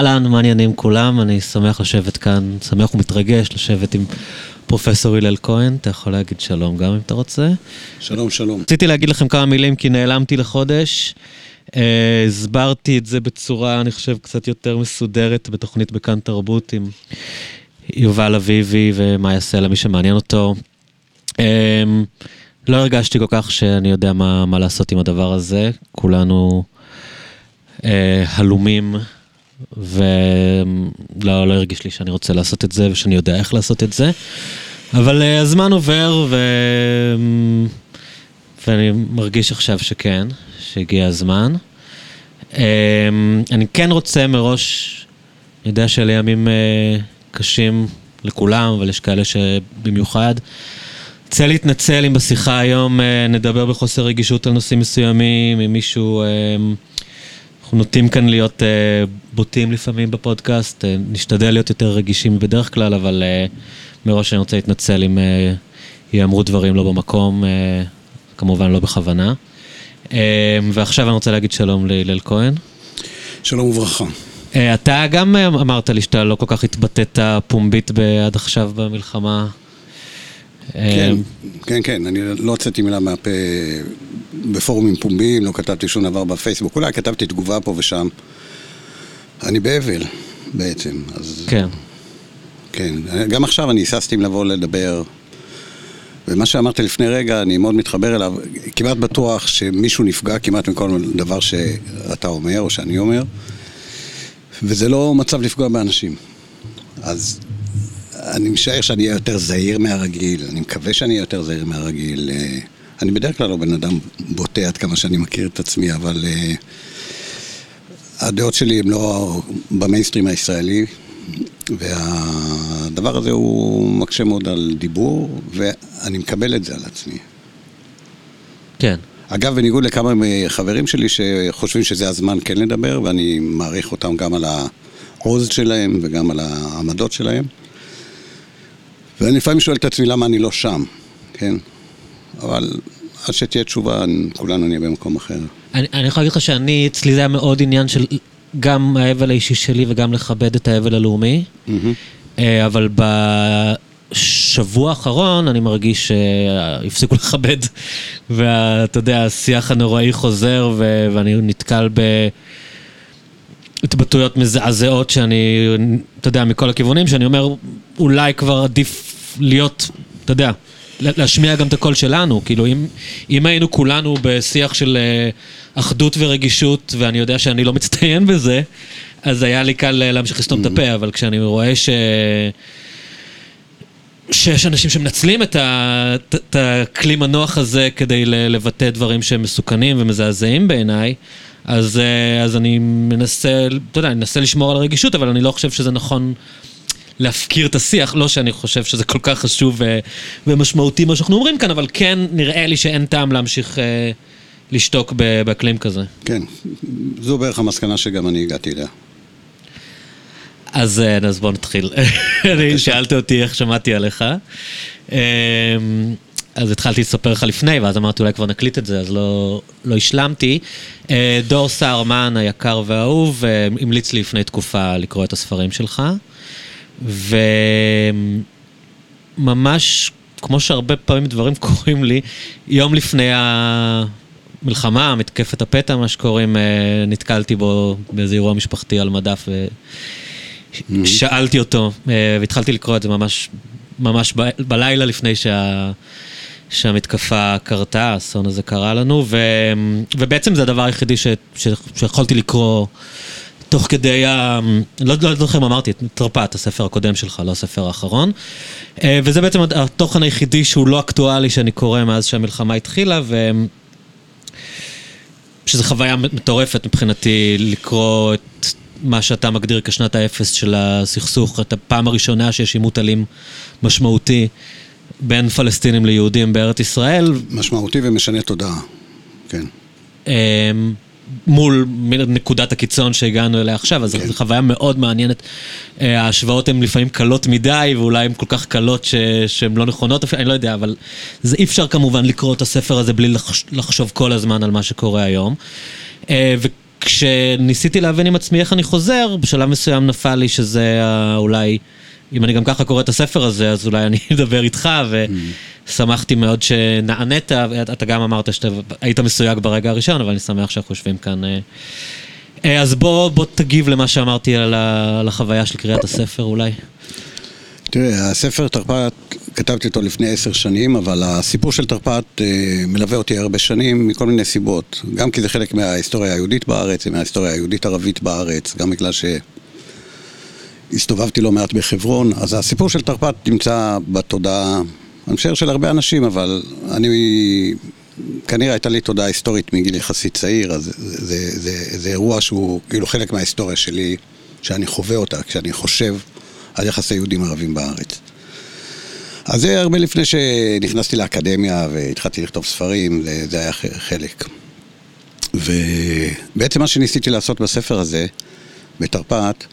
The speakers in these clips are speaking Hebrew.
אהלן, מה העניינים כולם? אני שמח לשבת כאן, שמח ומתרגש לשבת עם פרופסור הלל כהן. אתה יכול להגיד שלום גם אם אתה רוצה. שלום, שלום. רציתי להגיד לכם כמה מילים כי נעלמתי לחודש. אה, הסברתי את זה בצורה, אני חושב, קצת יותר מסודרת בתוכנית בכאן תרבות עם יובל אביבי ומאיה סלע, מי שמעניין אותו. אה, לא הרגשתי כל כך שאני יודע מה, מה לעשות עם הדבר הזה. כולנו אה, הלומים, ולא לא הרגיש לי שאני רוצה לעשות את זה ושאני יודע איך לעשות את זה. אבל אה, הזמן עובר, ו... ואני מרגיש עכשיו שכן, שהגיע הזמן. אה, אני כן רוצה מראש, אני יודע שאלה ימים אה, קשים לכולם, אבל יש כאלה שבמיוחד. רוצה להתנצל אם בשיחה היום אה, נדבר בחוסר רגישות על נושאים מסוימים, אם מישהו... אה, אנחנו נוטים כאן להיות אה, בוטים לפעמים בפודקאסט, אה, נשתדל להיות יותר רגישים בדרך כלל, אבל אה, מראש אני רוצה להתנצל אם אה, יאמרו דברים לא במקום, אה, כמובן לא בכוונה. אה, ועכשיו אני רוצה להגיד שלום להלל כהן. שלום וברכה. אה, אתה גם אמרת לי שאתה לא כל כך התבטאת פומבית עד עכשיו במלחמה. אה, כן, כן, כן, אני לא הוצאתי מילה מהפה בפורומים פומביים, לא כתבתי שום דבר בפייסבוק, אולי כתבתי תגובה פה ושם. אני באבל, בעצם, אז... כן. כן, גם עכשיו אני היססתי אם לבוא לדבר. ומה שאמרתי לפני רגע, אני מאוד מתחבר אליו, כמעט בטוח שמישהו נפגע כמעט מכל דבר שאתה אומר או שאני אומר, וזה לא מצב לפגוע באנשים. אז אני משער שאני אהיה יותר זהיר מהרגיל, אני מקווה שאני אהיה יותר זהיר מהרגיל. אה, אני בדרך כלל לא בן אדם בוטה עד כמה שאני מכיר את עצמי, אבל uh, הדעות שלי הן לא במיינסטרים הישראלי, והדבר הזה הוא מקשה מאוד על דיבור, ואני מקבל את זה על עצמי. כן. אגב, בניגוד לכמה חברים שלי שחושבים שזה הזמן כן לדבר, ואני מעריך אותם גם על העוז שלהם וגם על העמדות שלהם. ואני לפעמים שואל את עצמי למה אני לא שם, כן? אבל עד שתהיה תשובה, כולנו נהיה במקום אחר. אני, אני יכול להגיד לך שאני, אצלי זה היה מאוד עניין של גם האבל האישי שלי וגם לכבד את האבל הלאומי. Mm-hmm. אבל בשבוע האחרון אני מרגיש שהפסיקו לכבד, ואתה יודע, השיח הנוראי חוזר, ו- ואני נתקל ב... התבטאויות מזעזעות שאני, אתה יודע, מכל הכיוונים, שאני אומר, אולי כבר עדיף להיות, אתה יודע, להשמיע גם את הקול שלנו, כאילו אם, אם היינו כולנו בשיח של uh, אחדות ורגישות, ואני יודע שאני לא מצטיין בזה, אז היה לי קל להמשיך לסתום mm-hmm. את הפה, אבל כשאני רואה ש... שיש אנשים שמנצלים את, ה... את הכלים הנוח הזה כדי לבטא דברים שהם מסוכנים ומזעזעים בעיניי, אז, אז אני מנסה, אתה יודע, אני מנסה לשמור על הרגישות, אבל אני לא חושב שזה נכון להפקיר את השיח, לא שאני חושב שזה כל כך חשוב ו- ומשמעותי מה שאנחנו אומרים כאן, אבל כן נראה לי שאין טעם להמשיך אה, לשתוק באקלים כזה. כן, זו בערך המסקנה שגם אני הגעתי אליה. אז, אז בוא נתחיל. אני שאלת אותי איך שמעתי עליך. אז התחלתי לספר לך לפני, ואז אמרתי אולי כבר נקליט את זה, אז לא, לא השלמתי. דור סהרמן היקר והאהוב המליץ לי לפני תקופה לקרוא את הספרים שלך. וממש, כמו שהרבה פעמים דברים קורים לי, יום לפני המלחמה, מתקפת הפתע, מה שקוראים, אה, נתקלתי בו באיזה אירוע משפחתי על מדף, ושאלתי אותו, אה, והתחלתי לקרוא את זה ממש, ממש ב... בלילה לפני שה... שהמתקפה קרתה, האסון הזה קרה לנו, ו... ובעצם זה הדבר היחידי ש... ש... שיכולתי לקרוא תוך כדי ה... לא, לא זוכר אם אמרתי, תרפ"ט, הספר הקודם שלך, לא הספר האחרון. אה, וזה בעצם התוכן היחידי שהוא לא אקטואלי שאני קורא מאז שהמלחמה התחילה, ו... שזו חוויה מטורפת מבחינתי לקרוא את מה שאתה מגדיר כשנת האפס של הסכסוך, את הפעם הראשונה שיש עימות אלים משמעותי בין פלסטינים ליהודים בארץ ישראל. משמעותי ומשנה תודעה, כן. מול נקודת הקיצון שהגענו אליה עכשיו, אז כן. זו חוויה מאוד מעניינת. אה, ההשוואות הן לפעמים קלות מדי, ואולי הן כל כך קלות שהן לא נכונות, אני לא יודע, אבל זה אי אפשר כמובן לקרוא את הספר הזה בלי לחשוב כל הזמן על מה שקורה היום. אה, כשניסיתי להבין עם עצמי איך אני חוזר, בשלב מסוים נפל לי שזה אולי, אם אני גם ככה קורא את הספר הזה, אז אולי אני אדבר איתך, ושמחתי מאוד שנענית, אתה גם אמרת שהיית מסויג ברגע הראשון, אבל אני שמח שאנחנו יושבים כאן. אז בוא, בוא תגיב למה שאמרתי על החוויה של קריאת הספר אולי. תראה, הספר תרפ"ט, כתבתי אותו לפני עשר שנים, אבל הסיפור של תרפ"ט אה, מלווה אותי הרבה שנים מכל מיני סיבות. גם כי זה חלק מההיסטוריה היהודית בארץ, מההיסטוריה היהודית-ערבית בארץ, גם בגלל שהסתובבתי לא מעט בחברון, אז הסיפור של תרפ"ט נמצא בתודעה, אני חושב של הרבה אנשים, אבל אני... כנראה הייתה לי תודעה היסטורית מגיל יחסית צעיר, אז זה, זה, זה, זה אירוע שהוא כאילו חלק מההיסטוריה שלי, שאני חווה אותה, כשאני חושב על יחסי יהודים ערבים בארץ. אז זה הרבה לפני שנכנסתי לאקדמיה והתחלתי לכתוב ספרים, זה, זה היה חלק. ובעצם מה שניסיתי לעשות בספר הזה, בתרפ"ט,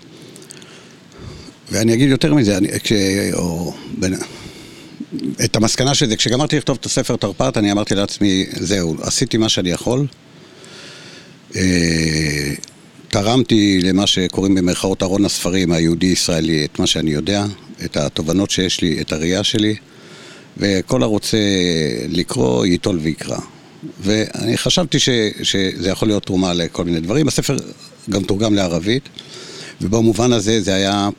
ואני אגיד יותר מזה, אני, כש... או, בין, את המסקנה של זה, כשגמרתי לכתוב את הספר תרפ"ט, אני אמרתי לעצמי, זהו, עשיתי מה שאני יכול. אה, תרמתי למה שקוראים במרכאות ארון הספרים היהודי-ישראלי את מה שאני יודע, את התובנות שיש לי, את הראייה שלי, וכל הרוצה לקרוא, ייטול ויקרא. ואני חשבתי ש, שזה יכול להיות תרומה לכל מיני דברים. הספר גם תורגם לערבית, ובמובן הזה זה היה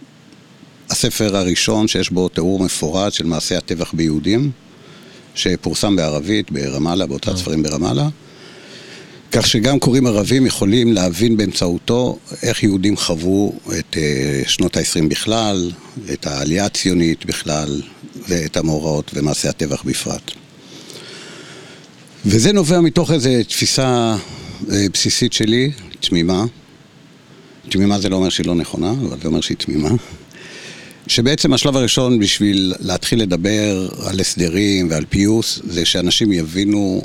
הספר הראשון שיש בו תיאור מפורט של מעשי הטבח ביהודים, שפורסם בערבית ברמאללה, בהוצאת אה. ספרים ברמאללה. כך שגם קוראים ערבים יכולים להבין באמצעותו איך יהודים חוו את אה, שנות ה-20 בכלל, את העלייה הציונית בכלל, ואת המאורעות ומעשי הטבח בפרט. וזה נובע מתוך איזו תפיסה אה, בסיסית שלי, תמימה. תמימה זה לא אומר שהיא לא נכונה, אבל זה אומר שהיא תמימה. שבעצם השלב הראשון בשביל להתחיל לדבר על הסדרים ועל פיוס, זה שאנשים יבינו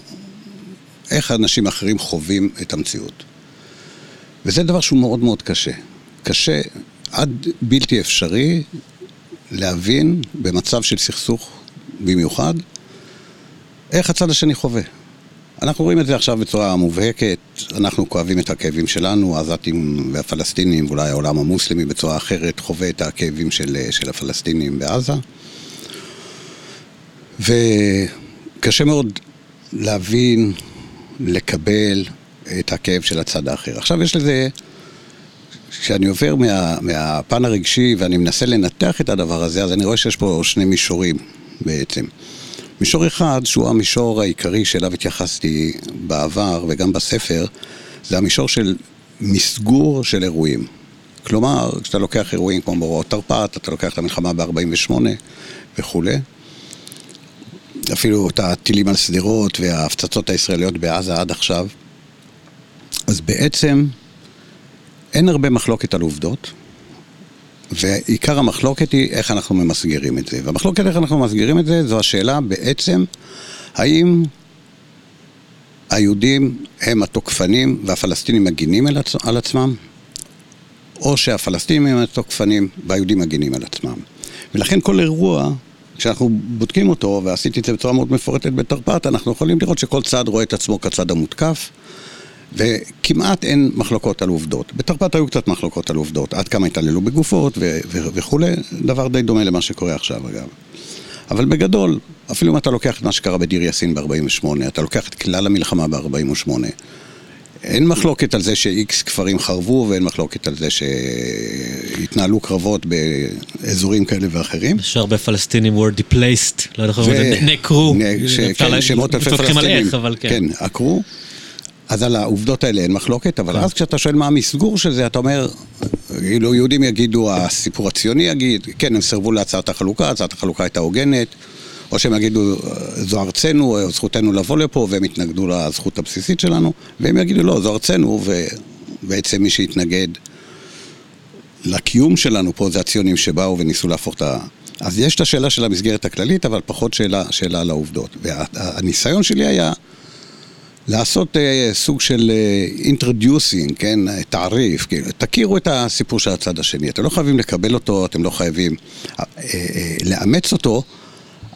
איך אנשים אחרים חווים את המציאות. וזה דבר שהוא מאוד מאוד קשה. קשה עד בלתי אפשרי להבין במצב של סכסוך במיוחד, איך הצד השני חווה. אנחנו רואים את זה עכשיו בצורה מובהקת, אנחנו כואבים את הכאבים שלנו, העזתים והפלסטינים, ואולי העולם המוסלמי בצורה אחרת חווה את הכאבים של, של הפלסטינים בעזה. וקשה מאוד להבין לקבל את הכאב של הצד האחר. עכשיו יש לזה, כשאני עובר מה, מהפן הרגשי ואני מנסה לנתח את הדבר הזה, אז אני רואה שיש פה שני מישורים בעצם. מישור אחד, שהוא המישור העיקרי שאליו התייחסתי בעבר וגם בספר, זה המישור של מסגור של אירועים. כלומר, כשאתה לוקח אירועים כמו מאורעות תרפ"ט, אתה לוקח את המלחמה ב-48 וכולי, אפילו את הטילים על שדרות וההפצצות הישראליות בעזה עד עכשיו. אז בעצם אין הרבה מחלוקת על עובדות, ועיקר המחלוקת היא איך אנחנו ממסגרים את זה. והמחלוקת איך אנחנו ממסגרים את זה, זו השאלה בעצם, האם היהודים הם התוקפנים והפלסטינים מגינים על עצמם, או שהפלסטינים הם התוקפנים והיהודים מגינים על עצמם. ולכן כל אירוע כשאנחנו בודקים אותו, ועשיתי את זה בצורה מאוד מפורטת בתרפ"ט, אנחנו יכולים לראות שכל צד רואה את עצמו כצד המותקף, וכמעט אין מחלוקות על עובדות. בתרפ"ט היו קצת מחלוקות על עובדות, עד כמה התעללו בגופות ו- ו- וכולי, דבר די דומה למה שקורה עכשיו אגב. אבל בגדול, אפילו אם אתה לוקח את מה שקרה בדיר יאסין ב-48, אתה לוקח את כלל המלחמה ב-48, אין מחלוקת על זה שאיקס כפרים חרבו ואין מחלוקת על זה שהתנהלו קרבות באזורים כאלה ואחרים. יש הרבה פלסטינים were displaced, לא יודע איך נעקרו. כן, שמות אלפי פלסטינים. כן. כן, עקרו. אז על העובדות האלה אין מחלוקת, אבל אז כשאתה שואל מה המסגור של זה, אתה אומר, כאילו יהודים יגידו, הסיפור הציוני יגיד, כן, הם סירבו להצעת החלוקה, הצעת החלוקה הייתה הוגנת. או שהם יגידו, זו ארצנו, זכותנו לבוא לפה, והם יתנגדו לזכות הבסיסית שלנו, והם יגידו, לא, זו ארצנו, ובעצם מי שהתנגד לקיום שלנו פה זה הציונים שבאו וניסו להפוך את ה... אז יש את השאלה של המסגרת הכללית, אבל פחות שאלה, שאלה על העובדות. והניסיון שלי היה לעשות uh, סוג של uh, introducing, כן, תעריף, כאילו, תכירו את הסיפור של הצד השני. אתם לא חייבים לקבל אותו, אתם לא חייבים uh, uh, לאמץ אותו,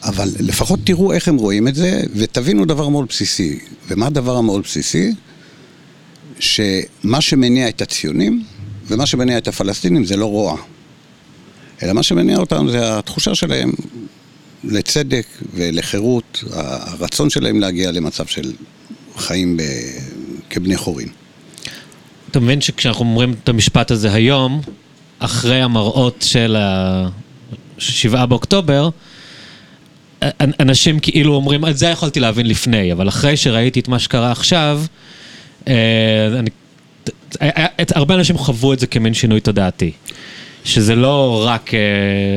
אבל לפחות תראו איך הם רואים את זה, ותבינו דבר מאוד בסיסי. ומה הדבר המאוד בסיסי? שמה שמניע את הציונים ומה שמניע את הפלסטינים זה לא רוע, אלא מה שמניע אותם זה התחושה שלהם לצדק ולחירות, הרצון שלהם להגיע למצב של חיים ב... כבני חורין. אתה מבין שכשאנחנו אומרים את המשפט הזה היום, אחרי המראות של ה-7 באוקטובר, אנשים כאילו אומרים, את זה יכולתי להבין לפני, אבל אחרי שראיתי את מה שקרה עכשיו, אה, אני, הרבה אנשים חוו את זה כמין שינוי תודעתי. שזה לא רק, אה,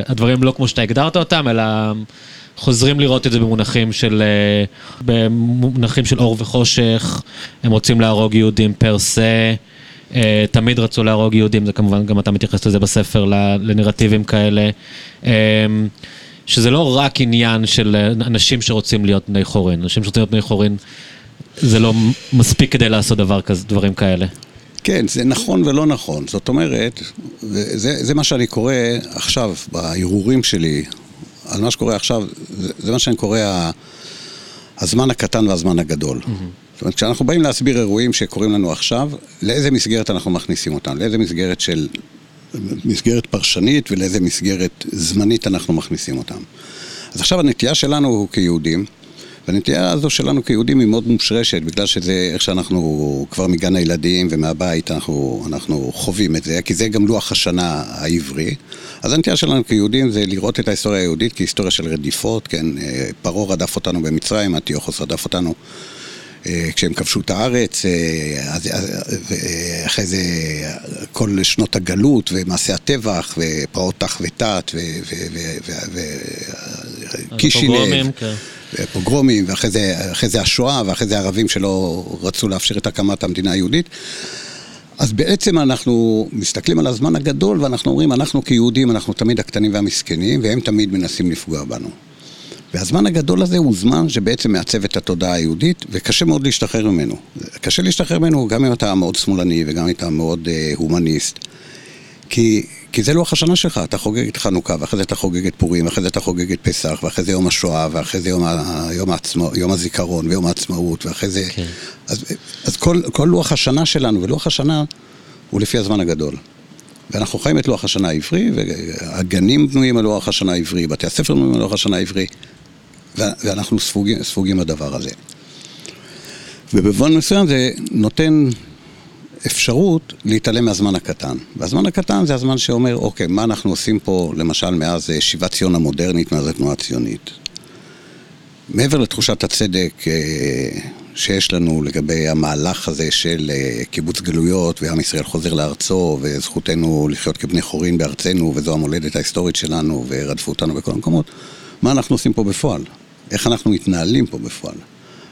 הדברים לא כמו שאתה הגדרת אותם, אלא חוזרים לראות את זה במונחים של, אה, במונחים של אור וחושך, הם רוצים להרוג יהודים פר סה. תמיד רצו להרוג יהודים, זה כמובן, גם אתה מתייחס לזה בספר, לנרטיבים כאלה. שזה לא רק עניין של אנשים שרוצים להיות בני חורין, אנשים שרוצים להיות בני חורין, זה לא מספיק כדי לעשות דבר כזה, דברים כאלה. כן, זה נכון ולא נכון. זאת אומרת, זה, זה מה שאני קורא עכשיו, בהרהורים שלי, על מה שקורה עכשיו, זה, זה מה שאני קורא הזמן הקטן והזמן הגדול. Mm-hmm. זאת אומרת, כשאנחנו באים להסביר אירועים שקורים לנו עכשיו, לאיזה מסגרת אנחנו מכניסים אותם? לאיזה מסגרת של מסגרת פרשנית ולאיזה מסגרת זמנית אנחנו מכניסים אותם. אז עכשיו הנטייה שלנו כיהודים, והנטייה הזו שלנו כיהודים היא מאוד מושרשת, בגלל שזה איך שאנחנו כבר מגן הילדים ומהבית אנחנו, אנחנו חווים את זה, כי זה גם לוח השנה העברי. אז הנטייה שלנו כיהודים זה לראות את ההיסטוריה היהודית כהיסטוריה של רדיפות, כן, אה, פרעה רדף אותנו במצרים, אנטיוכוס רדף אותנו אה, כשהם כבשו את הארץ, אה, אחרי זה כל שנות הגלות ומעשי הטבח ופרעות תח ותת וקישינב. כן. פוגרומים, ואחרי זה, זה השואה, ואחרי זה הערבים שלא רצו לאפשר את הקמת המדינה היהודית. אז בעצם אנחנו מסתכלים על הזמן הגדול ואנחנו אומרים, אנחנו כיהודים, אנחנו תמיד הקטנים והמסכנים, והם תמיד מנסים לפגוע בנו. והזמן הגדול הזה הוא זמן שבעצם מעצב את התודעה היהודית, וקשה מאוד להשתחרר ממנו. קשה להשתחרר ממנו גם אם אתה מאוד שמאלני וגם אם אתה מאוד uh, הומניסט. כי, כי זה לוח השנה שלך, אתה חוגג את חנוכה, ואחרי זה אתה חוגג את פורים, ואחרי זה אתה חוגג את פסח, ואחרי זה יום השואה, ואחרי זה יום, ה, יום, העצמו, יום הזיכרון ויום העצמאות, ואחרי זה... כן. אז, אז כל, כל לוח השנה שלנו, ולוח השנה הוא לפי הזמן הגדול. ואנחנו חיים את לוח השנה העברי, והגנים בנויים על לוח השנה העברי, בתי הספר בנויים על לוח השנה העברי. ואנחנו ספוגים, ספוגים בדבר הזה. ובמובן מסוים זה נותן אפשרות להתעלם מהזמן הקטן. והזמן הקטן זה הזמן שאומר, אוקיי, מה אנחנו עושים פה, למשל, מאז אה, שיבת ציון המודרנית, מאז התנועה הציונית. מעבר לתחושת הצדק אה, שיש לנו לגבי המהלך הזה של אה, קיבוץ גלויות ועם ישראל חוזר לארצו וזכותנו לחיות כבני חורין בארצנו וזו המולדת ההיסטורית שלנו ורדפו אותנו בכל המקומות, מה אנחנו עושים פה בפועל? איך אנחנו מתנהלים פה בפועל.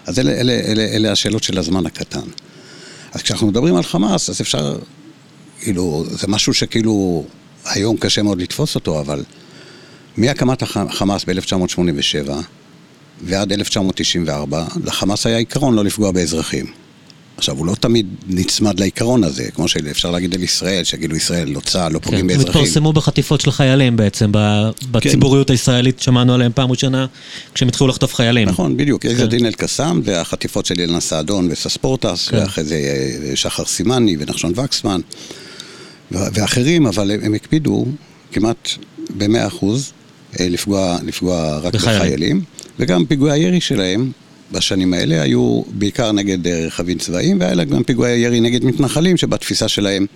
אז אלה, אלה, אלה, אלה השאלות של הזמן הקטן. אז כשאנחנו מדברים על חמאס, אז אפשר, כאילו, זה משהו שכאילו היום קשה מאוד לתפוס אותו, אבל מהקמת החמאס ב-1987 ועד 1994, לחמאס היה עיקרון לא לפגוע באזרחים. עכשיו, הוא לא תמיד נצמד לעיקרון הזה, כמו שאפשר להגיד על ישראל, שיגידו ישראל לא צה"ל, לא פוגעים כן, באזרחים. התפרסמו בחטיפות של חיילים בעצם, בציבוריות כן. הישראלית, שמענו עליהם פעם ראשונה, כשהם התחילו לחטוף חיילים. נכון, בדיוק, כן. דין אל-קסאם, והחטיפות של אילנה סעדון וסספורטס, כן. ואחרי זה אה, שחר סימני ונחשון וקסמן, ואחרים, אבל הם, הם הקפידו כמעט במאה אחוז אה, לפגוע, לפגוע רק בחיילים. בחיילים, וגם פיגועי הירי שלהם בשנים האלה היו בעיקר נגד אה, רכבים צבאיים, והיה גם פיגועי ירי נגד מתנחלים, שבתפיסה שלהם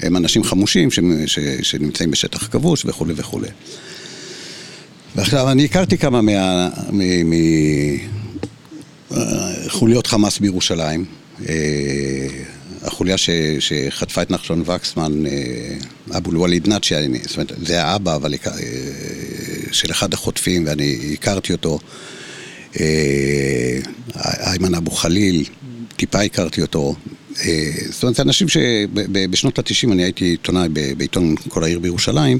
הם אנשים חמושים ש, ש, שנמצאים בשטח כבוש וכולי וכולי. ועכשיו, אני הכרתי כמה מחוליות אה, חמאס בירושלים. אה, החוליה ש, שחטפה את נחשון וקסמן, אבו אל-וליד נאצ'י, זאת אומרת, זה האבא אבל, של אחד החוטפים, ואני הכרתי אותו. אה, איימן אבו חליל, טיפה הכרתי אותו. אה, זאת אומרת, אנשים שבשנות ה-90 אני הייתי עיתונאי בעיתון כל העיר בירושלים,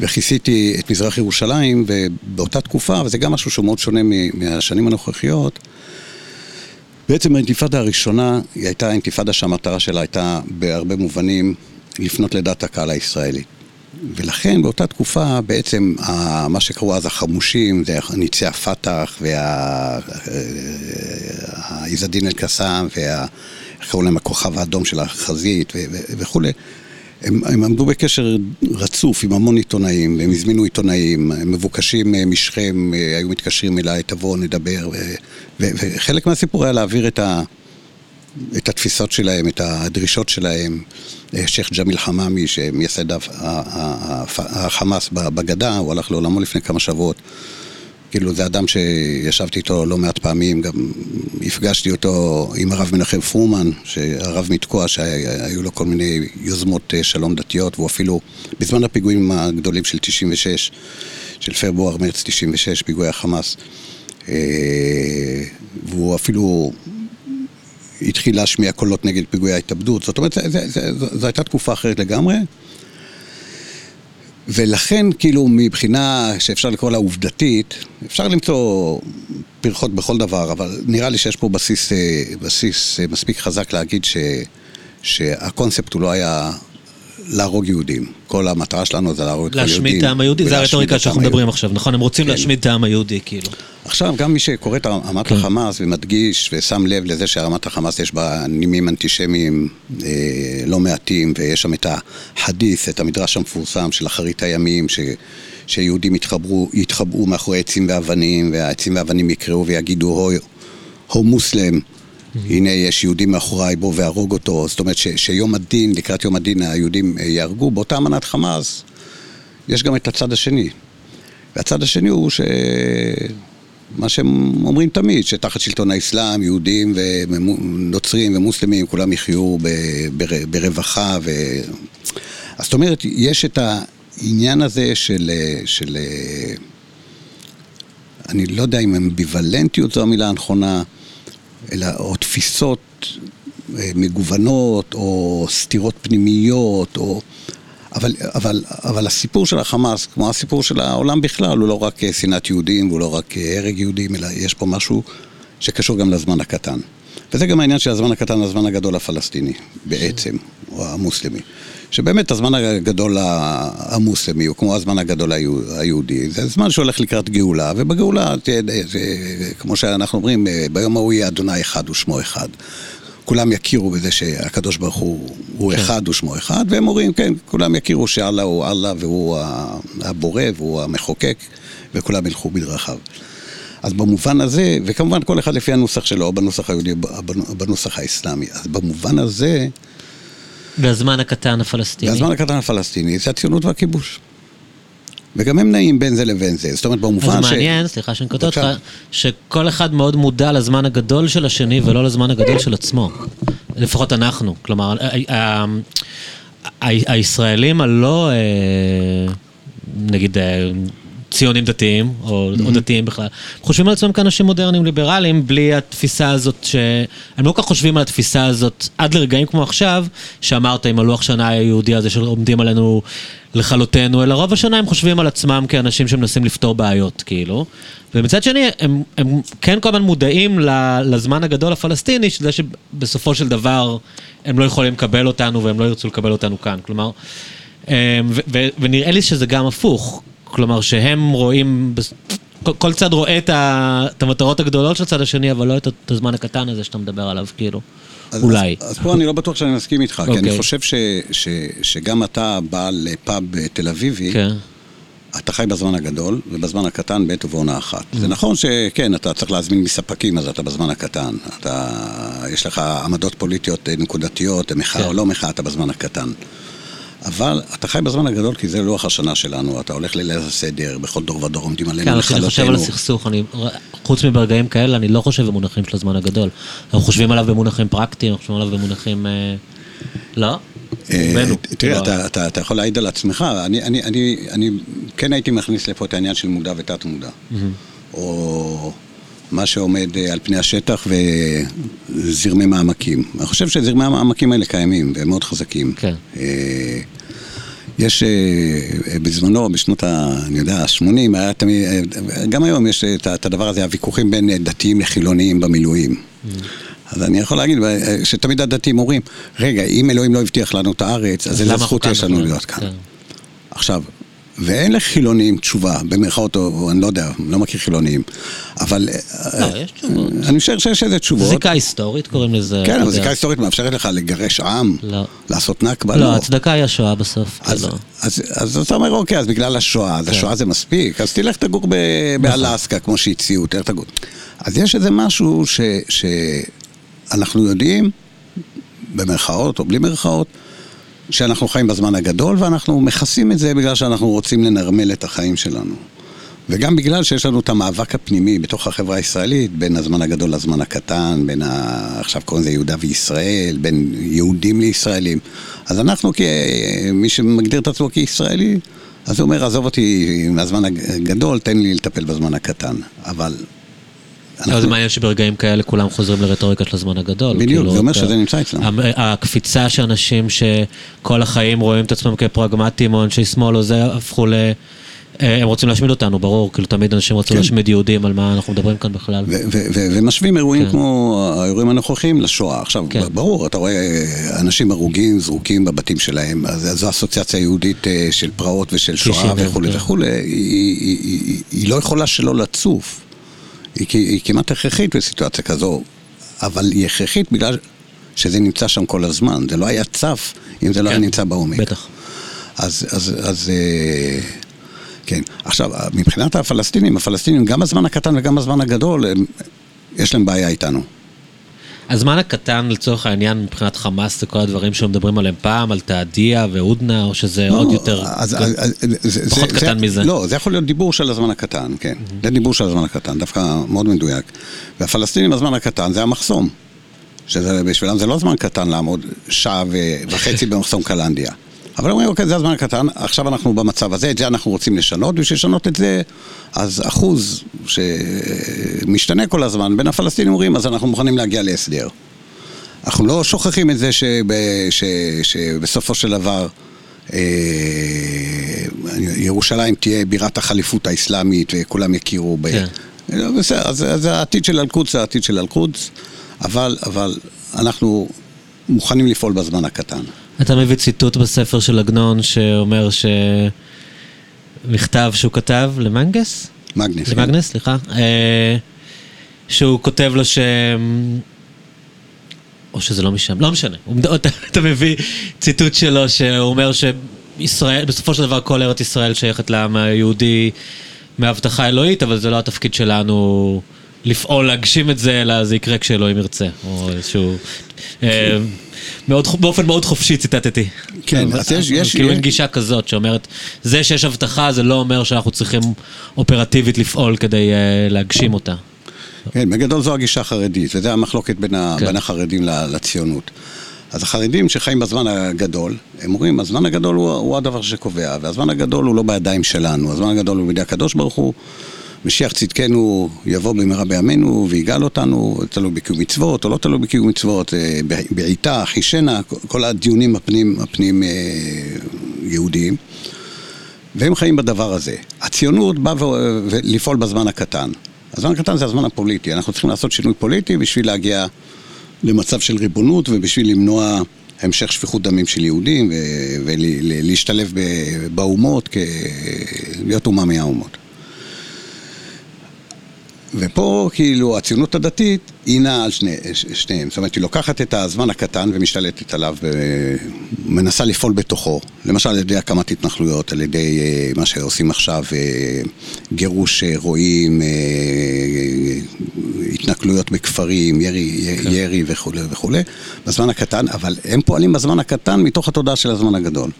וכיסיתי את מזרח ירושלים, ובאותה תקופה, וזה גם משהו שהוא מאוד שונה מהשנים הנוכחיות, בעצם האינתיפאדה הראשונה, היא הייתה אינתיפאדה שהמטרה שלה הייתה בהרבה מובנים לפנות לדעת הקהל הישראלית. ולכן באותה תקופה בעצם מה שקראו אז החמושים, זה ניצי הפת"ח והעז א-דין אל-קסאם איך קוראים להם, הכוכב האדום של החזית וכולי. הם, הם עמדו בקשר רצוף עם המון עיתונאים, הם הזמינו עיתונאים, הם מבוקשים משכם, היו מתקשרים אליי, תבואו נדבר, וחלק מהסיפור היה להעביר את, ה, את התפיסות שלהם, את הדרישות שלהם. שייח' ג'מיל חממי, שמייסד החמאס בגדה, הוא הלך לעולמו לפני כמה שבועות. כאילו זה אדם שישבתי איתו לא מעט פעמים, גם הפגשתי אותו עם הרב מנחם פרומן, הרב מתקוע, שהיו לו כל מיני יוזמות אה, שלום דתיות, והוא אפילו, בזמן הפיגועים הגדולים של 96, של פברואר-מרץ 96, פיגועי החמאס, אה, והוא אפילו התחיל להשמיע קולות נגד פיגועי ההתאבדות, זאת אומרת, זו הייתה תקופה אחרת לגמרי. ולכן, כאילו, מבחינה שאפשר לקרוא לה עובדתית, אפשר למצוא פרחות בכל דבר, אבל נראה לי שיש פה בסיס, אה, בסיס אה, מספיק חזק להגיד ש, שהקונספט הוא לא היה להרוג יהודים. כל המטרה שלנו זה להרוג את היהודים. להשמיד את העם היהודי, זה הרטוריקה שאנחנו מדברים עכשיו, נכון? הם רוצים כן. להשמיד את העם היהודי, כאילו. עכשיו, גם מי שקורא את רמת כן. החמאס ומדגיש ושם לב לזה שרמת החמאס יש בה נימים אנטישמיים אה, לא מעטים, ויש שם את החדית', את המדרש המפורסם של אחרית הימים, ש... שיהודים יתחברו, יתחבאו מאחורי עצים ואבנים, והעצים ואבנים יקראו ויגידו הו, הו מוסלם. הנה יש יהודי מאחוריי, בוא והרוג אותו. זאת אומרת ש, שיום הדין, לקראת יום הדין היהודים אה, יהרגו. באותה אמנת חמאס יש גם את הצד השני. והצד השני הוא ש... מה שהם אומרים תמיד, שתחת שלטון האסלאם, יהודים ונוצרים ומוסלמים, כולם יחיו ב, בר, ברווחה. ו... אז זאת אומרת, יש את העניין הזה של, של... אני לא יודע אם אמביוולנטיות זו המילה הנכונה, אלא, או תפיסות אה, מגוונות, או סתירות פנימיות, או... אבל, אבל, אבל הסיפור של החמאס, כמו הסיפור של העולם בכלל, הוא לא רק אה, שנאת יהודים, הוא לא רק אה, הרג יהודים, אלא יש פה משהו שקשור גם לזמן הקטן. וזה גם העניין של הזמן הקטן, הזמן הגדול הפלסטיני, בעצם, או המוסלמי. שבאמת הזמן הגדול המוסלמי הוא כמו הזמן הגדול היהודי, זה זמן שהולך לקראת גאולה, ובגאולה, כמו שאנחנו אומרים, ביום ההוא יהיה אדוני אחד ושמו אחד. כולם יכירו בזה שהקדוש ברוך הוא, הוא כן. אחד ושמו אחד, והם אומרים, כן, כולם יכירו שאללה הוא אללה והוא הבורא והוא המחוקק, וכולם ילכו בדרכיו. אז במובן הזה, וכמובן כל אחד לפי הנוסח שלו, או בנוסח היהודי, או בנוסח האסלאמי, אז במובן הזה... והזמן הקטן הפלסטיני. והזמן הקטן הפלסטיני זה הציונות והכיבוש. וגם הם נעים בין זה לבין זה, זאת אומרת במובן ש... אז מעניין, סליחה שאני קוטע אותך, שכל אחד מאוד מודע לזמן הגדול של השני ולא לזמן הגדול של עצמו. לפחות אנחנו, כלומר, הישראלים הלא, אה, נגיד, אה, ציונים דתיים, או, mm-hmm. או דתיים בכלל, חושבים על עצמם כאנשים מודרניים ליברליים, בלי התפיסה הזאת ש... הם לא כל כך חושבים על התפיסה הזאת עד לרגעים כמו עכשיו, שאמרת עם הלוח שנה היהודי הזה שעומדים עלינו לכלותנו, אלא רוב השנה הם חושבים על עצמם כאנשים שמנסים לפתור בעיות, כאילו. ומצד שני, הם, הם כן כל הזמן מודעים לזמן הגדול הפלסטיני, שזה שבסופו של דבר הם לא יכולים לקבל אותנו והם לא ירצו לקבל אותנו כאן. כלומר, אמ, ו- ו- ונראה לי שזה גם הפוך. כלומר שהם רואים, כל צד רואה את המטרות הגדולות של הצד השני, אבל לא את הזמן הקטן הזה שאתה מדבר עליו, כאילו. אז, אולי. אז, אז פה אני לא בטוח שאני מסכים איתך, okay. כי אני אוקיי. חושב ש, ש, שגם אתה בעל פאב תל אביבי, okay. כן. אתה חי בזמן הגדול ובזמן הקטן בעת ובעונה אחת. Mm. זה נכון שכן, אתה צריך להזמין מספקים, אז אתה בזמן הקטן. אתה, יש לך עמדות פוליטיות נקודתיות, מחאה okay. כן. או לא מחאה, אתה בזמן הקטן. אבל אתה חי בזמן הגדול כי זה לוח השנה שלנו, אתה הולך לליל הסדר, בכל דור ודור עומדים עלינו לכלותנו. כן, כשאני חושב על הסכסוך, אני, חוץ מברגעים כאלה, אני לא חושב במונחים של הזמן הגדול. אנחנו חושבים עליו במונחים פרקטיים, אנחנו חושבים עליו במונחים... אה, לא? אה, תראה, לא. אתה יכול להעיד על עצמך, אני כן הייתי מכניס לפה את העניין של מודע ותת מודע. או... מה שעומד אה, על פני השטח וזרמי מעמקים. אני חושב שזרמי המעמקים האלה קיימים והם מאוד חזקים. כן. אה, יש אה, בזמנו, בשנות ה... אני יודע, ה-80, היה תמיד, גם היום יש את הדבר הזה, הוויכוחים בין דתיים לחילוניים במילואים. Mm. אז אני יכול להגיד שתמיד הדתיים אומרים, רגע, אם אלוהים לא הבטיח לנו את הארץ, אז איזה זכות יש לנו להיות כאן. כן. עכשיו, ואין לחילונים תשובה, במרכאות, או אני לא יודע, לא מכיר חילונים, אבל... לא, יש תשובות. אני חושב שיש איזה תשובות. זיקה היסטורית קוראים לזה. כן, אבל. זיקה היסטורית מאפשרת לך לגרש עם, לא. לעשות נכבה, לא, הצדקה היא השואה בסוף. אז, כאילו. אז, אתה אומר, אוקיי, אז בגלל השואה, אז כן. השואה זה מספיק, אז תלך תגור ב- באלסקה, כמו שהציעו, תלך תגור. אז יש איזה משהו שאנחנו יודעים, במרכאות או בלי מרכאות, שאנחנו חיים בזמן הגדול, ואנחנו מכסים את זה בגלל שאנחנו רוצים לנרמל את החיים שלנו. וגם בגלל שיש לנו את המאבק הפנימי בתוך החברה הישראלית, בין הזמן הגדול לזמן הקטן, בין ה... עכשיו קוראים לזה יהודה וישראל, בין יהודים לישראלים. אז אנחנו, כמי שמגדיר את עצמו כישראלי, אז הוא אומר, עזוב אותי מהזמן הגדול, תן לי לטפל בזמן הקטן. אבל... אבל זה מעניין שברגעים כאלה כולם חוזרים לרטוריקה של הזמן הגדול. בדיוק, כאילו, זה אומר אתה- שזה נמצא אצלם. הקפיצה שאנשים שכל החיים רואים את עצמם כפרגמטיים או אנשי שמאל או זה, הפכו ל... אה, הם רוצים להשמיד אותנו, ברור, כאילו תמיד אנשים רצו כן. להשמיד יהודים, על מה אנחנו מדברים כאן בכלל. ומשווים אירועים כן. כמו האירועים הנוכחים לשואה. עכשיו, כן. ברור, אתה רואה אנשים הרוגים, זרוקים בבתים שלהם, אז זו אסוציאציה יהודית אה, של פרעות ושל שואה שישים, וכולי כן. וכולי, היא- היא- היא היא- היא לא יכולה שלא לצוף. היא היא כמעט הכרחית בסיטואציה כזו, אבל היא הכרחית בגלל שזה נמצא שם כל הזמן. זה לא היה צף אם זה לא היה כן. נמצא בעומק. בטח. אז, אז, אז אה, כן. עכשיו, מבחינת הפלסטינים, הפלסטינים, גם בזמן הקטן וגם בזמן הגדול, הם, יש להם בעיה איתנו. הזמן הקטן לצורך העניין מבחינת חמאס זה כל הדברים שמדברים עליהם פעם, על תעדיה והודנה, או שזה עוד יותר... אז, אז, אז, פחות זה, קטן זה, מזה. לא, זה יכול להיות דיבור של הזמן הקטן, כן. זה דיבור של הזמן הקטן, דווקא מאוד מדויק. והפלסטינים בזמן הקטן זה המחסום. שזה בשבילם זה לא זמן קטן לעמוד שעה וחצי במחסום קלנדיה. אבל אומרים, אוקיי, זה הזמן הקטן, עכשיו אנחנו במצב הזה, את זה אנחנו רוצים לשנות, בשביל לשנות את זה, אז אחוז שמשתנה כל הזמן, בין הפלסטינים אומרים, אז אנחנו מוכנים להגיע להסדר. אנחנו לא שוכחים את זה שב, ש, שבסופו של דבר אה, ירושלים תהיה בירת החליפות האסלאמית וכולם יכירו ב... כן. לא, בסדר, אז, אז העתיד של אל-קודס זה העתיד של אל-קודס, אבל, אבל אנחנו מוכנים לפעול בזמן הקטן. אתה מביא ציטוט בספר של עגנון שאומר ש... מכתב שהוא כתב למנגס? מגנס. כן. למגנס, סליחה. אה, שהוא כותב לו ש... או שזה לא משם, לא משנה. אתה, אתה מביא ציטוט שלו שהוא אומר שישראל, בסופו של דבר כל ארץ ישראל שייכת לעם היהודי מהבטחה אלוהית, אבל זה לא התפקיד שלנו לפעול להגשים את זה, אלא זה יקרה כשאלוהים ירצה. או איזשהו... אה, מאוד, באופן מאוד חופשי ציטטתי. כן, אבל- אז יש- יש- כאילו אין גישה כזאת שאומרת, זה שיש הבטחה זה לא אומר שאנחנו צריכים אופרטיבית לפעול כדי אה, להגשים אותה. כן, בגדול זו הגישה החרדית, וזו המחלוקת בין, ה, כן. בין החרדים לציונות. אז החרדים שחיים בזמן הגדול, הם אומרים, הזמן הגדול הוא, הוא הדבר שקובע, והזמן הגדול הוא לא בידיים שלנו, הזמן הגדול הוא בידי הקדוש ברוך הוא, משיח צדקנו יבוא במהרה בימינו ויגאל אותנו, תלוי בקיום מצוות או לא תלוי בקיום מצוות, אה, בעיטה, חישנה, כל הדיונים הפנים, הפנים אה, יהודיים. והם חיים בדבר הזה. הציונות באה ולפעול בזמן הקטן. הזמן הקטן זה הזמן הפוליטי. אנחנו צריכים לעשות שינוי פוליטי בשביל להגיע למצב של ריבונות ובשביל למנוע המשך שפיכות דמים של יהודים ולהשתלב באומות, להיות אומה מהאומות. ופה כאילו הציונות הדתית היא נעה על שני, שניהם, זאת אומרת היא לוקחת את הזמן הקטן ומשתלטת עליו ומנסה לפעול בתוכו, למשל על ידי הקמת התנחלויות, על ידי אה, מה שעושים עכשיו, אה, גירוש רועים, אה, התנכלויות בכפרים, ירי, כן. ירי וכולי וכולי, בזמן הקטן, אבל הם פועלים בזמן הקטן מתוך התודעה של הזמן הגדול,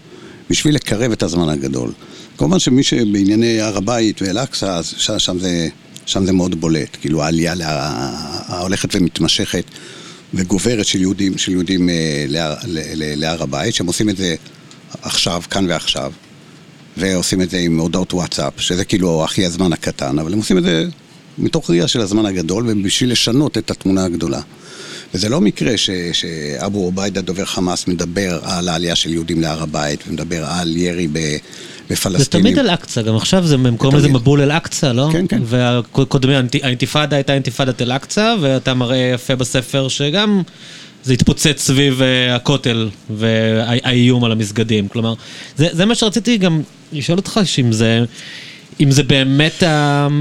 בשביל לקרב את הזמן הגדול. כמובן שמי שבענייני הר הבית ואל-אקצא, שם זה... שם זה מאוד בולט, כאילו העלייה לה, ההולכת ומתמשכת וגוברת של יהודים, של יהודים אה, להר, להר הבית, שהם עושים את זה עכשיו, כאן ועכשיו, ועושים את זה עם הודעות וואטסאפ, שזה כאילו הכי הזמן הקטן, אבל הם עושים את זה מתוך ראייה של הזמן הגדול, ובשביל לשנות את התמונה הגדולה. וזה לא מקרה ש, שאבו עוביידה, דובר חמאס, מדבר על העלייה של יהודים להר הבית, ומדבר על ירי ב, זה בפלסטינים. תמיד אל-אקצא, גם עכשיו זה, הם קוראים לזה. מבול אל-אקצא, לא? כן, כן. והקודמי, האינתי- האינתיפאדה הייתה אינתיפאדת אל-אקצא, ואתה מראה יפה בספר שגם זה התפוצץ סביב אה, הכותל והאיום על המסגדים. כלומר, זה, זה מה שרציתי גם לשאול אותך שאם זה, אם זה באמת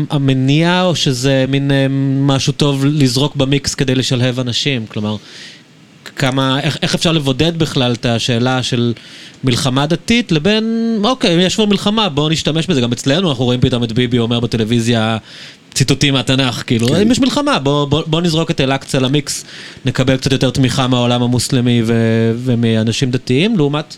המניע, או שזה מין אה, משהו טוב לזרוק במיקס כדי לשלהב אנשים. כלומר, כמה, איך, איך אפשר לבודד בכלל את השאלה של מלחמה דתית לבין, אוקיי, יש כבר מלחמה, בואו נשתמש בזה. גם אצלנו אנחנו רואים פתאום את ביבי אומר בטלוויזיה ציטוטים מהתנ"ך, כאילו, כן. אם יש מלחמה, בואו בוא, בוא נזרוק את אל-אקצא למיקס, נקבל קצת יותר תמיכה מהעולם המוסלמי ו, ומאנשים דתיים, לעומת...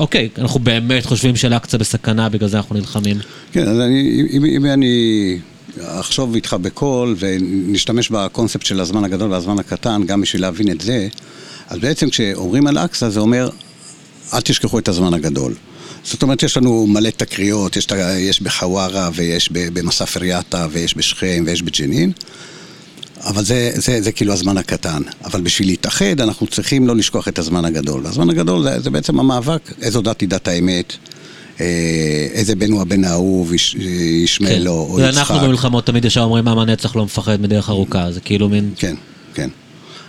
אוקיי, אנחנו באמת חושבים שאל-אקצא בסכנה, בגלל זה אנחנו נלחמים. כן, אז אני, אם, אם אני אחשוב איתך בקול ונשתמש בקונספט של הזמן הגדול והזמן הקטן, גם בשביל להבין את זה, אז בעצם כשאומרים אל-אקצא זה אומר, אל תשכחו את הזמן הגדול. זאת אומרת, יש לנו מלא תקריות, יש, יש בחווארה ויש במסאפר יאטה ויש בשכם ויש בג'נין, אבל זה, זה, זה כאילו הזמן הקטן. אבל בשביל להתאחד, אנחנו צריכים לא לשכוח את הזמן הגדול. והזמן הגדול זה, זה בעצם המאבק, איזו דת היא דת האמת. אה, איזה בן הוא הבן האהוב, ישמעאל כן. או יצחק. ואנחנו במלחמות תמיד ישר אומרים, עם הנצח לא מפחד מדרך ארוכה, זה כאילו מין... כן, כן.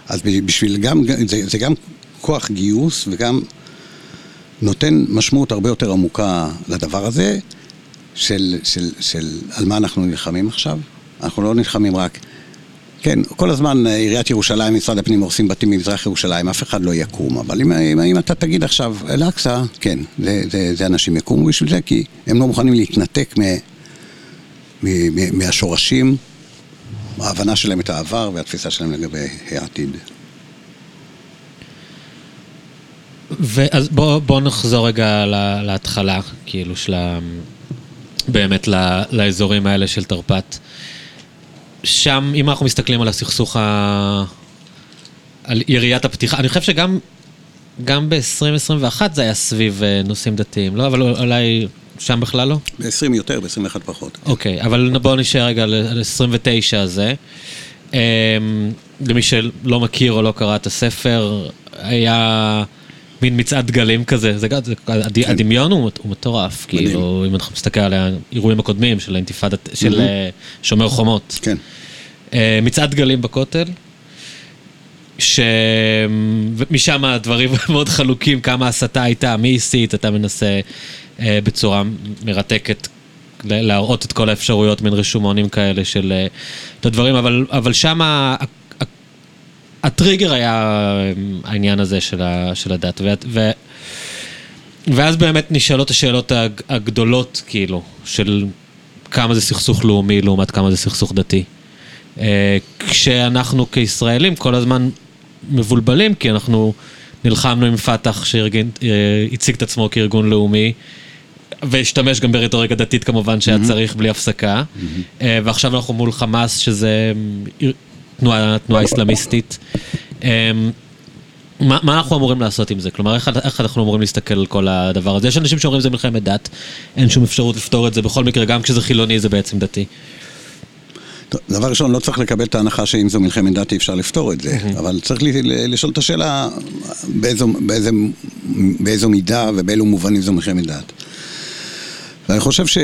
אז בשביל גם, זה, זה גם כוח גיוס וגם נותן משמעות הרבה יותר עמוקה לדבר הזה, של, של, של על מה אנחנו נלחמים עכשיו. אנחנו לא נלחמים רק... כן, כל הזמן עיריית ירושלים, משרד הפנים הורסים בתים ממזרח ירושלים, אף אחד לא יקום. אבל אם, אם, אם אתה תגיד עכשיו, אל-אקצא, כן, זה, זה, זה אנשים יקומו בשביל זה, כי הם לא מוכנים להתנתק מ, מ, מ, מהשורשים, ההבנה שלהם את העבר והתפיסה שלהם לגבי העתיד. ואז בוא, בוא נחזור רגע להתחלה, כאילו, של ה... באמת לאזורים האלה של תרפ"ט. שם, אם אנחנו מסתכלים על הסכסוך ה... על יריית הפתיחה, אני חושב שגם גם ב-2021 זה היה סביב אה, נושאים דתיים, לא? אבל אולי שם בכלל לא? ב-20 יותר, ב-21 פחות. אוקיי, אבל בואו נשאר רגע על 29 הזה. אמ, למי שלא מכיר או לא קרא את הספר, היה... מין מצעד דגלים כזה, זה, זה, הד, כן. הדמיון הוא, הוא מטורף, כאילו, אם אנחנו מסתכל על האירועים הקודמים של האינתיפאדה, של mm-hmm. שומר חומות. כן. Uh, מצעד דגלים בכותל, שמשם הדברים מאוד חלוקים, כמה הסתה הייתה, מי הסית, אתה מנסה uh, בצורה מרתקת להראות את כל האפשרויות, מין רשומונים כאלה של את הדברים, אבל, אבל שם הטריגר היה אמ, העניין הזה של, ה, של הדת. ו, ו, ואז באמת נשאלות השאלות הגדולות, כאילו, של כמה זה סכסוך לאומי לעומת כמה זה סכסוך דתי. אה, כשאנחנו כישראלים כל הזמן מבולבלים, כי אנחנו נלחמנו עם פת"ח שהציג את עצמו כארגון לאומי. והשתמש גם ברטוריקה דתית כמובן שהיה mm-hmm. צריך בלי הפסקה. Mm-hmm. ועכשיו אנחנו מול חמאס שזה אמ, תנועה, תנועה אסלאמיסטית. אמ, מה, מה אנחנו אמורים לעשות עם זה? כלומר, איך, איך אנחנו אמורים להסתכל על כל הדבר הזה? יש אנשים שאומרים שזה מלחמת דת, אין שום אפשרות לפתור את זה בכל מקרה, גם כשזה חילוני זה בעצם דתי. דבר ראשון, לא צריך לקבל את ההנחה שאם זו מלחמת דת אי אפשר לפתור את זה, mm-hmm. אבל צריך לשאול את השאלה באיזו, באיזו, באיזו מידה ובאילו מובנים זו מלחמת דת. ואני חושב ש...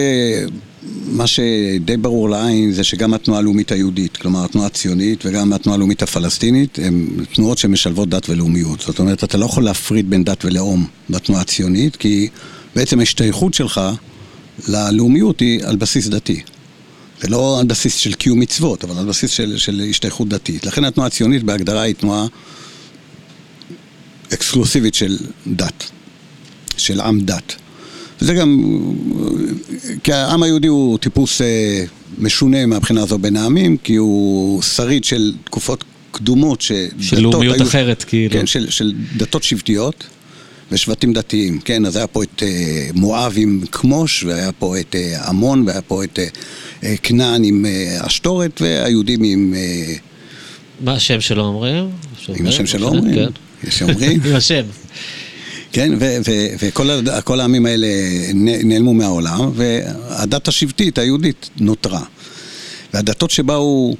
מה שדי ברור לעין זה שגם התנועה הלאומית היהודית, כלומר התנועה הציונית וגם התנועה הלאומית הפלסטינית, הן תנועות שמשלבות דת ולאומיות. זאת אומרת, אתה לא יכול להפריד בין דת ולאום בתנועה הציונית, כי בעצם ההשתייכות שלך ללאומיות היא על בסיס דתי. זה לא על בסיס של קיום מצוות, אבל על בסיס של, של השתייכות דתית. לכן התנועה הציונית בהגדרה היא תנועה אקסקלוסיבית של דת, של עם דת. וזה גם, כי העם היהודי הוא טיפוס אה, משונה מהבחינה הזו בין העמים, כי הוא שריד של תקופות קדומות של לאומיות היו, אחרת, כאילו. כן, של, של דתות שבטיות ושבטים דתיים, כן, אז היה פה את אה, מואב עם כמוש, והיה פה את אה, עמון, והיה פה את כנען עם אשתורת, והיהודים עם... מה השם שלו אומרים? עם השם שלו אומרים? כן. יש אומרים? עם השם. כן, וכל העמים האלה נעלמו מהעולם, והדת השבטית, היהודית, נותרה. והדתות שבאו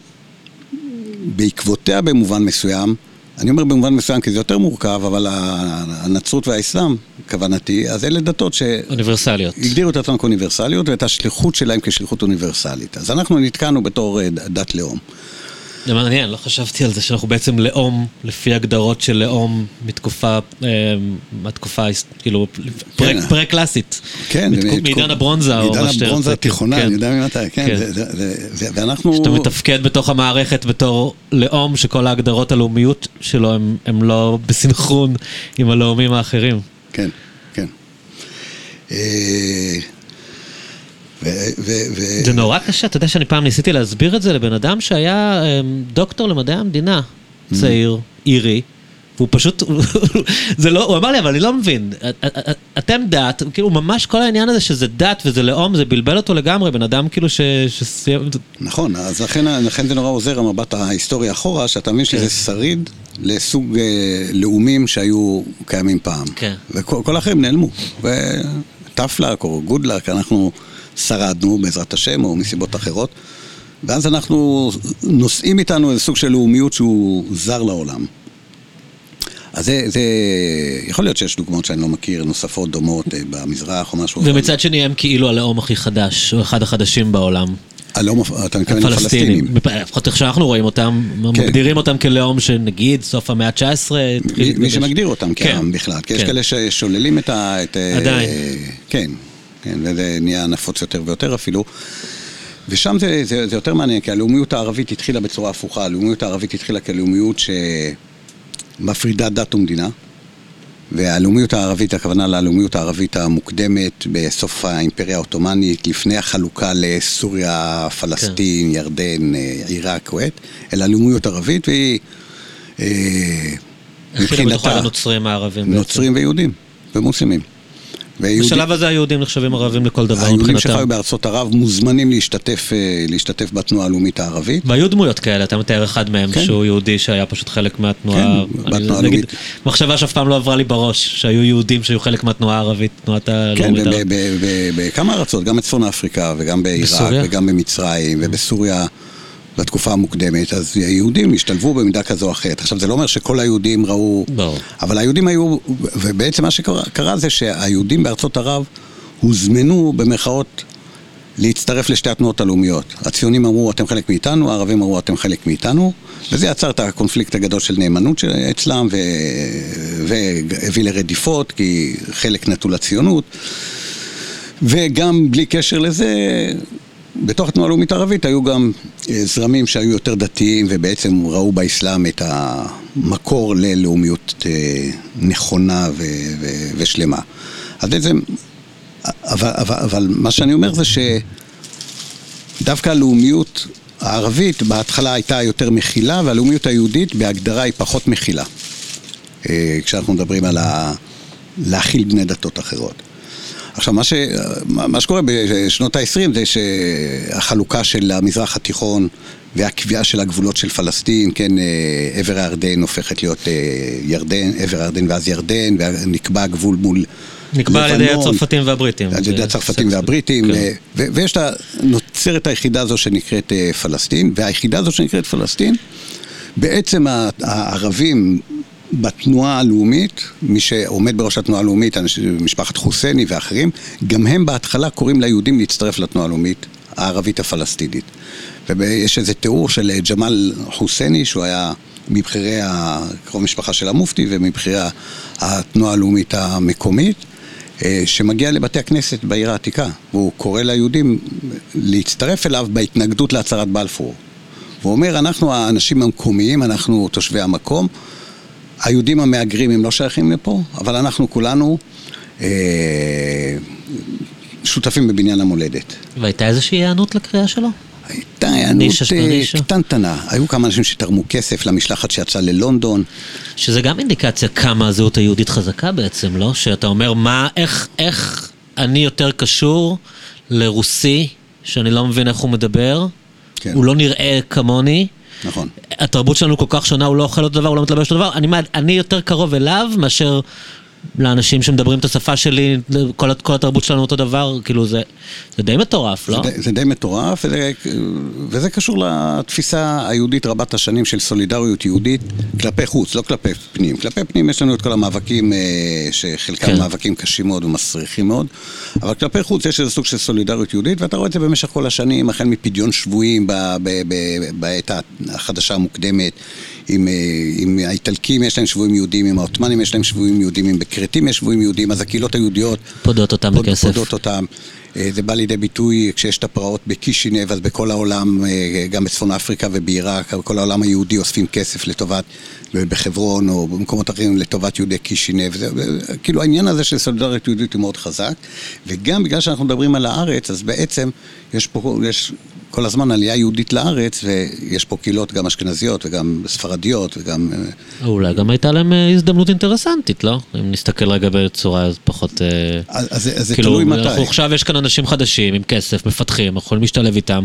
בעקבותיה במובן מסוים, אני אומר במובן מסוים כי זה יותר מורכב, אבל הנצרות והאסלאם, כוונתי, אז אלה דתות ש... אוניברסליות. הגדירו את עצמם כאוניברסליות ואת השליחות שלהם כשליחות אוניברסלית. אז אנחנו נתקענו בתור אה, דת לאום. זה מעניין, לא חשבתי על זה שאנחנו בעצם לאום, לפי הגדרות של לאום מתקופה, אה, מהתקופה, כאילו, כן. פרה-קלאסית. כן, מעידן הברונזה, או מעידן מה שתרצה. הברונזה התיכונה, כן. אני יודע ממתי, כן, כן. ואנחנו... שאתה מתפקד בתוך המערכת בתור לאום, שכל ההגדרות הלאומיות שלו הם, הם לא בסנכרון עם הלאומים האחרים. כן, כן. זה נורא קשה, אתה יודע שאני פעם ניסיתי להסביר את זה לבן אדם שהיה אמ, דוקטור למדעי המדינה, צעיר, אירי, והוא פשוט, זה לא, הוא אמר לי, אבל אני לא מבין, את- את- אתם דת, כאילו ממש כל העניין הזה שזה דת וזה לאום, זה בלבל אותו לגמרי, בן אדם כאילו. שסיים, נכון, אז לכן, זה נורא עוזר המבט ההיסטורי אחורה, שאתה מבין כן. שזה שריד לסוג אה, לאומים שהיו קיימים פעם. כן. וכל כל האחרים נעלמו. luck או luck, אנחנו שרדנו בעזרת השם או מסיבות אחרות, ואז אנחנו נושאים איתנו איזה סוג של לאומיות שהוא זר לעולם. אז זה, זה, יכול להיות שיש דוגמאות שאני לא מכיר, נוספות דומות אה, במזרח או משהו. ומצד שני הם כאילו הלאום הכי חדש, או אחד החדשים בעולם. הלאום, אתה מתכוון לפלסטינים. לפחות איך שאנחנו רואים אותם, כן. מגדירים אותם כלאום שנגיד סוף המאה ה-19, מי, מי שמגדיר אותם כן. כעם בכלל, כי יש כן. כאלה ששוללים את ה... את, אה, עדיין. כן, כן, וזה נהיה נפוץ יותר ויותר אפילו. ושם זה, זה, זה יותר מעניין, כי הלאומיות הערבית התחילה בצורה הפוכה. הלאומיות הערבית התחילה כלאומיות שמפרידה דת ומדינה. והלאומיות הערבית, הכוונה ללאומיות הערבית המוקדמת בסוף האימפריה העות'מאנית, לפני החלוקה לסוריה, פלסטין, כן. ירדן, אה, עיראק, כווית, אלא לאומיות ערבית, והיא אה, התחילו בתוכה הנוצרים הערבים. בעצם. נוצרים ויהודים ומוסלמים. ויהודים- בשלב הזה היהודים נחשבים ערבים לכל דבר היהודים מבחינתם. שחיו בארצות ערב מוזמנים להשתתף, אה, להשתתף בתנועה הלאומית הערבית. והיו דמויות כאלה, אתה מתאר אחד מהם, כן. שהוא יהודי שהיה פשוט חלק מהתנועה. כן, בתנועה הלאומית. מחשבה שאף פעם לא עברה לי בראש, שהיו יהודים שהיו חלק מהתנועה הערבית, תנועת כן, הלאומית הערבית. ב- בכמה ארצות, גם בצפון אפריקה וגם בעיראק? וגם במצרים ובסוריה בתקופה המוקדמת, אז היהודים השתלבו במידה כזו או אחרת. עכשיו, זה לא אומר שכל היהודים ראו... ברור. אבל היהודים היו, ובעצם מה שקרה קרה זה שהיהודים בארצות ערב הוזמנו במרכאות להצטרף לשתי התנועות הלאומיות. הציונים אמרו אתם חלק מאיתנו, הערבים אמרו אתם חלק מאיתנו, וזה יצר את הקונפליקט הגדול של נאמנות אצלם, ו... והביא לרדיפות, כי חלק נטו לציונות. וגם בלי קשר לזה, בתוך התנועה הלאומית הערבית היו גם אה, זרמים שהיו יותר דתיים ובעצם ראו באסלאם את המקור ללאומיות אה, נכונה ו- ו- ושלמה. אז בעצם, אבל, אבל, אבל מה שאני אומר זה שדווקא הלאומיות הערבית בהתחלה הייתה יותר מכילה והלאומיות היהודית בהגדרה היא פחות מכילה. אה, כשאנחנו מדברים על ה... להכיל בני דתות אחרות. עכשיו, מה, ש, מה שקורה בשנות ה-20 זה שהחלוקה של המזרח התיכון והקביעה של הגבולות של פלסטין, כן, אה, עבר הירדן הופכת להיות אה, ירדן, עבר הירדן ואז ירדן, ונקבע הגבול מול נקבע על ידי לבנון, הצרפתים והבריטים. על ידי הצרפתים והבריטים, כן. ו- ו- ויש את ה... נוצרת היחידה הזו שנקראת אה, פלסטין, והיחידה הזו שנקראת פלסטין, בעצם הערבים בתנועה הלאומית, מי שעומד בראש התנועה הלאומית, משפחת חוסייני ואחרים, גם הם בהתחלה קוראים ליהודים להצטרף לתנועה הלאומית הערבית הפלסטינית. ויש איזה תיאור של אה, ג'מאל חוסייני, שהוא היה מבכירי קרוב משפחה של המופתי ומבכירי התנועה הלאומית המקומית. אה, שמגיע לבתי הכנסת בעיר העתיקה, והוא קורא ליהודים להצטרף אליו בהתנגדות להצהרת בלפור. הוא אומר, אנחנו האנשים המקומיים, אנחנו תושבי המקום, היהודים המהגרים הם לא שייכים לפה, אבל אנחנו כולנו אה, שותפים בבניין המולדת. והייתה איזושהי היענות לקריאה שלו? הייתה היענות אה. קטנטנה. היו כמה אנשים שתרמו כסף למשלחת שיצאה ללונדון. שזה גם אינדיקציה כמה הזהות היהודית חזקה בעצם, לא? שאתה אומר, מה, איך, איך אני יותר קשור לרוסי, שאני לא מבין איך הוא מדבר, כן. הוא לא נראה כמוני, נכון. התרבות שלנו כל כך שונה, הוא לא אוכל אותו דבר, הוא לא מתלבש אותו דבר, אני, אני יותר קרוב אליו מאשר לאנשים שמדברים את השפה שלי, כל, כל התרבות שלנו אותו דבר, כאילו זה, זה די מטורף, לא? זה, די- זה די מטורף, וזה, וזה קשור לתפיסה היהודית רבת השנים של סולידריות יהודית כלפי חוץ, לא כלפי פנים. כלפי פנים יש לנו את כל המאבקים, אה, שחלקם כן. מאבקים קשים מאוד ומסריחים מאוד, אבל כלפי חוץ יש איזה סוג של סולידריות יהודית, ואתה רואה את זה במשך כל השנים, החל מפדיון שבויים בעת החדשה המוקדמת. עם, אה, עם האיטלקים יש להם שבויים יהודים, עם העות'מאנים יש להם שבויים יהודים, עם בכרתים יש שבויים יהודים, אז הקהילות היהודיות פודות אותם פוד- בכסף. פודות אותם. אה, זה בא לידי ביטוי כשיש את הפרעות בקישינב, אז בכל העולם, אה, גם בצפון אפריקה ובעיראק, בכל העולם היהודי אוספים כסף לטובת, בחברון או במקומות אחרים, לטובת יהודי קישינב. זה, זה- כאילו העניין הזה של סולידריות יהודית הוא מאוד חזק, וגם בגלל שאנחנו מדברים על הארץ, אז בעצם יש פה, יש כל הזמן עלייה יהודית לארץ, ויש פה קהילות גם אשכנזיות וגם ספרדיות וגם... אה, אולי גם הייתה להם הזדמנות אינטרסנטית, לא? אם נסתכל רגע בצורה פחות... אז, אז, אז זה כאילו, תלוי מתי. עכשיו יש כאן אנשים חדשים עם כסף, מפתחים, יכולים להשתלב איתם.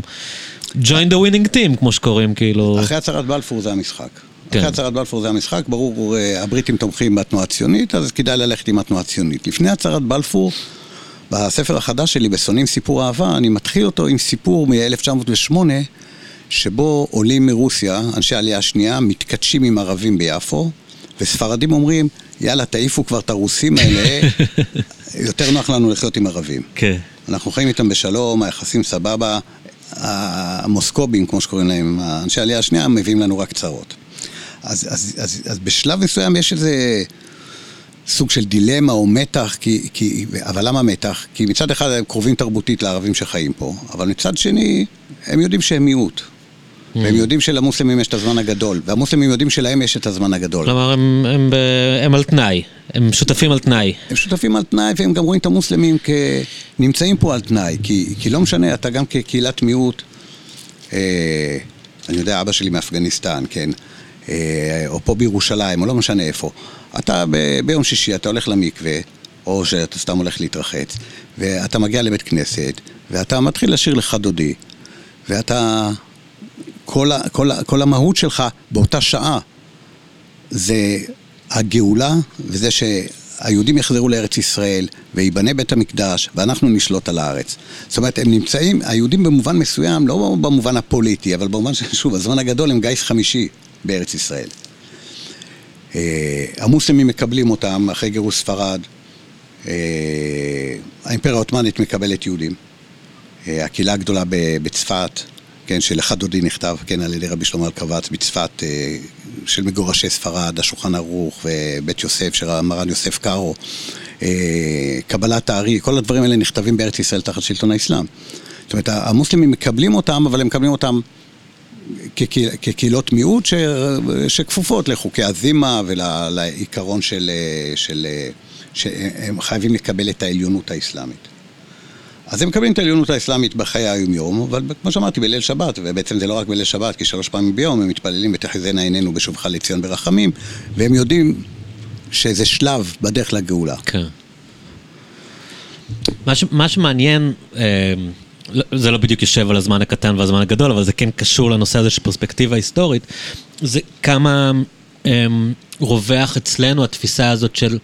join the winning team, כמו שקוראים, כאילו... אחרי הצהרת בלפור זה המשחק. כן. אחרי הצהרת בלפור זה המשחק, ברור, אה, הבריטים תומכים בתנועה הציונית, אז כדאי ללכת עם התנועה הציונית. לפני הצהרת בלפור, בספר החדש שלי, בשונאים סיפור אהבה, אני מתחיל אותו עם סיפור מ-1908, שבו עולים מרוסיה, אנשי העלייה השנייה, מתכתשים עם ערבים ביפו, וספרדים אומרים, יאללה, תעיפו כבר את הרוסים האלה, יותר נוח לנו לחיות עם ערבים. כן. אנחנו חיים איתם בשלום, היחסים סבבה. המוסקובים, כמו שקוראים להם, אנשי העלייה השנייה, מביאים לנו רק צרות. אז, אז, אז, אז בשלב מסוים יש איזה סוג של דילמה או מתח, כי, כי, אבל למה מתח? כי מצד אחד הם קרובים תרבותית לערבים שחיים פה, אבל מצד שני, הם יודעים שהם מיעוט. והם יודעים שלמוסלמים יש את הזמן הגדול, והמוסלמים יודעים שלהם יש את הזמן הגדול. כלומר, הם, הם, ב- הם על תנאי, הם שותפים על תנאי. הם שותפים על תנאי, והם גם רואים את המוסלמים כנמצאים פה על תנאי, כי, כי לא משנה, אתה גם כקהילת מיעוט, אה, אני יודע, אבא שלי מאפגניסטן, כן, אה, או פה בירושלים, או לא משנה איפה. אתה ב, ביום שישי, אתה הולך למקווה, או שאתה סתם הולך להתרחץ, ואתה מגיע לבית כנסת, ואתה מתחיל לשיר לך דודי, ואתה... כל, ה, כל, ה, כל המהות שלך באותה שעה זה הגאולה וזה שהיהודים יחזרו לארץ ישראל וייבנה בית המקדש ואנחנו נשלוט על הארץ. זאת אומרת, הם נמצאים, היהודים במובן מסוים, לא במובן הפוליטי, אבל במובן של, שוב, הזמן הגדול הם גיס חמישי בארץ ישראל. אה, המוסלמים מקבלים אותם אחרי גירוש ספרד, אה, האימפריה העות'מאנית מקבלת יהודים. אה, הקהילה הגדולה בצפת, כן, שלך דודי נכתב, כן, על ידי רבי שלמה אלקבץ בצפת, אה, של מגורשי ספרד, השולחן ערוך ובית יוסף של מרן יוסף קארו, אה, קבלת הארי, כל הדברים האלה נכתבים בארץ ישראל תחת שלטון האסלאם. זאת אומרת, המוסלמים מקבלים אותם, אבל הם מקבלים אותם כקהיל- כקהילות מיעוט ש, שכפופות לחוקי הזימה ולעיקרון של, אה, של, שהם חייבים לקבל את העליונות האסלאמית. אז הם מקבלים את העליונות האסלאמית בחיי היום-יום, אבל כמו שאמרתי, בליל שבת, ובעצם זה לא רק בליל שבת, כי שלוש פעמים ביום הם מתפללים ותחזינה עינינו בשובך לציון ברחמים, והם יודעים שזה שלב בדרך לגאולה. כן. מה, ש, מה שמעניין, אה, לא- זה לא בדיוק יושב על הזמן הקטן והזמן הגדול, אבל זה כן קשור לנושא הזה של פרספקטיבה היסטורית, זה כמה אה, רווח אצלנו התפיסה הזאת של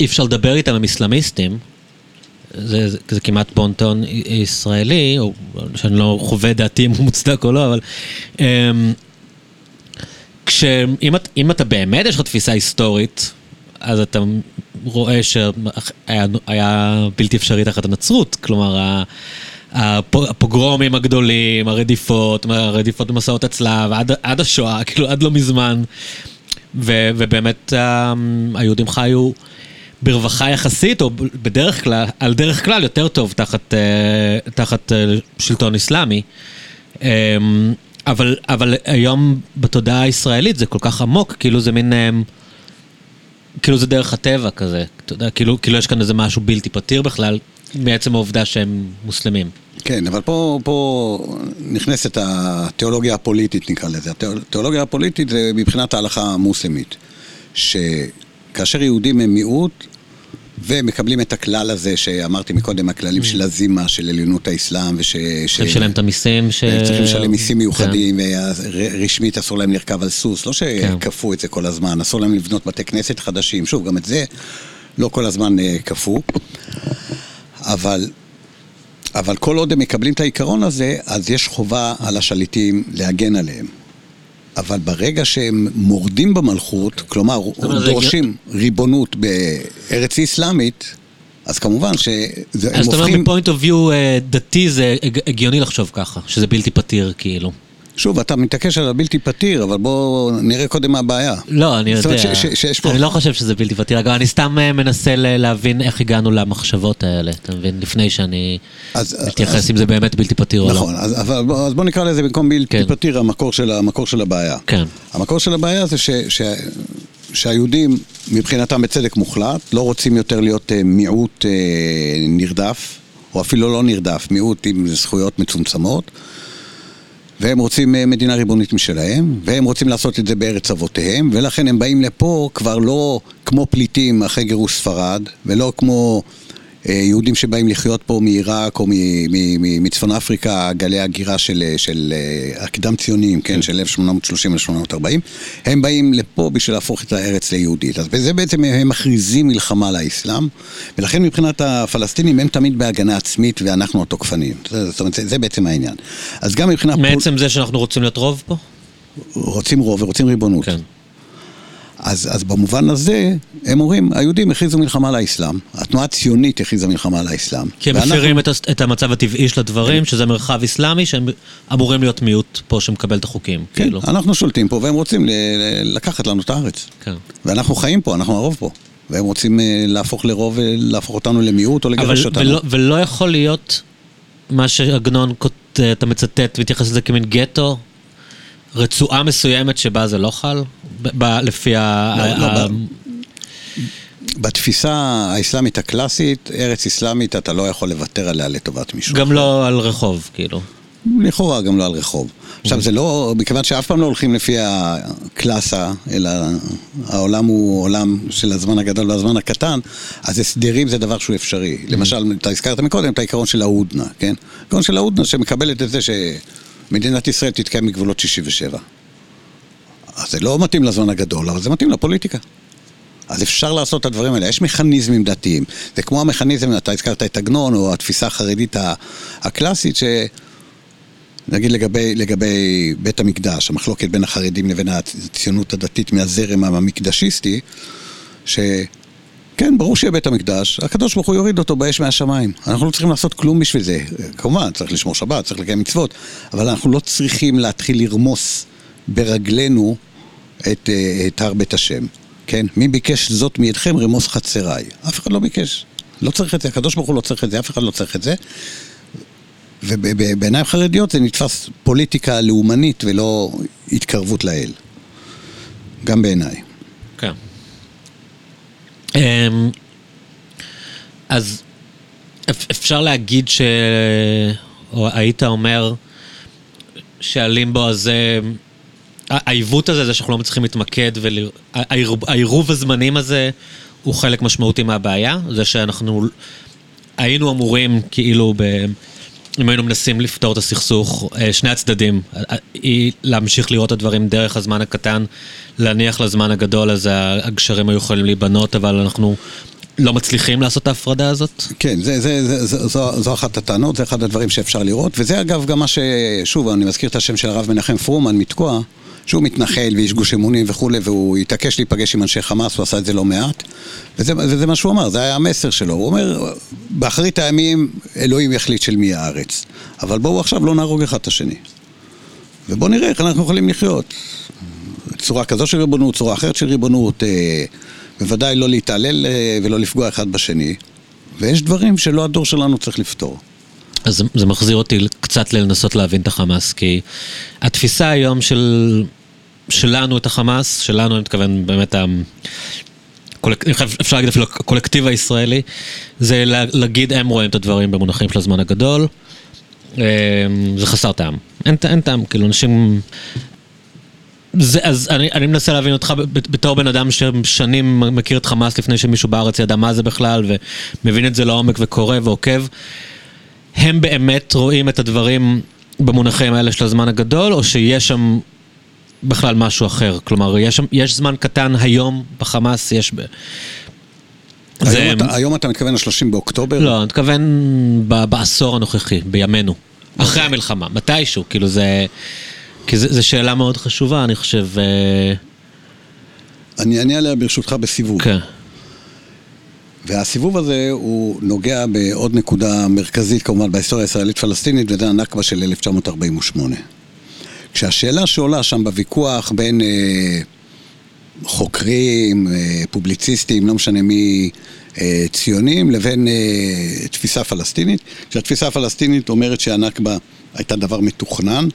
אי אפשר לדבר איתם, הם אסלאמיסטים. זה, זה, זה כמעט בונטון ישראלי, או שאני לא חווה דעתי אם הוא מוצדק או לא, אבל... אה, כשאם את, אתה באמת יש לך תפיסה היסטורית, אז אתה רואה שהיה היה בלתי אפשרי תחת הנצרות, כלומר הפוגרומים הגדולים, הרדיפות, הרדיפות במסעות הצלב, עד, עד השואה, כאילו עד לא מזמן, ו, ובאמת ה- היהודים חיו ברווחה יחסית, או בדרך כלל, על דרך כלל יותר טוב תחת, אה, תחת אה, שלטון אסלאמי. אמ, אבל, אבל היום בתודעה הישראלית זה כל כך עמוק, כאילו זה מין... אמ, כאילו זה דרך הטבע כזה, אתה יודע, כאילו, כאילו יש כאן איזה משהו בלתי פתיר בכלל, מעצם העובדה שהם מוסלמים. כן, אבל פה, פה נכנסת התיאולוגיה הפוליטית, נקרא לזה. התיאולוגיה הפוליטית זה מבחינת ההלכה המוסלמית, שכאשר יהודים הם מיעוט, ומקבלים את הכלל הזה שאמרתי מקודם, הכללים של הזימה, של עליונות האסלאם, וש... צריכים לשלם את המיסים ש... צריכים לשלם מיסים מיוחדים, רשמית אסור להם לרכב על סוס, לא שכפו את זה כל הזמן, אסור להם לבנות בתי כנסת חדשים, שוב, גם את זה לא כל הזמן כפו, אבל... אבל כל עוד הם מקבלים את העיקרון הזה, אז יש חובה על השליטים להגן עליהם. אבל ברגע שהם מורדים במלכות, כלומר, דורשים ריבונות בארץ אסלאמית, אז כמובן שהם הופכים... אז אתה אומר, מפוינט אוף ויו דתי זה הגיוני לחשוב ככה, שזה בלתי פתיר כאילו. שוב, אתה מתעקש על הבלתי פתיר, אבל בואו נראה קודם מה הבעיה. לא, אני יודע. ש, ש, שיש פה... אני לא חושב שזה בלתי פתיר, אגב, אני סתם אה, מנסה להבין איך הגענו למחשבות האלה, אתה מבין? לפני שאני מתייחס אם זה באמת בלתי פתיר או לא. נכון, אז, אז, אז בואו נקרא לזה במקום בלתי כן. פתיר, המקור של, המקור של הבעיה. כן. המקור של הבעיה זה ש, ש, שהיהודים, מבחינתם בצדק מוחלט, לא רוצים יותר להיות אה, מיעוט אה, נרדף, או אפילו לא נרדף, מיעוט עם זכויות מצומצמות. והם רוצים אה, מדינה ריבונית משלהם, והם רוצים לעשות את זה בארץ אבותיהם, ולכן הם באים לפה כבר לא כמו פליטים אחרי גירוש ספרד, ולא כמו יהודים שבאים לחיות פה מעיראק או מצפון אפריקה, גלי הגירה של, של אה, הקדם ציונים, כן, של 1830-1840, הם באים לפה בשביל להפוך את הארץ ליהודית. אז בזה בעצם הם מכריזים מלחמה לאסלאם, ולכן מבחינת הפלסטינים הם תמיד בהגנה עצמית ואנחנו התוקפנים. זאת אומרת, זה, זה בעצם העניין. אז גם מבחינת... מעצם פול... זה שאנחנו רוצים להיות רוב פה? רוצים רוב ורוצים ריבונות. כן. אז, אז במובן הזה, הם אומרים, היהודים הכריזו מלחמה לאסלאם, התנועה הציונית הכריזה מלחמה לאסלאם. כי הם ואנחנו... מפרים את, את המצב הטבעי של הדברים, שזה מרחב אסלאמי, שהם אמורים להיות מיעוט פה שמקבל את החוקים. כן, כאילו. אנחנו שולטים פה והם רוצים ל- לקחת לנו את הארץ. כן. ואנחנו חיים פה, אנחנו הרוב פה. והם רוצים אה, להפוך לרוב, להפוך אותנו למיעוט או לגרש אותנו. ולא, ולא יכול להיות מה שעגנון, אתה מצטט, מתייחס לזה כמין גטו, רצועה מסוימת שבה זה לא חל? ב- לפי ה... לא, ה- לא, ה- בתפיסה האסלאמית הקלאסית, ארץ אסלאמית אתה לא יכול לוותר עליה לטובת מישהו. גם לא על רחוב, כאילו. לכאורה גם לא על רחוב. עכשיו זה לא, מכיוון שאף פעם לא הולכים לפי הקלאסה, אלא העולם הוא עולם של הזמן הגדול והזמן הקטן, אז הסדרים זה דבר שהוא אפשרי. למשל, אתה הזכרת מקודם את העיקרון של ההודנה, כן? העיקרון של ההודנה שמקבלת את זה ש... מדינת ישראל תתקיים מגבולות 67. אז זה לא מתאים לזמן הגדול, אבל זה מתאים לפוליטיקה. אז אפשר לעשות את הדברים האלה. יש מכניזמים דתיים. זה כמו המכניזם, אתה הזכרת את עגנון, או התפיסה החרדית הקלאסית, ש... נגיד לגבי, לגבי בית המקדש, המחלוקת בין החרדים לבין הציונות הדתית מהזרם המקדשיסטי, ש... כן, ברור שיהיה בית המקדש, הקדוש ברוך הוא יוריד אותו באש מהשמיים. אנחנו לא צריכים לעשות כלום בשביל זה. כמובן, צריך לשמור שבת, צריך לקיים מצוות, אבל אנחנו לא צריכים להתחיל לרמוס ברגלינו את, אה, את הר בית השם. כן? מי ביקש זאת מידכם רמוס חצריי? אף אחד לא ביקש. לא צריך את זה, הקדוש ברוך הוא לא צריך את זה, אף אחד לא צריך את זה. ובעיניים חרדיות זה נתפס פוליטיקה לאומנית ולא התקרבות לאל. גם בעיניי. אמ, אז אפשר להגיד ש... או היית אומר שהלימבו הזה, העיוות הזה, זה שאנחנו לא מצליחים להתמקד, והעירוב הזמנים הזה הוא חלק משמעותי מהבעיה, זה שאנחנו היינו אמורים כאילו ב... אם היינו מנסים לפתור את הסכסוך, אה, שני הצדדים, אה, היא להמשיך לראות את הדברים דרך הזמן הקטן, להניח לזמן הגדול, אז הגשרים היו יכולים להיבנות, אבל אנחנו לא מצליחים לעשות את ההפרדה הזאת? כן, זה, זה, זה, זה, זו, זו אחת הטענות, זה אחד הדברים שאפשר לראות, וזה אגב גם מה ש... שוב, אני מזכיר את השם של הרב מנחם פרומן מתקוע, שהוא מתנחל ואיש גוש אמונים וכולי, והוא התעקש להיפגש עם אנשי חמאס, הוא עשה את זה לא מעט. וזה, וזה מה שהוא אמר, זה היה המסר שלו. הוא אומר, באחרית הימים אלוהים יחליט של מי הארץ. אבל בואו עכשיו לא נהרוג אחד את השני. ובואו נראה איך אנחנו יכולים לחיות. צורה כזו של ריבונות, צורה אחרת של ריבונות, אה, בוודאי לא להתעלל אה, ולא לפגוע אחד בשני. ויש דברים שלא הדור שלנו צריך לפתור. אז זה מחזיר אותי קצת לנסות להבין את החמאס, כי התפיסה היום של שלנו את החמאס, שלנו אני מתכוון באמת, אפשר להגיד אפילו הקולקטיב הישראלי, זה להגיד הם רואים את הדברים במונחים של הזמן הגדול, אמ, זה חסר טעם. אין, אין טעם, כאילו אנשים... זה, אז אני, אני מנסה להבין אותך בתור בן אדם ששנים מכיר את חמאס לפני שמישהו בארץ ידע מה זה בכלל ומבין את זה לעומק וקורא ועוקב. הם באמת רואים את הדברים במונחים האלה של הזמן הגדול, או שיש שם בכלל משהו אחר? כלומר, יש, יש זמן קטן היום בחמאס, יש... ב... היום, זה... אתה, היום אתה מתכוון ל-30 באוקטובר? לא, אני מתכוון ב- בעשור הנוכחי, בימינו. Okay. אחרי המלחמה, מתישהו, כאילו זה... כי זו שאלה מאוד חשובה, אני חושב. אה, אני אענה עליה ברשותך בסיבוב. כן. והסיבוב הזה הוא נוגע בעוד נקודה מרכזית כמובן בהיסטוריה הישראלית-פלסטינית, וזה הנכבה של 1948. כשהשאלה שעולה שם בוויכוח בין אה, חוקרים, אה, פובליציסטים, לא משנה מי, אה, ציונים, לבין אה, תפיסה פלסטינית, כשהתפיסה הפלסטינית אומרת שהנכבה הייתה דבר מתוכנן,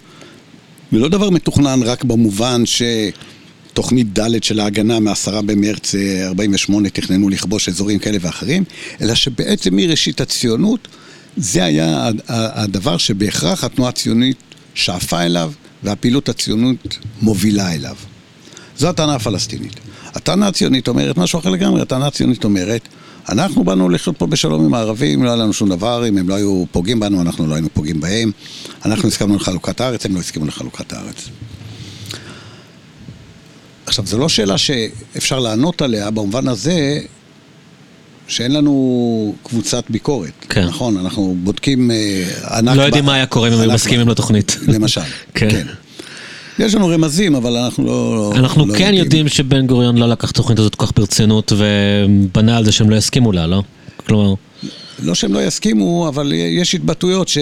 ולא דבר מתוכנן רק במובן שתוכנית ד' של ההגנה מעשרה במרץ 48' אה, תכננו לכבוש אזורים כאלה ואחרים, אלא שבעצם מראשית הציונות זה היה הדבר שבהכרח התנועה הציונית שאפה אליו והפעילות הציונות מובילה אליו. זו הטענה הפלסטינית. הטענה הציונית אומרת משהו אחר לגמרי, הטענה הציונית אומרת אנחנו באנו לחיות פה בשלום עם הערבים, לא היה לנו שום דבר, אם הם לא היו פוגעים בנו, אנחנו לא היינו פוגעים בהם. אנחנו הסכמנו לחלוקת הארץ, הם לא הסכימו לחלוקת הארץ. עכשיו, זו לא שאלה שאפשר לענות עליה במובן הזה שאין לנו קבוצת ביקורת. כן. נכון, אנחנו בודקים... אה, לא יודעים מה היה קורה אם הם מסכימים לתוכנית. למשל, כן. כן. יש לנו רמזים, אבל אנחנו לא... אנחנו לא כן יודעים. יודעים שבן גוריון לא לקח תוכנית הזאת כל כך ברצינות ובנה על זה שהם לא יסכימו לה, לא? כלומר... לא שהם לא יסכימו, אבל יש התבטאויות ש...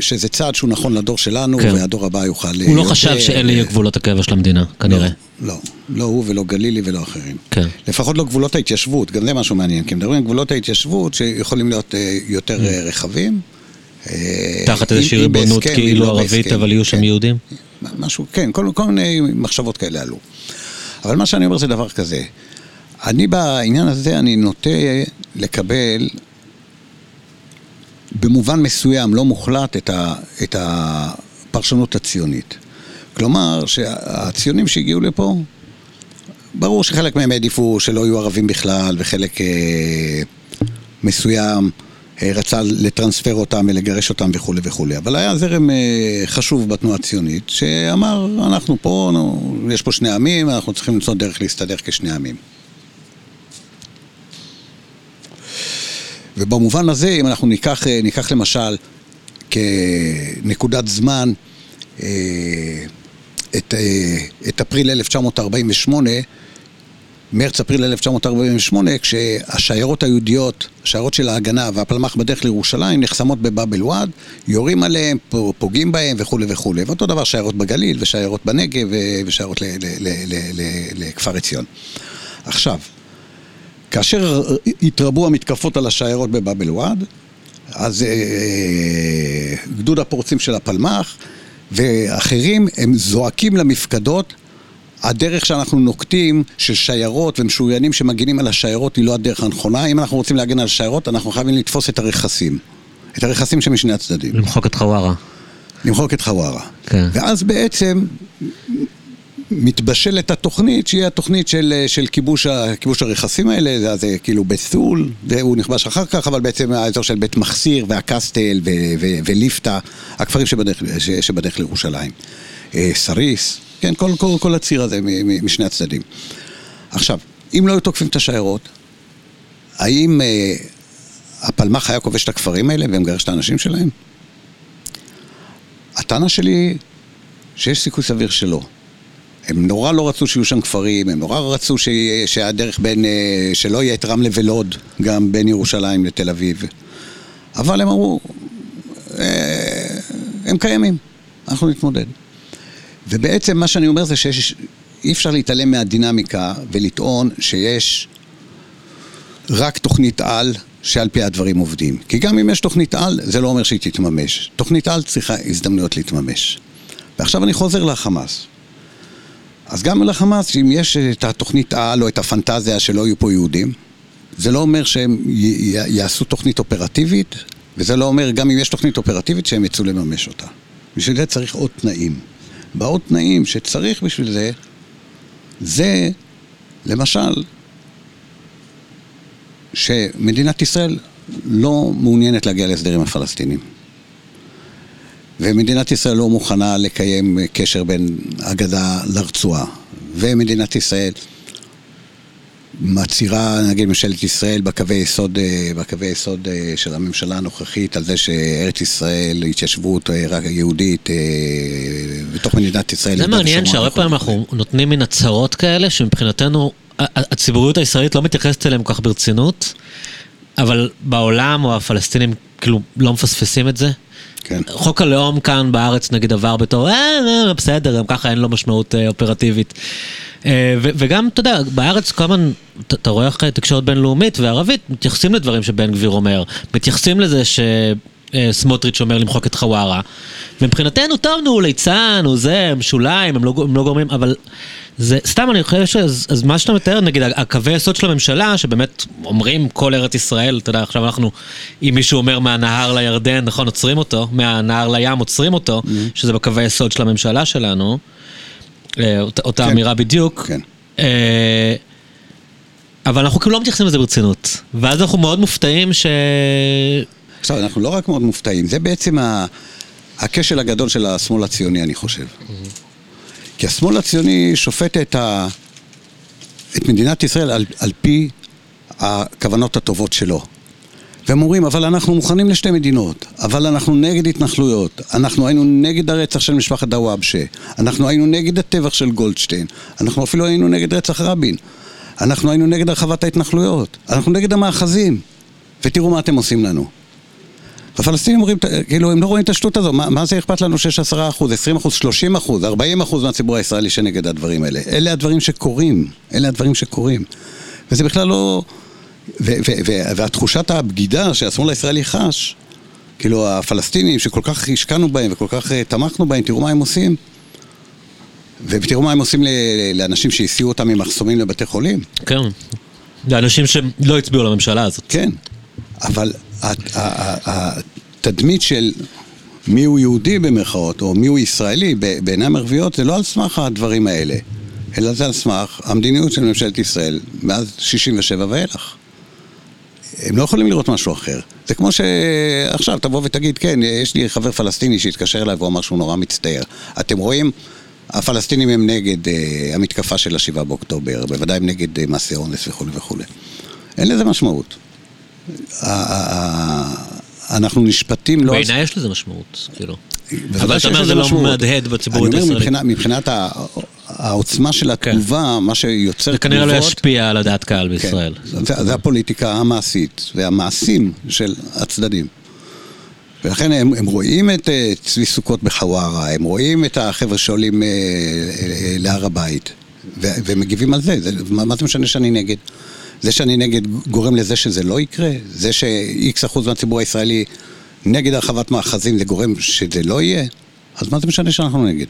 שזה צעד שהוא נכון לדור שלנו, כן. והדור הבא יוכל... הוא לא חשב שאלה יהיו גבולות הקבע של המדינה, כנראה. לא, לא, הוא ולא גלילי ולא אחרים. כן. לפחות לא גבולות ההתיישבות, גם זה משהו מעניין, כי מדברים על גבולות ההתיישבות שיכולים להיות אה, יותר mm. רחבים. אה, תחת איזושהי ריבונות כאילו לא ערבית, אבל יהיו שם כן. יהודים? משהו, כן, כל, כל מיני מחשבות כאלה עלו. אבל מה שאני אומר זה דבר כזה, אני בעניין הזה, אני נוטה לקבל במובן מסוים, לא מוחלט, את, ה, את הפרשנות הציונית. כלומר, שהציונים שהגיעו לפה, ברור שחלק מהם העדיפו שלא יהיו ערבים בכלל, וחלק אה, מסוים אה, רצה לטרנספר אותם ולגרש אותם וכולי וכולי. אבל היה זרם אה, חשוב בתנועה הציונית, שאמר, אנחנו פה, יש פה שני עמים, אנחנו צריכים למצוא דרך להסתדר כשני עמים. ובמובן הזה, אם אנחנו ניקח, אה, ניקח למשל כנקודת זמן את, את אפריל 1948, מרץ-אפריל 1948, כשהשיירות היהודיות, השיירות של ההגנה והפלמ"ח בדרך לירושלים נחסמות בבאבל וואד, יורים עליהם, פוגעים בהם וכולי וכולי. ואותו דבר שיירות בגליל ושיירות בנגב ושיירות לכפר עציון. עכשיו, כאשר התרבו המתקפות על השיירות בבאבל וואד, אז אה, אה, גדוד הפורצים של הפלמ"ח ואחרים, הם זועקים למפקדות הדרך שאנחנו נוקטים של שיירות ומשוריינים שמגינים על השיירות היא לא הדרך הנכונה. אם אנחנו רוצים להגן על השיירות, אנחנו חייבים לתפוס את הרכסים. את הרכסים שמשני הצדדים. למחוק את חווארה. למחוק את חווארה. כן. ואז בעצם מתבשלת התוכנית, שהיא התוכנית של, של כיבוש, כיבוש הרכסים האלה, זה, זה כאילו בסול, הוא נכבש אחר כך, אבל בעצם האזור של בית מחסיר והקסטל ו, ו, וליפתא, הכפרים שבדרך, שבדרך לירושלים. אה, סריס, כן, כל, כל, כל הציר הזה משני הצדדים. עכשיו, אם לא היו תוקפים את השיירות, האם אה, הפלמ"ח היה כובש את הכפרים האלה ומגרש את האנשים שלהם? הטענה שלי שיש סיכוי סביר שלא. הם נורא לא רצו שיהיו שם כפרים, הם נורא רצו. שהדרך בין, אה, שלא יהיה את רמלה ולוד, גם בין ירושלים לתל אביב. אבל הם אמרו, אה, הם קיימים, אנחנו נתמודד. ובעצם מה שאני אומר זה שאי אפשר להתעלם מהדינמיקה ולטעון שיש רק תוכנית על שעל פי הדברים עובדים. כי גם אם יש תוכנית על, זה לא אומר שהיא תתממש. תוכנית על צריכה הזדמנויות להתממש. ועכשיו אני חוזר לחמאס. אז גם לחמאס, אם יש את התוכנית על או את הפנטזיה שלא יהיו פה יהודים, זה לא אומר שהם יעשו תוכנית אופרטיבית, וזה לא אומר, גם אם יש תוכנית אופרטיבית, שהם יצאו לממש אותה. בשביל זה צריך עוד תנאים. בעוד תנאים שצריך בשביל זה, זה, למשל, שמדינת ישראל לא מעוניינת להגיע להסדר עם הפלסטינים. ומדינת ישראל לא מוכנה לקיים קשר בין הגדה לרצועה. ומדינת ישראל מצהירה, נגיד ממשלת ישראל, בקווי יסוד, אה, בקווי יסוד אה, של הממשלה הנוכחית, על זה שארץ ישראל, התיישבות אה, יהודית בתוך מדינת ישראל. זה מעניין שהרבה פעמים אנחנו נותנים מין הצהרות כאלה, שמבחינתנו הציבוריות הישראלית לא מתייחסת אליהן כל כך ברצינות, אבל בעולם או הפלסטינים כאילו לא מפספסים את זה. כן. חוק הלאום כאן בארץ נגיד עבר בתור, אה, אה, בסדר, גם ככה אין לו משמעות אה, אופרטיבית. אה, וגם, אתה יודע, בארץ כל הזמן, אתה רואה איך תקשורת בינלאומית וערבית, מתייחסים לדברים שבן גביר אומר, מתייחסים לזה ש... סמוטריץ' אומר למחוק את חווארה. מבחינתנו, טוב, נו, ליצן, הוא זה, הם שוליים, הם לא, הם לא גורמים, אבל זה, סתם, אני חושב שאז אז מה שאתה מתאר, נגיד, הקווי יסוד של הממשלה, שבאמת אומרים כל ארץ ישראל, אתה יודע, עכשיו אנחנו, אם מישהו אומר מהנהר לירדן, נכון, עוצרים אותו, מהנהר לים עוצרים אותו, mm-hmm. שזה בקווי יסוד של הממשלה שלנו, אה, אותה, אותה כן. אמירה בדיוק. כן. אה, אבל אנחנו כאילו לא מתייחסים לזה ברצינות. ואז אנחנו מאוד מופתעים ש... עכשיו, אנחנו לא רק מאוד מופתעים, זה בעצם ה... הכשל הגדול של השמאל הציוני, אני חושב. Mm-hmm. כי השמאל הציוני שופט את, ה... את מדינת ישראל על, על פי הכוונות הטובות שלו. והם אומרים, אבל אנחנו מוכנים לשתי מדינות, אבל אנחנו נגד התנחלויות, אנחנו היינו נגד הרצח של משפחת דוואבשה, אנחנו היינו נגד הטבח של גולדשטיין, אנחנו אפילו היינו נגד רצח רבין, אנחנו היינו נגד הרחבת ההתנחלויות, אנחנו נגד המאחזים, ותראו מה אתם עושים לנו. הפלסטינים אומרים, כאילו, הם לא רואים את השטות הזו, מה, מה זה אכפת לנו שיש עשרה אחוז, עשרים אחוז, שלושים אחוז, ארבעים אחוז מהציבור הישראלי שנגד הדברים האלה? אלה הדברים שקורים, אלה הדברים שקורים. וזה בכלל לא... והתחושת הבגידה שהשמאל הישראלי חש, כאילו הפלסטינים שכל כך השקענו בהם וכל כך אה, תמכנו בהם, תראו מה הם עושים. ותראו מה הם עושים לאנשים שהסיעו אותם ממחסומים לבתי חולים. כן, לאנשים שלא הצביעו לממשלה הזאת. כן, אבל התדמית של מיהו יהודי במרכאות, או מיהו ישראלי בעיניים ערביות, זה לא על סמך הדברים האלה, אלא זה על סמך המדיניות של ממשלת ישראל מאז 67' ואילך. הם לא יכולים לראות משהו אחר. זה כמו שעכשיו תבוא ותגיד, כן, יש לי חבר פלסטיני שהתקשר אליי והוא אמר שהוא נורא מצטער. אתם רואים, הפלסטינים הם נגד uh, המתקפה של השבעה באוקטובר, בוודאי הם נגד uh, מעשי אונס וכולי וכולי. אין לזה משמעות. אנחנו נשפטים לא... בעיניי יש לזה משמעות, כאילו. אבל אתה אומר זה לא מהדהד בציבורית הישראלית. אני אומר, מבחינת העוצמה של כן. התגובה, מה שיוצר תגובות... זה כנראה לא ישפיע על הדעת קהל כן. בישראל. זה הפוליטיקה המעשית והמעשים של הצדדים. ולכן הם, הם רואים את uh, צבי סוכות בחווארה, הם רואים את החבר'ה שעולים uh, uh, להר הבית, ומגיבים על זה, זה מה זה משנה שאני נגד? זה שאני נגד גורם לזה שזה לא יקרה? זה ש-X אחוז מהציבור הישראלי נגד הרחבת מאחזים זה גורם שזה לא יהיה? אז מה זה משנה שאנחנו נגד?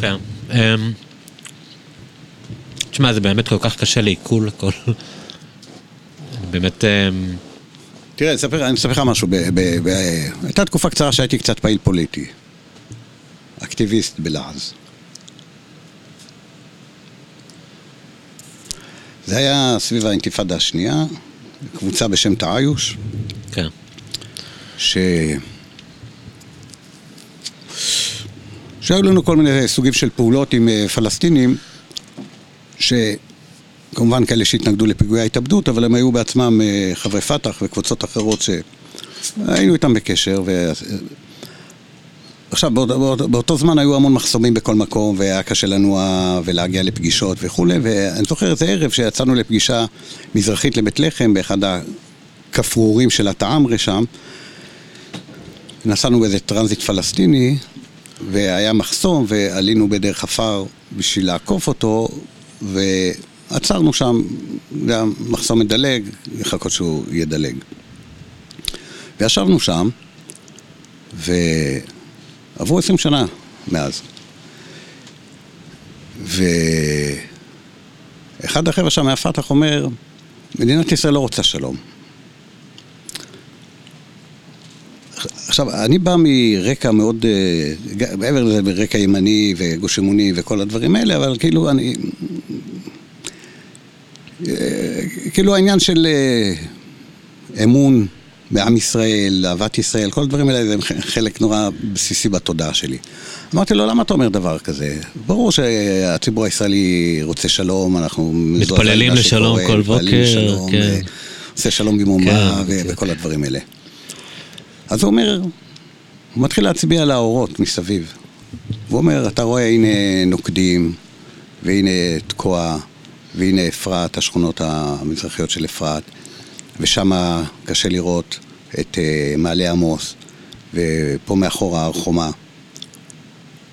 כן. אמ, תשמע, זה באמת כל כך קשה לעיכול הכל. באמת... אמ, תראה, אני אספר לך משהו. הייתה תקופה קצרה שהייתי קצת פעיל פוליטי. אקטיביסט בלעז. זה היה סביב האינתיפאדה השנייה, קבוצה בשם תעיוש. כן. ש... שהיו לנו כל מיני סוגים של פעולות עם אה, פלסטינים, שכמובן כאלה שהתנגדו לפיגועי ההתאבדות, אבל הם היו בעצמם אה, חברי פת"ח וקבוצות אחרות שהיינו איתם בקשר, ו... עכשיו, באותו, באותו, באותו זמן היו המון מחסומים בכל מקום, והיה קשה לנוע ולהגיע לפגישות וכולי, ואני זוכר איזה ערב שיצאנו לפגישה מזרחית לבית לחם, באחד הכפרורים של התעמרה שם. נסענו באיזה טרנזיט פלסטיני, והיה מחסום, ועלינו בדרך עפר בשביל לעקוף אותו, ועצרנו שם, היה מחסום מדלג, לחכות שהוא ידלג. וישבנו שם, ו... עברו עשרים שנה מאז. ואחד החבר'ה שם מהפת"ח אומר, מדינת ישראל לא רוצה שלום. עכשיו, אני בא מרקע מאוד, אה, מעבר לזה, ברקע ימני וגוש אמוני וכל הדברים האלה, אבל כאילו אני... אה, כאילו העניין של אה, אמון בעם ישראל, אהבת ישראל, כל הדברים האלה זה חלק נורא בסיסי בתודעה שלי. אמרתי לו, למה אתה אומר דבר כזה? ברור שהציבור הישראלי רוצה שלום, אנחנו... מתפללים לשלום כל בוקר, כן. עושה שלום במומה כן, וכל כן. הדברים האלה. אז הוא אומר, הוא מתחיל להצביע על האורות מסביב. הוא אומר, אתה רואה, הנה נוקדים, והנה תקוע, והנה אפרת, השכונות המזרחיות של אפרת, ושם קשה לראות את uh, מעלה עמוס, ופה מאחורה הר חומה. הוא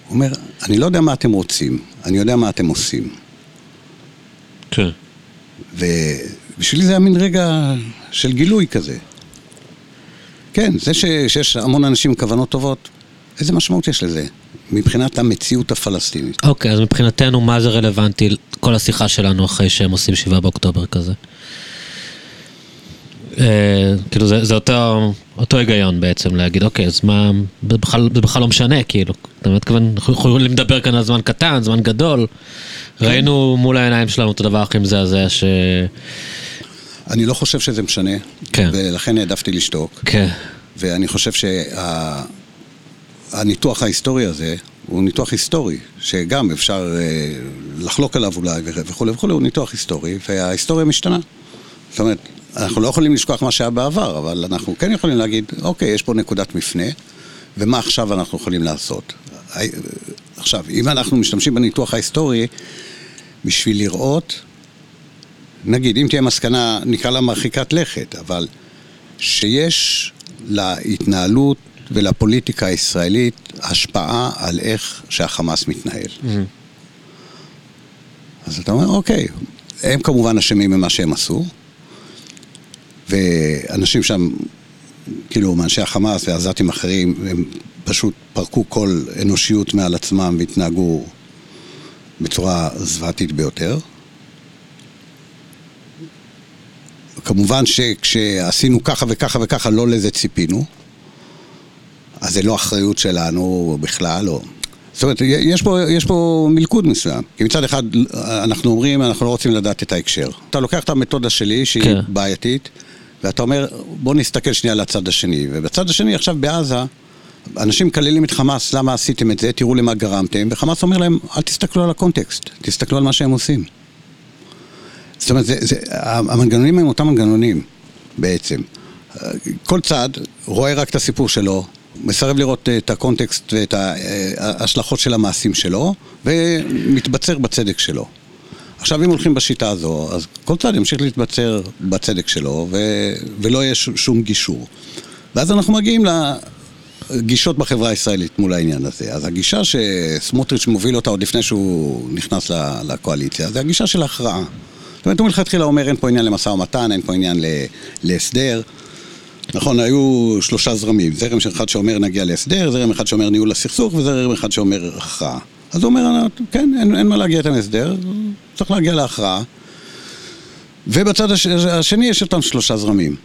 אומר, אני לא יודע מה אתם רוצים, אני יודע מה אתם עושים. כן. ובשבילי זה היה מין רגע של גילוי כזה. כן, זה ש, שיש המון אנשים עם כוונות טובות, איזה משמעות יש לזה? מבחינת המציאות הפלסטינית. אוקיי, okay, אז מבחינתנו, מה זה רלוונטי, כל השיחה שלנו אחרי שהם עושים שבעה באוקטובר כזה? אה, כאילו זה, זה אותו, אותו היגיון בעצם, להגיד, אוקיי, אז מה, זה בכלל, זה בכלל לא משנה, כאילו. אתה מתכוון, אנחנו יכולים לדבר כאן על זמן קטן, זמן גדול. כן. ראינו מול העיניים שלנו את הדבר הכי מזעזע ש... אני לא חושב שזה משנה, כן. ולכן העדפתי לשתוק. כן. ואני חושב שהניתוח שה... ההיסטורי הזה הוא ניתוח היסטורי, שגם אפשר אה, לחלוק עליו אולי וכולי וכולי, הוא ניתוח היסטורי, וההיסטוריה משתנה. זאת אומרת, אנחנו לא יכולים לשכוח מה שהיה בעבר, אבל אנחנו כן יכולים להגיד, אוקיי, יש פה נקודת מפנה, ומה עכשיו אנחנו יכולים לעשות? עכשיו, אם אנחנו משתמשים בניתוח ההיסטורי בשביל לראות נגיד, אם תהיה מסקנה, נקרא לה מרחיקת לכת, אבל שיש להתנהלות ולפוליטיקה הישראלית השפעה על איך שהחמאס מתנהל. Mm-hmm. אז אתה אומר, אוקיי, הם כמובן אשמים במה שהם עשו, ואנשים שם, כאילו, מאנשי החמאס ועזתים אחרים, הם פשוט פרקו כל אנושיות מעל עצמם והתנהגו בצורה זוועתית ביותר. כמובן שכשעשינו ככה וככה וככה, לא לזה ציפינו. אז זה לא אחריות שלנו בכלל, או... זאת אומרת, יש פה, יש פה מלכוד מסוים. כי מצד אחד, אנחנו אומרים, אנחנו לא רוצים לדעת את ההקשר. אתה לוקח את המתודה שלי, שהיא כן. בעייתית, ואתה אומר, בוא נסתכל שנייה לצד השני. ובצד השני, עכשיו בעזה, אנשים מקללים את חמאס, למה עשיתם את זה, תראו למה גרמתם, וחמאס אומר להם, אל תסתכלו על הקונטקסט, תסתכלו על מה שהם עושים. זאת אומרת, זה, זה, המנגנונים הם אותם מנגנונים בעצם. כל צד רואה רק את הסיפור שלו, מסרב לראות את הקונטקסט ואת ההשלכות של המעשים שלו, ומתבצר בצדק שלו. עכשיו, אם הולכים בשיטה הזו, אז כל צד ימשיך להתבצר בצדק שלו, ו... ולא יהיה שום גישור. ואז אנחנו מגיעים לגישות בחברה הישראלית מול העניין הזה. אז הגישה שסמוטריץ' מוביל אותה עוד לפני שהוא נכנס לקואליציה, זה הגישה של הכרעה. זאת אומרת, הוא מלכתחילה אומר, אין פה עניין למשא ומתן, אין פה עניין להסדר. נכון, היו שלושה זרמים, זרם אחד שאומר נגיע להסדר, זרם אחד שאומר ניהול הסכסוך, וזרם אחד שאומר הכרעה. אז הוא אומר, כן, אין, אין מה להגיע איתם להסדר, צריך להגיע להכרעה. ובצד הש, השני יש אותם שלושה זרמים,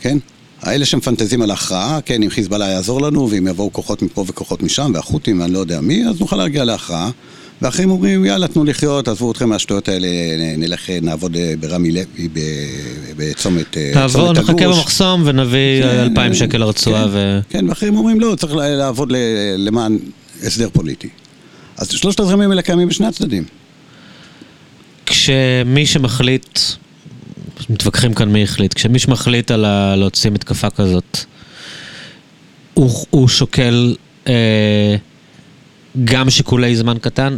כן? האלה שמפנטזים על הכרעה, כן, אם חיזבאללה יעזור לנו, ואם יבואו כוחות מפה וכוחות משם, והחות'ים ואני לא יודע מי, אז נוכל להגיע להכרעה. ואחרים אומרים, יאללה, תנו לחיות, עזבו אתכם מהשטויות האלה, נלך, נעבוד אה, ברמי לוי, בצומת הגוש. אה, תעבור, נחכה במחסום ונביא כן, אלפיים שקל לרצועה כן, ו... כן, ואחרים אומרים, לא, צריך לעבוד למען הסדר פוליטי. אז שלושת הזרמים האלה קיימים בשני הצדדים. כשמי שמחליט, מתווכחים כאן מי החליט, כשמי שמחליט על להוציא מתקפה כזאת, הוא, הוא שוקל אה, גם שיקולי זמן קטן?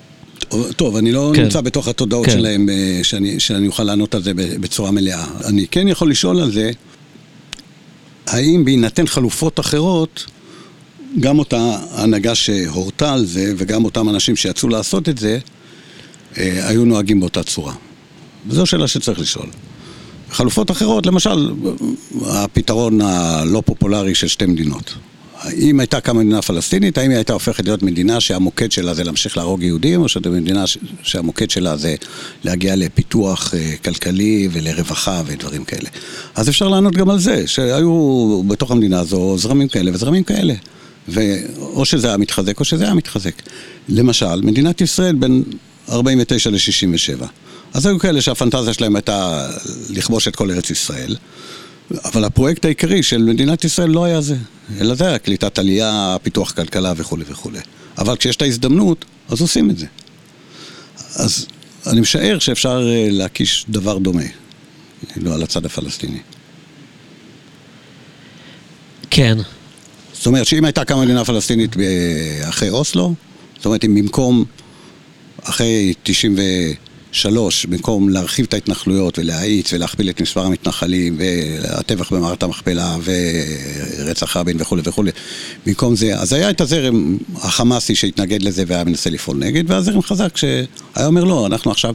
טוב, אני לא כן. נמצא בתוך התודעות כן. שלהם אה, שאני, שאני אוכל לענות על זה בצורה מלאה. אני כן יכול לשאול על זה, האם בהינתן חלופות אחרות, גם אותה הנהגה שהורתה על זה, וגם אותם אנשים שיצאו לעשות את זה, אה, היו נוהגים באותה צורה. וזו שאלה שצריך לשאול. חלופות אחרות, למשל, הפתרון הלא פופולרי של שתי מדינות. אם הייתה קמה מדינה פלסטינית, האם היא הייתה הופכת להיות מדינה שהמוקד שלה זה להמשיך להרוג יהודים, או שזו מדינה שהמוקד שלה זה להגיע לפיתוח אה, כלכלי ולרווחה ודברים כאלה. אז אפשר לענות גם על זה, שהיו בתוך המדינה הזו זרמים כאלה וזרמים כאלה. ואו שזה היה מתחזק או שזה היה מתחזק. למשל, מדינת ישראל בין 49 ל-67. אז היו כאלה שהפנטזיה שלהם הייתה לכבוש את כל ארץ ישראל. אבל הפרויקט העיקרי של מדינת ישראל לא היה זה, אלא זה היה קליטת עלייה, פיתוח כלכלה וכולי וכולי. אבל כשיש את ההזדמנות, אז עושים את זה. אז אני משער שאפשר אה, להקיש דבר דומה, כאילו על הצד הפלסטיני. כן. זאת אומרת שאם הייתה קמה מדינה פלסטינית אחרי אוסלו, זאת אומרת אם במקום אחרי 90 ו... שלוש, במקום להרחיב את ההתנחלויות ולהאיץ ולהכפיל את מספר המתנחלים והטבח במערכת המכפלה ורצח רבין וכולי וכולי, במקום זה, אז היה את הזרם החמאסי שהתנגד לזה והיה מנסה לפעול נגד, והזרם חזק שהיה אומר לא, אנחנו עכשיו...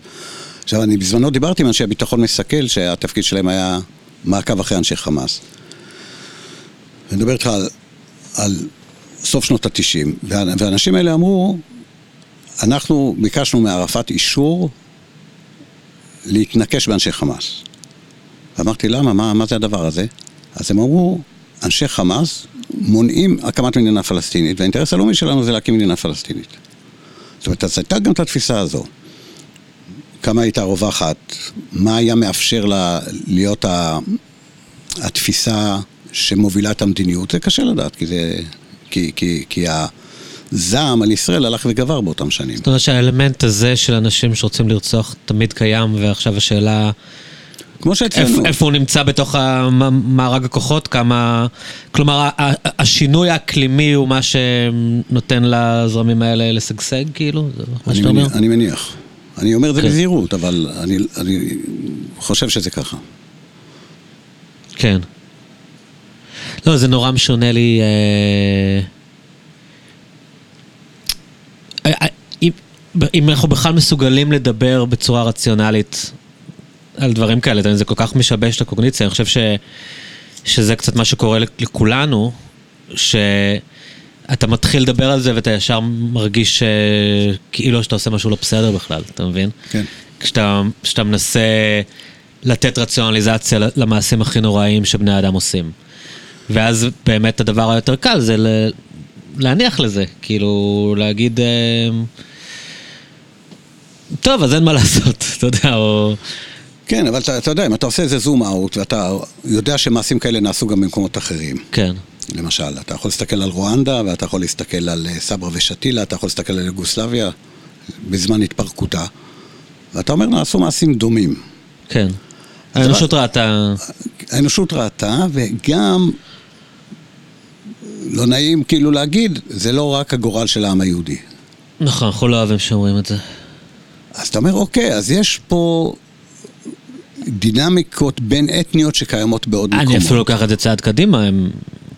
עכשיו, אני בזמנו דיברתי עם אנשי הביטחון מסכל שהתפקיד שלהם היה מעקב אחרי אנשי חמאס. אני מדבר איתך על, על סוף שנות התשעים, והאנשים האלה אמרו, אנחנו ביקשנו מערפאת אישור להתנקש באנשי חמאס. אמרתי, למה? מה, מה זה הדבר הזה? אז הם אמרו, אנשי חמאס מונעים הקמת מדינה פלסטינית, והאינטרס הלאומי שלנו זה להקים מדינה פלסטינית. זאת אומרת, אז הייתה גם את התפיסה הזו. כמה הייתה רווחת, מה היה מאפשר לה להיות. התפיסה שמובילה את המדיניות, זה קשה לדעת, כי זה... כי, כי, כי הזעם על ישראל הלך וגבר באותם שנים. זאת אומרת שהאלמנט הזה של אנשים שרוצים לרצוח תמיד קיים, ועכשיו השאלה... כמו שאצלנו. איפה הוא נמצא בתוך מארג הכוחות, כמה... כלומר, השינוי האקלימי הוא מה שנותן לזרמים האלה לשגשג, כאילו? זה מה שאתה אומר? אני מניח. אני אומר את זה כן. בזהירות, אבל אני, אני חושב שזה ככה. כן. לא, זה נורא משונה לי... אה... אה, אה, אם אנחנו בכלל מסוגלים לדבר בצורה רציונלית על דברים כאלה, זה כל כך משבש את הקוגניציה, אני חושב ש, שזה קצת מה שקורה לכולנו, שאתה מתחיל לדבר על זה ואתה ישר מרגיש כאילו שאתה עושה משהו לא בסדר בכלל, אתה מבין? כן. כשאתה, כשאתה מנסה לתת רציונליזציה למעשים הכי נוראים שבני אדם עושים. ואז באמת הדבר היותר קל זה להניח לזה, כאילו להגיד, אה, טוב, אז אין מה לעשות, אתה יודע, או... כן, אבל אתה, אתה יודע, אם אתה עושה איזה זום אאוט, ואתה יודע שמעשים כאלה נעשו גם במקומות אחרים. כן. למשל, אתה יכול להסתכל על רואנדה, ואתה יכול להסתכל על אה, סברה ושתילה, אתה יכול להסתכל על יוגוסלביה, בזמן התפרקותה, ואתה אומר, נעשו מעשים דומים. כן. האנושות ראתה... האנושות ראתה, וגם לא נעים כאילו להגיד, זה לא רק הגורל של העם היהודי. נכון, אנחנו לא אוהבים שאומרים את זה. אז אתה אומר, אוקיי, אז יש פה דינמיקות בין אתניות שקיימות בעוד אני מקומות. אני אפילו לוקח את זה צעד קדימה, הם,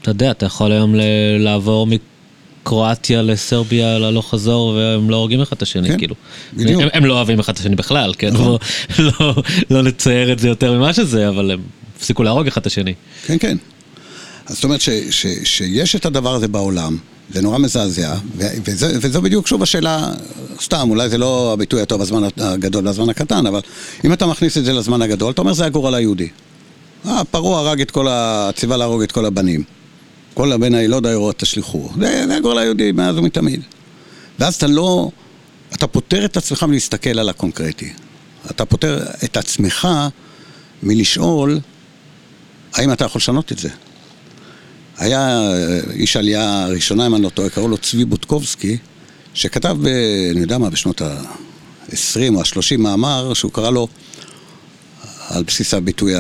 אתה יודע, אתה יכול היום לעבור מקרואטיה לסרביה ללוך חזור, והם לא הורגים אחד את השני, כן, כאילו. בדיוק. הם, הם לא אוהבים אחד את השני בכלל, כן? נכון. לא, לא, לא נצייר את זה יותר ממה שזה, אבל הם הפסיקו להרוג אחד את השני. כן, כן. אז זאת אומרת ש, ש, שיש את הדבר הזה בעולם, זה נורא מזעזע, וזה, וזו בדיוק שוב השאלה, סתם, אולי זה לא הביטוי הטוב הזמן הגדול והזמן הקטן, אבל אם אתה מכניס את זה לזמן הגדול, אתה אומר זה הגורל היהודי. אה, פרעה הרג את כל ה... ציווה להרוג את כל הבנים. כל הבן הילוד היורות תשליכו. זה, זה הגורל היהודי מאז ומתמיד. ואז אתה לא... אתה פוטר את עצמך מלהסתכל על הקונקרטי. אתה פוטר את עצמך מלשאול האם אתה יכול לשנות את זה. היה אה, איש עלייה הראשונה, אם אני לא טועה, קראו לו צבי בוטקובסקי, שכתב, ב, אני יודע מה, בשנות ה-20 או ה-30 מאמר, שהוא קרא לו, על בסיס הביטוי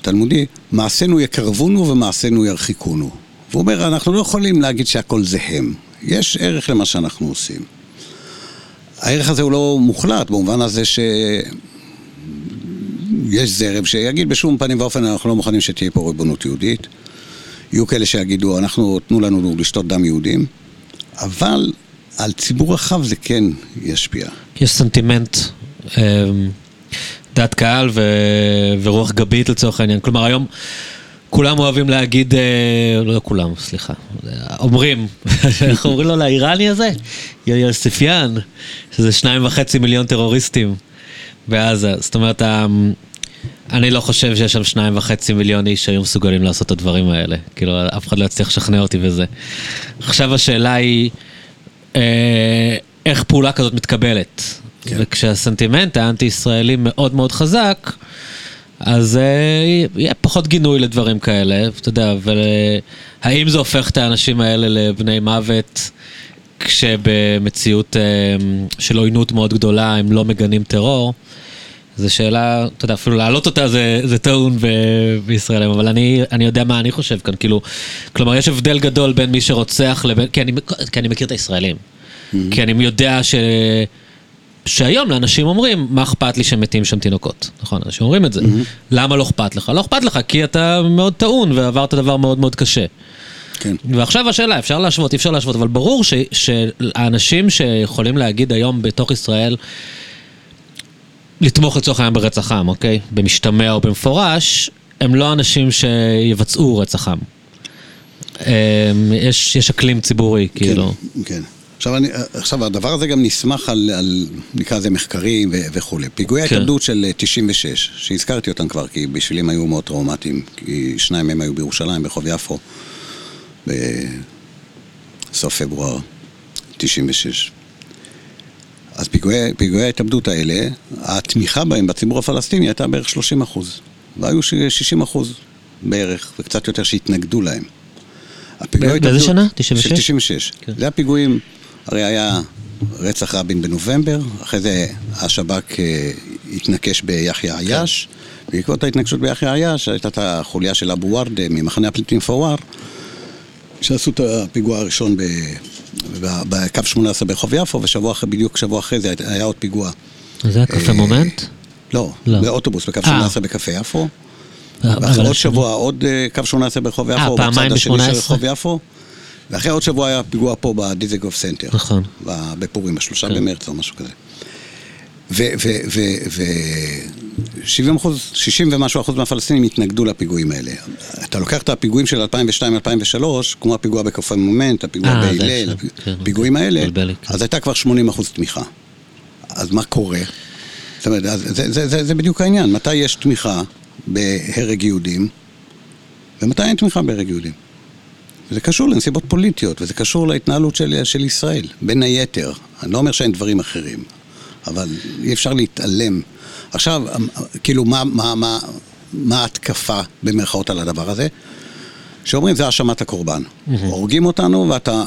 התלמודי, מעשינו יקרבונו ומעשינו ירחיקונו. והוא אומר, אנחנו לא יכולים להגיד שהכל זה הם. יש ערך למה שאנחנו עושים. הערך הזה הוא לא מוחלט, במובן הזה ש... יש זרם שיגיד בשום פנים ואופן אנחנו לא מוכנים שתהיה פה ריבונות יהודית. יהיו כאלה שיגידו, אנחנו, תנו לנו לשתות דם יהודים, אבל על ציבור רחב זה כן ישפיע. יש סנטימנט, אמ, דעת קהל ו... ורוח גבית לצורך העניין. כלומר, היום כולם אוהבים להגיד, אה, לא כולם, סליחה, אומרים, איך אומרים לו לאיראני הזה? יוספיאן, שזה שניים וחצי מיליון טרוריסטים בעזה. זאת אומרת, אני לא חושב שיש שם שניים וחצי מיליון איש שהיו מסוגלים לעשות את הדברים האלה. כאילו, אף אחד לא יצליח לשכנע אותי בזה. עכשיו השאלה היא, אה, איך פעולה כזאת מתקבלת? כן. וכשהסנטימנט האנטי-ישראלי מאוד מאוד חזק, אז אה, יהיה פחות גינוי לדברים כאלה, אתה יודע, והאם זה הופך את האנשים האלה לבני מוות, כשבמציאות אה, של עוינות מאוד גדולה הם לא מגנים טרור? זו שאלה, אתה יודע, אפילו להעלות אותה זה, זה טעון ב- בישראל, אבל אני, אני יודע מה אני חושב כאן, כאילו, כלומר, יש הבדל גדול בין מי שרוצח לבין, כי אני, כי אני מכיר את הישראלים. Mm-hmm. כי אני יודע ש... שהיום לאנשים אומרים, מה אכפת לי שמתים שם תינוקות, נכון? אנשים אומרים את זה. Mm-hmm. למה לא אכפת לך? לא אכפת לך, כי אתה מאוד טעון ועברת דבר מאוד מאוד קשה. כן. ועכשיו השאלה, אפשר להשוות, אי אפשר להשוות, אבל ברור ש, שהאנשים שיכולים להגיד היום בתוך ישראל, לתמוך לצורך העניין ברצח עם, אוקיי? במשתמע או במפורש, הם לא אנשים שיבצעו רצח עם. אמ, יש, יש אקלים ציבורי, כן, כאילו. כן. עכשיו, אני, עכשיו, הדבר הזה גם נסמך על, על נקרא לזה מחקרים ו, וכולי. פיגועי כן. ההתאבדות של 96, אה, שהזכרתי אותם כבר, כי בשבילי הם היו מאוד טראומטיים, כי שניים מהם היו בירושלים, ברחוב יפו, בסוף פברואר 96. אז פיגועי, פיגועי ההתאבדות האלה, התמיכה בהם בציבור הפלסטיני הייתה בערך 30 אחוז. והיו 60 אחוז בערך, וקצת יותר שהתנגדו להם. באיזה שנה? 96? של 96. כן. זה הפיגועים, הרי היה רצח רבין בנובמבר, אחרי זה השב"כ אה, התנקש ביחיא כן. עיאש, בעקבות ההתנגשות ביחיא עיאש הייתה את החוליה של אבו ורדה ממחנה הפליטים פוואר, שעשו את הפיגוע הראשון ב... בקו 18 ברחוב יפו, ושבוע אחרי, בדיוק שבוע אחרי זה היה עוד פיגוע. זה היה קפה מומנט? לא, לא, באוטובוס בקו 18 אה. בקפה יפו. ואחרי עוד שבוע עוד אה, קו 18 ברחוב יפו, אה, בצד השני של רחוב יפו. ואחרי עוד שבוע היה פיגוע פה בדיזגוף סנטר. נכון. בפורים, בשלושה כן. במרץ או משהו כזה. ו-70 אחוז, 60 ומשהו אחוז מהפלסטינים התנגדו לפיגועים האלה. אתה לוקח את הפיגועים של 2002-2003, כמו הפיגוע בקפה מומנט, הפיגוע אה, בהלל, כן, הפיגועים האלה, כן. אז הייתה כבר 80 אחוז תמיכה. אז מה קורה? זאת אומרת, זה, זה, זה, זה בדיוק העניין, מתי יש תמיכה בהרג יהודים, ומתי אין תמיכה בהרג יהודים. וזה קשור לנסיבות פוליטיות, וזה קשור להתנהלות של, של ישראל, בין היתר. אני לא אומר שאין דברים אחרים, אבל אי אפשר להתעלם. עכשיו, כאילו, מה, מה, מה, מה ההתקפה במרכאות על הדבר הזה? שאומרים, זה האשמת הקורבן. Mm-hmm. הורגים אותנו, ואתה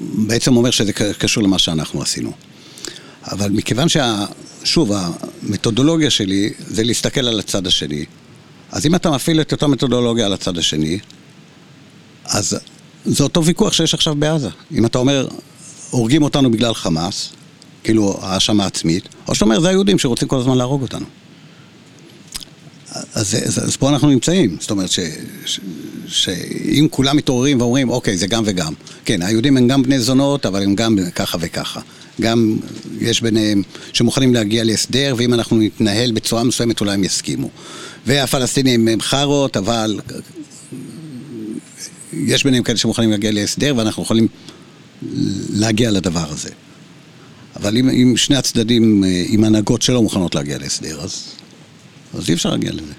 בעצם אומר שזה קשור למה שאנחנו עשינו. אבל מכיוון שה... שוב, המתודולוגיה שלי זה להסתכל על הצד השני. אז אם אתה מפעיל את אותה מתודולוגיה על הצד השני, אז זה אותו ויכוח שיש עכשיו בעזה. אם אתה אומר, הורגים אותנו בגלל חמאס, כאילו האשמה עצמית, או שאתה אומר, זה היהודים שרוצים כל הזמן להרוג אותנו. אז, אז, אז פה אנחנו נמצאים, זאת אומרת שאם כולם מתעוררים ואומרים, אוקיי, זה גם וגם. כן, היהודים הם גם בני זונות, אבל הם גם ככה וככה. גם יש ביניהם שמוכנים להגיע להסדר, ואם אנחנו נתנהל בצורה מסוימת אולי הם יסכימו. והפלסטינים הם חארות, אבל יש ביניהם כאלה שמוכנים להגיע להסדר, ואנחנו יכולים להגיע לדבר הזה. אבל אם, אם שני הצדדים, עם הנהגות שלא מוכנות להגיע להסדר, אז, אז אי אפשר להגיע לזה.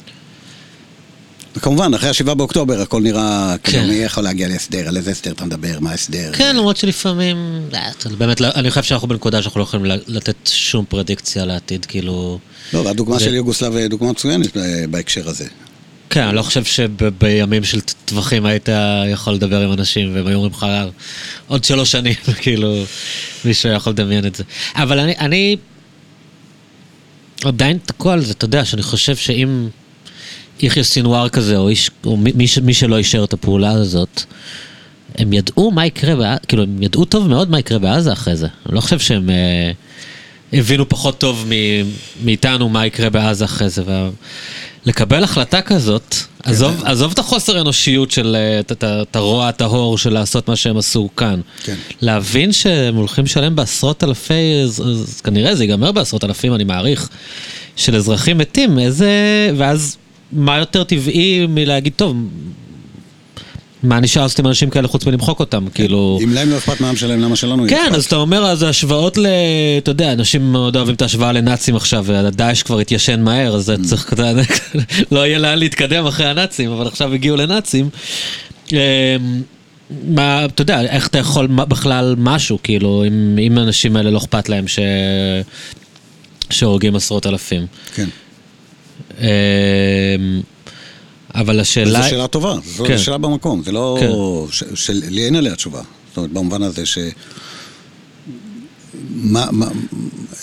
וכמובן, אחרי השבעה באוקטובר הכל נראה, כאילו, כן. כאילו, מי יכול להגיע להסדר, על איזה הסדר אתה מדבר, מה ההסדר. כן, למרות שלפעמים, אה, באמת, לא, אני חושב שאנחנו בנקודה שאנחנו לא יכולים לתת שום פרדיקציה לעתיד, כאילו... לא, והדוגמה של יוגוסלב היא דוגמה מצוינת בהקשר הזה. כן, אני לא חושב שבימים של טווחים היית יכול לדבר עם אנשים והם היו אומרים לך עוד שלוש שנים, כאילו, מישהו יכול לדמיין את זה. אבל אני, אני עדיין תקוע על זה, אתה יודע, שאני חושב שאם יחיא סינואר כזה, או, איש, או מי, מי שלא אישר את הפעולה הזאת, הם ידעו מה יקרה, בעזה, כאילו, הם ידעו טוב מאוד מה יקרה בעזה אחרי זה. אני לא חושב שהם אה, הבינו פחות טוב מאיתנו מה יקרה בעזה אחרי זה. לקבל החלטה כזאת, עזוב, כן. עזוב את החוסר אנושיות של, אה, את הרוע הטהור של לעשות מה שהם עשו כאן. כן. להבין שהם הולכים לשלם בעשרות אלפי, אז, אז כנראה זה ייגמר בעשרות אלפים, אני מעריך, של אזרחים מתים, איזה... ואז מה יותר טבעי מלהגיד, טוב, מה נשאר לעשות עם אנשים כאלה חוץ מלמחוק אותם, כאילו... אם להם לא אכפת מהעם שלהם, למה שלנו כן? אז אתה אומר, אז השוואות ל... אתה יודע, אנשים מאוד אוהבים את ההשוואה לנאצים עכשיו, והדאעש כבר התיישן מהר, אז Mm. צריך, לא יהיה לאן להתקדם אחרי הנאצים, אבל עכשיו הגיעו לנאצים. אמ, מה, אתה יודע, איך אתה יכול בכלל משהו, כאילו, אם, אם האנשים האלה לא אכפת להם ש... שהורגים עשרות אלפים. כן. אבל השאלה... זו שאלה טובה, זו כן. שאלה במקום, זה לא... כן. ש- של- לי אין עליה תשובה. זאת אומרת, במובן הזה ש... מה, מה,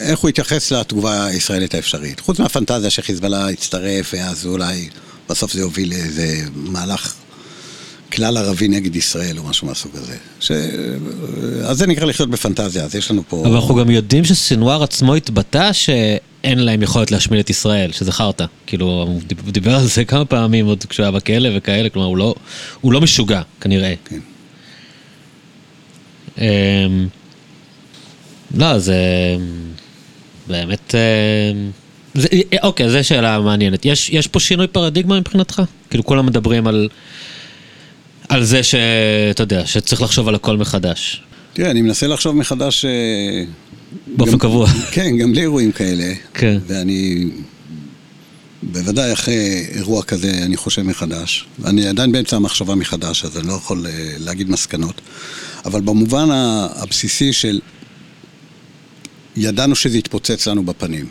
איך הוא יתייחס לתגובה הישראלית האפשרית? חוץ מהפנטזיה שחיזבאללה יצטרף, ואז אולי בסוף זה יוביל לאיזה מהלך כלל ערבי נגד ישראל או משהו מהסוג הזה. ש... אז זה נקרא לחיות בפנטזיה, אז יש לנו פה... אבל אנחנו גם יודעים שסינואר עצמו התבטא שאין להם יכולת להשמיד את ישראל, שזה חרטא. כאילו, הוא דיב- הוא דיבר על זה כמה פעמים עוד כשהוא היה בכלא וכאלה, כלומר, הוא לא, הוא לא משוגע, כנראה. כן. אמ, לא, זה באמת... אמ, זה, אוקיי, זו שאלה מעניינת. יש, יש פה שינוי פרדיגמה מבחינתך? כאילו, כולם מדברים על, על זה שאתה יודע, שצריך לחשוב על הכל מחדש. תראה, אני מנסה לחשוב מחדש... אה, באופן גם- קבוע. כן, גם בלי אירועים כאלה. כן. ואני... בוודאי אחרי אירוע כזה אני חושב מחדש. אני עדיין באמצע המחשבה מחדש, אז אני לא יכול אה, להגיד מסקנות. אבל במובן הבסיסי של ידענו שזה יתפוצץ לנו בפנים.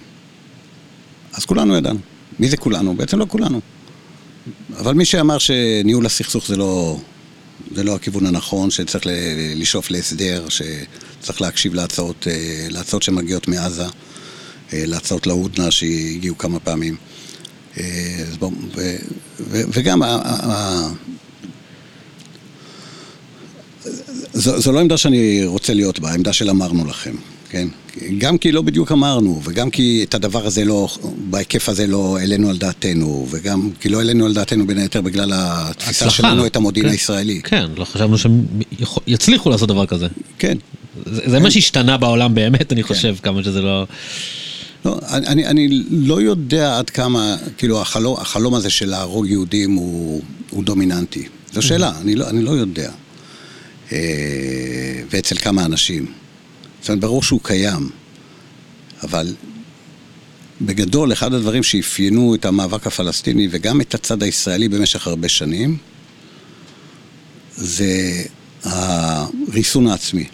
אז כולנו ידענו. מי זה כולנו? בעצם לא כולנו. אבל מי שאמר שניהול הסכסוך זה לא, זה לא הכיוון הנכון, שצריך לשאוף להסדר, שצריך להקשיב להצעות, אה, להצעות שמגיעות מעזה, אה, להצעות להודנה שהגיעו כמה פעמים. אה, ו, ו, וגם זו, זו לא עמדה שאני רוצה להיות בה, עמדה של אמרנו לכם, כן? גם כי לא בדיוק אמרנו, וגם כי את הדבר הזה לא, בהיקף הזה לא העלינו על דעתנו, וגם כי לא העלינו על דעתנו בין היתר בגלל התפיסה הצלחה. שלנו את המודיעין כן. הישראלי. כן, לא חשבנו שהם יצליחו לעשות דבר כזה. כן. זה, זה מה שהשתנה בעולם באמת, אני חושב, כמה שזה לא... לא, אני, אני, לא יודע עד כמה, כאילו, החלום, החלום הזה של להרוג יהודים הוא, הוא דומיננטי. זו שאלה, אני לא, אני לא יודע. אה, ואצל כמה אנשים. זאת אומרת, ברור שהוא קיים, אבל בגדול, אחד הדברים שאפיינו את המאבק הפלסטיני וגם את הצד הישראלי במשך הרבה שנים, זה הריסון העצמי.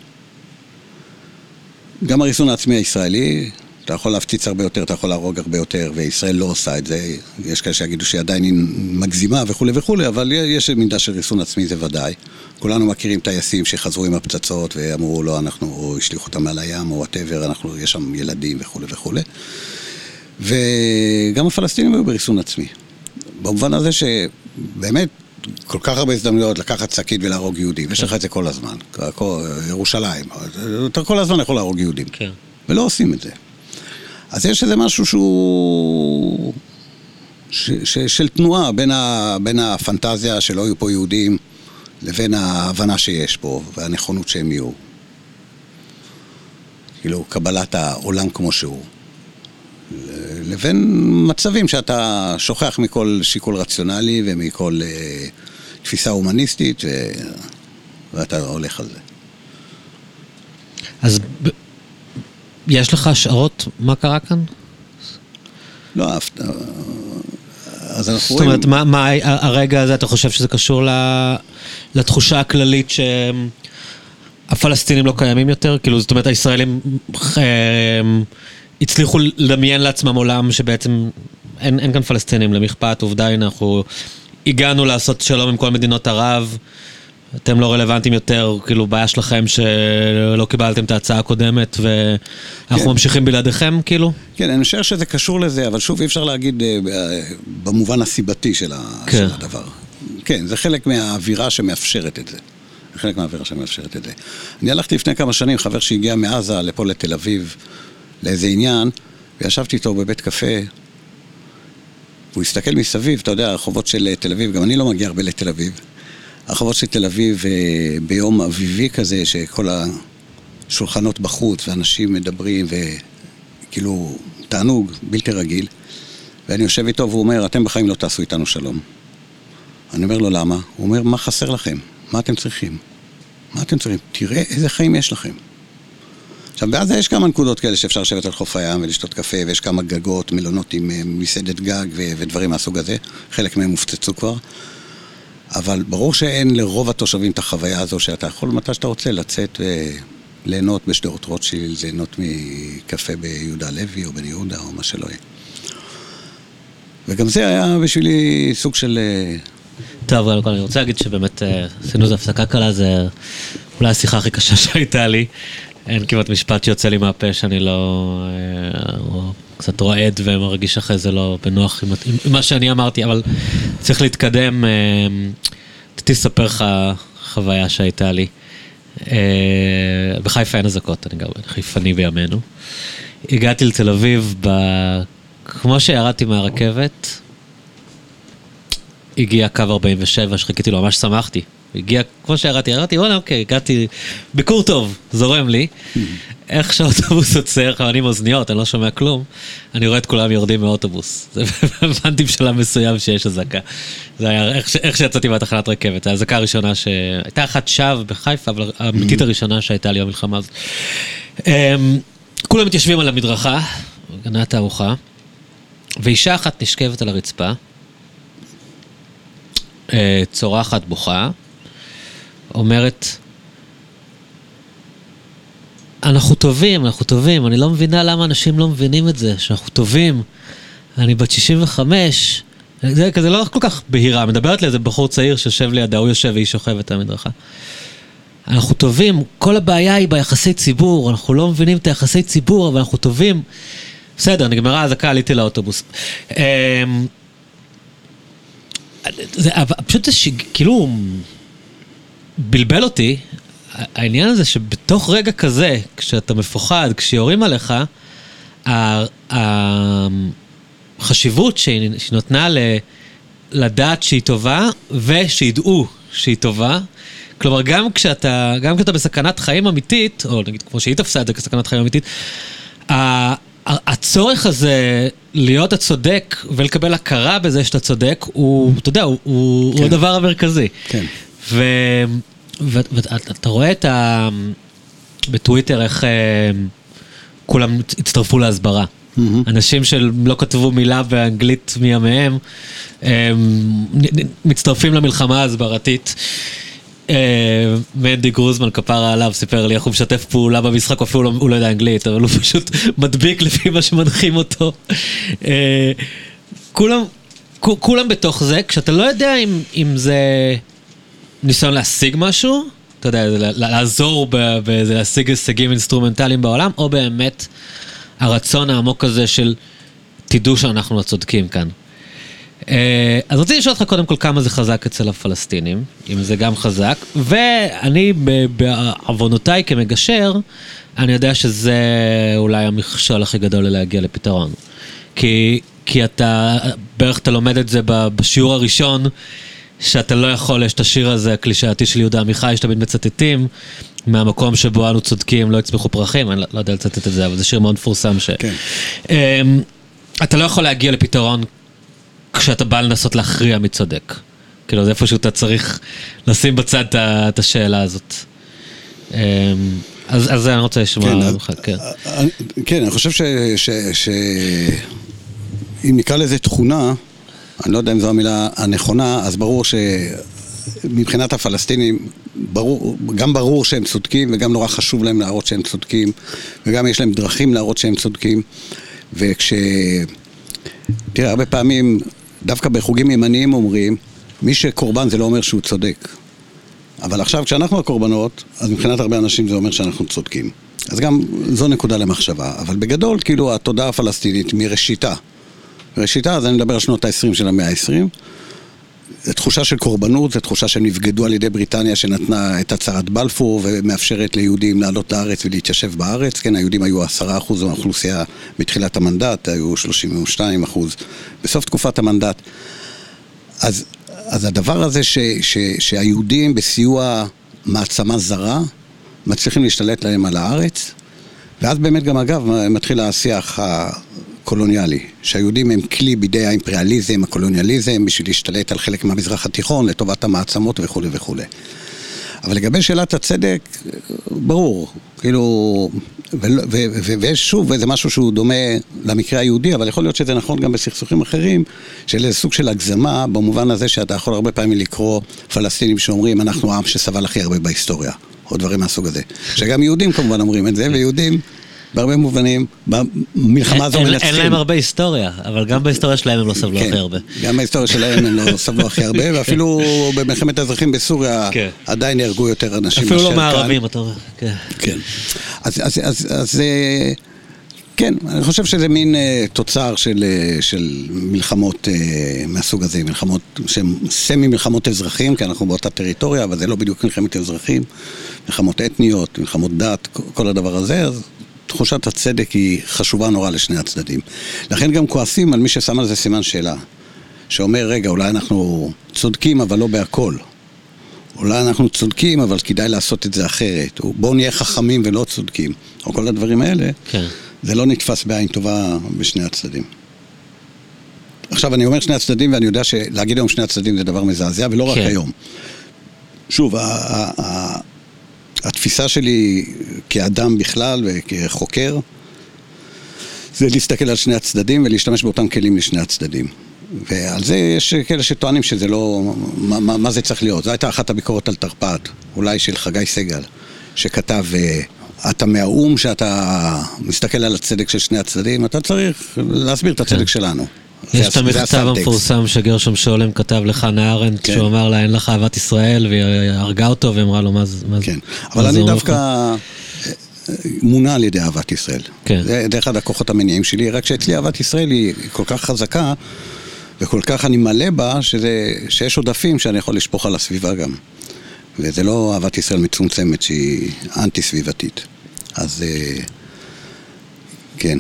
גם הריסון העצמי הישראלי, אתה יכול להפציץ הרבה יותר, אתה יכול להרוג הרבה יותר, וישראל לא עושה את זה. יש כאלה שיגידו שהיא עדיין היא מגזימה וכולי וכולי, אבל יש מידה של ריסון עצמי, זה ודאי. כולנו מכירים טייסים שחזרו עם הפצצות ואמרו, לא, אנחנו, או השליכו אותם מעל הים, או וואטאבר, אנחנו, יש שם ילדים וכולי וכולי. וגם הפלסטינים היו בריסון עצמי. במובן הזה שבאמת, כל כך הרבה הזדמנויות לקחת שקית ולהרוג יהודים, יש לך את זה כל הזמן. ירושלים, אתה כל הזמן יכול להרוג יהודים. כן. ולא עושים את זה. אז יש איזה משהו שהוא... ש, ש, של תנועה בין, ה, בין הפנטזיה שלא יהיו פה יהודים לבין ההבנה שיש פה והנכונות שהם יהיו. כאילו, קבלת העולם כמו שהוא. לבין מצבים שאתה שוכח מכל שיקול רציונלי ומכל אה, תפיסה הומניסטית ו... ואתה הולך על זה. אז. יש לך השערות מה קרה כאן? לא, אף... אז אנחנו זאת רואים... אומרת, מה, מה הרגע הזה, אתה חושב שזה קשור ל... לתחושה הכללית שהפלסטינים לא קיימים יותר? כאילו, זאת אומרת, הישראלים אה, הצליחו לדמיין לעצמם עולם שבעצם אין, אין כאן פלסטינים, למי אכפת? עובדה, הנה, אנחנו הגענו לעשות שלום עם כל מדינות ערב. אתם לא רלוונטיים יותר, כאילו בעיה שלכם שלא קיבלתם את ההצעה הקודמת ואנחנו כן. ממשיכים בלעדיכם, כאילו? כן, אני חושב שזה קשור לזה, אבל שוב, אי אפשר להגיד אה, ב- במובן הסיבתי של, ה... כן. של הדבר. כן, זה חלק מהאווירה שמאפשרת את זה. זה חלק מהאווירה שמאפשרת את זה. אני הלכתי לפני כמה שנים, חבר שהגיע מעזה לפה לתל אביב, לאיזה עניין, וישבתי איתו בבית קפה, והוא הסתכל מסביב, אתה יודע, הרחובות של אה, תל אביב, גם אני לא מגיע הרבה לתל אביב. הרחובות של תל אביב אה, ביום אביבי כזה, שכל השולחנות בחוץ, ואנשים מדברים, וכאילו, תענוג בלתי רגיל. ואני יושב איתו והוא אומר, אתם בחיים לא תעשו איתנו שלום. אני אומר לו, למה? הוא אומר, מה חסר לכם? מה אתם צריכים? מה אתם צריכים? תראה איזה חיים יש לכם. עכשיו, בעזה יש כמה נקודות כאלה שאפשר לשבת על חוף הים ולשתות קפה, ויש כמה גגות, מלונות עם אה, מסעדת גג ודברים מהסוג הזה. חלק מהם הופצצו כבר. אבל ברור שאין לרוב התושבים את החוויה הזו שאתה יכול מתי שאתה רוצה לצאת וליהנות בשדרות רוטשילד, ליהנות מקפה ביהודה לוי או בן יהודה או מה שלא יהיה. וגם זה היה בשבילי סוג של... אה, טוב, קודם כל אני רוצה להגיד שבאמת אה, עשינו איזו הפסקה קלה, זה אולי השיחה הכי קשה שהייתה לי. אין כמעט משפט שיוצא לי מהפה שאני לא... אה, קצת רועד ומרגיש אחרי זה לא בנוח עם, עם מה שאני אמרתי, אבל צריך להתקדם. רציתי לספר לך חוויה שהייתה לי. בחיפה אין אזעקות, אני גם חיפני בימינו. הגעתי לתל אביב, ב... כמו שירדתי מהרכבת, הגיע קו 47 שחיכיתי לו, ממש שמחתי. הגיע, כמו שירדתי, ירדתי, וואלה, אוקיי, הגעתי, ביקור טוב, זורם לי. איך שהאוטובוס עוצר, אני עם אוזניות, אני לא שומע כלום, אני רואה את כולם יורדים מהאוטובוס. הבנתי בשלב מסוים שיש אזעקה. זה היה איך, איך שיצאתי מהתחנת רכבת, האזעקה הראשונה ש... הייתה אחת שווא בחיפה, אבל האמיתית הראשונה שהייתה לי במלחמה הזאת. אמ, כולם מתיישבים על המדרכה, גנת הארוחה, ואישה אחת נשכבת על הרצפה, אה, צורחת בוכה, אומרת, אנחנו טובים, אנחנו טובים, אני לא מבינה למה אנשים לא מבינים את זה, שאנחנו טובים. אני בת 65, זה כזה לא כל כך בהירה, מדברת לאיזה בחור צעיר שיושב לידה, הוא יושב והיא שוכבת על המדרכה. אנחנו טובים, כל הבעיה היא ביחסי ציבור, אנחנו לא מבינים את היחסי ציבור, אבל אנחנו טובים. בסדר, נגמרה האזעקה, עליתי לאוטובוס. אמ, זה, פשוט זה שכאילו בלבל אותי, העניין הזה שבתוך רגע כזה, כשאתה מפוחד, כשיורים עליך, החשיבות שהיא נותנה לדעת שהיא טובה, ושידעו שהיא טובה, כלומר, גם כשאתה, גם כשאתה בסכנת חיים אמיתית, או נגיד כמו שהיא תפסה את זה כסכנת חיים אמיתית, הצורך הזה להיות הצודק ולקבל הכרה בזה שאתה צודק, הוא, אתה יודע, הוא, כן. הוא הדבר המרכזי. כן. ואתה רואה את ה... בטוויטר איך אה, כולם הצטרפו להסברה. Mm-hmm. אנשים שלא כתבו מילה באנגלית מימיהם, מצטרפים למלחמה ההסברתית. אה, מנדי גרוזמן, כפרה עליו, סיפר לי איך הוא משתף פעולה במשחק, אפילו לא, הוא לא יודע אנגלית, אבל הוא פשוט מדביק לפי מה שמנחים אותו. אה, כולם, כולם בתוך זה, כשאתה לא יודע אם זה ניסיון להשיג משהו, אתה יודע, לעזור באיזה להשיג הישגים אינסטרומנטליים בעולם, או באמת הרצון העמוק הזה של תדעו שאנחנו הצודקים כאן. אה, אז רציתי לשאול אותך קודם כל כמה זה חזק אצל הפלסטינים, אם זה גם חזק, ואני בעוונותיי כמגשר, אני יודע שזה אולי המכשול הכי גדול ללהגיע לפתרון. כי, כי אתה, בערך אתה לומד את זה בשיעור הראשון, שאתה לא יכול, יש את השיר הזה הקלישאתי של יהודה עמיחי, שתמיד מצטטים, מהמקום שבו אנו צודקים לא יצמחו פרחים, אני לא, לא יודע לצטט את זה, אבל זה שיר מאוד מפורסם ש... כן. אמ, אתה לא יכול להגיע לפתרון כשאתה בא לנסות להכריע מי צודק. כאילו, זה איפשהו אתה צריך לשים בצד את השאלה הזאת. אמ, אז, אז אני רוצה לשמוע כן, ממך, כן. כן, אני חושב ש... אם נקרא לזה תכונה, אני לא יודע אם זו המילה הנכונה, אז ברור שמבחינת הפלסטינים, ברור, גם ברור שהם צודקים וגם נורא חשוב להם להראות שהם צודקים וגם יש להם דרכים להראות שהם צודקים וכש... תראה, הרבה פעמים דווקא בחוגים ימניים אומרים, מי שקורבן זה לא אומר שהוא צודק. אבל עכשיו כשאנחנו הקורבנות, אז מבחינת הרבה אנשים זה אומר שאנחנו צודקים. אז גם זו נקודה למחשבה. אבל בגדול, כאילו, התודעה הפלסטינית מראשיתה. ראשיתה, אז אני מדבר על שנות ה-20 של המאה ה-20. זו תחושה של קורבנות, זו תחושה שהם נבגדו על ידי בריטניה שנתנה את הצהרת בלפור ומאפשרת ליהודים לעלות לארץ ולהתיישב בארץ. כן, היהודים היו עשרה אחוז מהאוכלוסייה בתחילת המנדט, היו שלושים ושתיים אחוז בסוף תקופת המנדט. אז, אז הדבר הזה ש, ש, שהיהודים בסיוע מעצמה זרה מצליחים להשתלט להם על הארץ, ואז באמת גם אגב מתחיל השיח קולוניאלי, שהיהודים הם כלי בידי האימפריאליזם, הקולוניאליזם, בשביל להשתלט על חלק מהמזרח התיכון לטובת המעצמות וכולי וכולי. אבל לגבי שאלת הצדק, ברור, כאילו, ויש שוב איזה משהו שהוא דומה למקרה היהודי, אבל יכול להיות שזה נכון גם בסכסוכים אחרים, של איזה סוג של הגזמה, במובן הזה שאתה יכול הרבה פעמים לקרוא פלסטינים שאומרים, אנחנו העם שסבל הכי הרבה בהיסטוריה, או דברים מהסוג הזה. שגם יהודים כמובן אומרים את זה, ויהודים... בהרבה מובנים, במלחמה הזו מנצחים. אין להם הרבה היסטוריה, אבל גם בהיסטוריה שלהם הם לא סבלו כן, הכי הרבה. גם בהיסטוריה שלהם הם לא סבלו הכי הרבה, ואפילו במלחמת האזרחים בסוריה כן. עדיין נהרגו יותר אנשים. אפילו לא מערבים, אתה אומר. כן. כן. אז אה, כן, אני חושב שזה מין uh, תוצר של, uh, של מלחמות uh, מהסוג הזה, מלחמות שהן סמי מלחמות אזרחים, כי אנחנו באותה טריטוריה, אבל זה לא בדיוק מלחמת אזרחים, מלחמות אתניות, מלחמות דת, כל הדבר הזה, אז תחושת הצדק היא חשובה נורא לשני הצדדים. לכן גם כועסים על מי ששם על זה סימן שאלה. שאומר, רגע, אולי אנחנו צודקים, אבל לא בהכל. אולי אנחנו צודקים, אבל כדאי לעשות את זה אחרת. או בואו נהיה חכמים ולא צודקים. או כל הדברים האלה. כן. זה לא נתפס בעין טובה בשני הצדדים. עכשיו, אני אומר שני הצדדים, ואני יודע שלהגיד היום שני הצדדים זה דבר מזעזע, ולא כן. רק היום. שוב, התפיסה שלי כאדם בכלל וכחוקר, זה להסתכל על שני הצדדים ולהשתמש באותם כלים לשני הצדדים. ועל זה יש כאלה שטוענים שזה לא... מה, מה, מה זה צריך להיות? זו הייתה אחת הביקורות על תרפ"ט, אולי של חגי סגל, שכתב, אה, אתה מהאו"ם שאתה מסתכל על הצדק של שני הצדדים, אתה צריך להסביר את הצדק כן. שלנו. יש את המכתב המפורסם שגרשום שולם כתב לחנה ארנדט, כן. שהוא אמר לה אין לך אהבת ישראל, והיא הרגה אותו ואמרה לו מה זה... כן, אבל אני דווקא אה, מונע על ידי אהבת ישראל. כן. זה אחד הכוחות המניעים שלי, רק שאצלי אהבת ישראל היא כל כך חזקה, וכל כך אני מלא בה, שזה, שיש עודפים שאני יכול לשפוך על הסביבה גם. וזה לא אהבת ישראל מצומצמת שהיא אנטי סביבתית. אז אה, כן.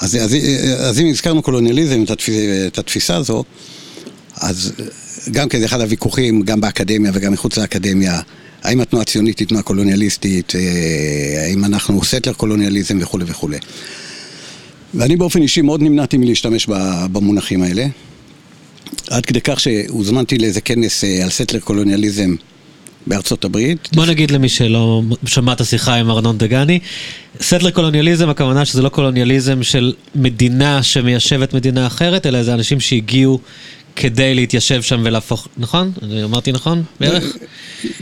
אז, אז, אז אם הזכרנו קולוניאליזם, את, התפיס, את התפיסה הזו, אז גם כן זה אחד הוויכוחים, גם באקדמיה וגם מחוץ לאקדמיה, האם התנועה הציונית היא תנועה קולוניאליסטית, אה, האם אנחנו סטלר קולוניאליזם וכולי וכולי. ואני באופן אישי מאוד נמנעתי מלהשתמש במונחים האלה, עד כדי כך שהוזמנתי לאיזה כנס אה, על סטלר קולוניאליזם בארצות הברית. בוא נגיד למי שלא שמע את השיחה עם ארנון דגני, סטלר קולוניאליזם, הכוונה שזה לא קולוניאליזם של מדינה שמיישבת מדינה אחרת, אלא זה אנשים שהגיעו כדי להתיישב שם ולהפוך, נכון? אני אמרתי נכון בערך?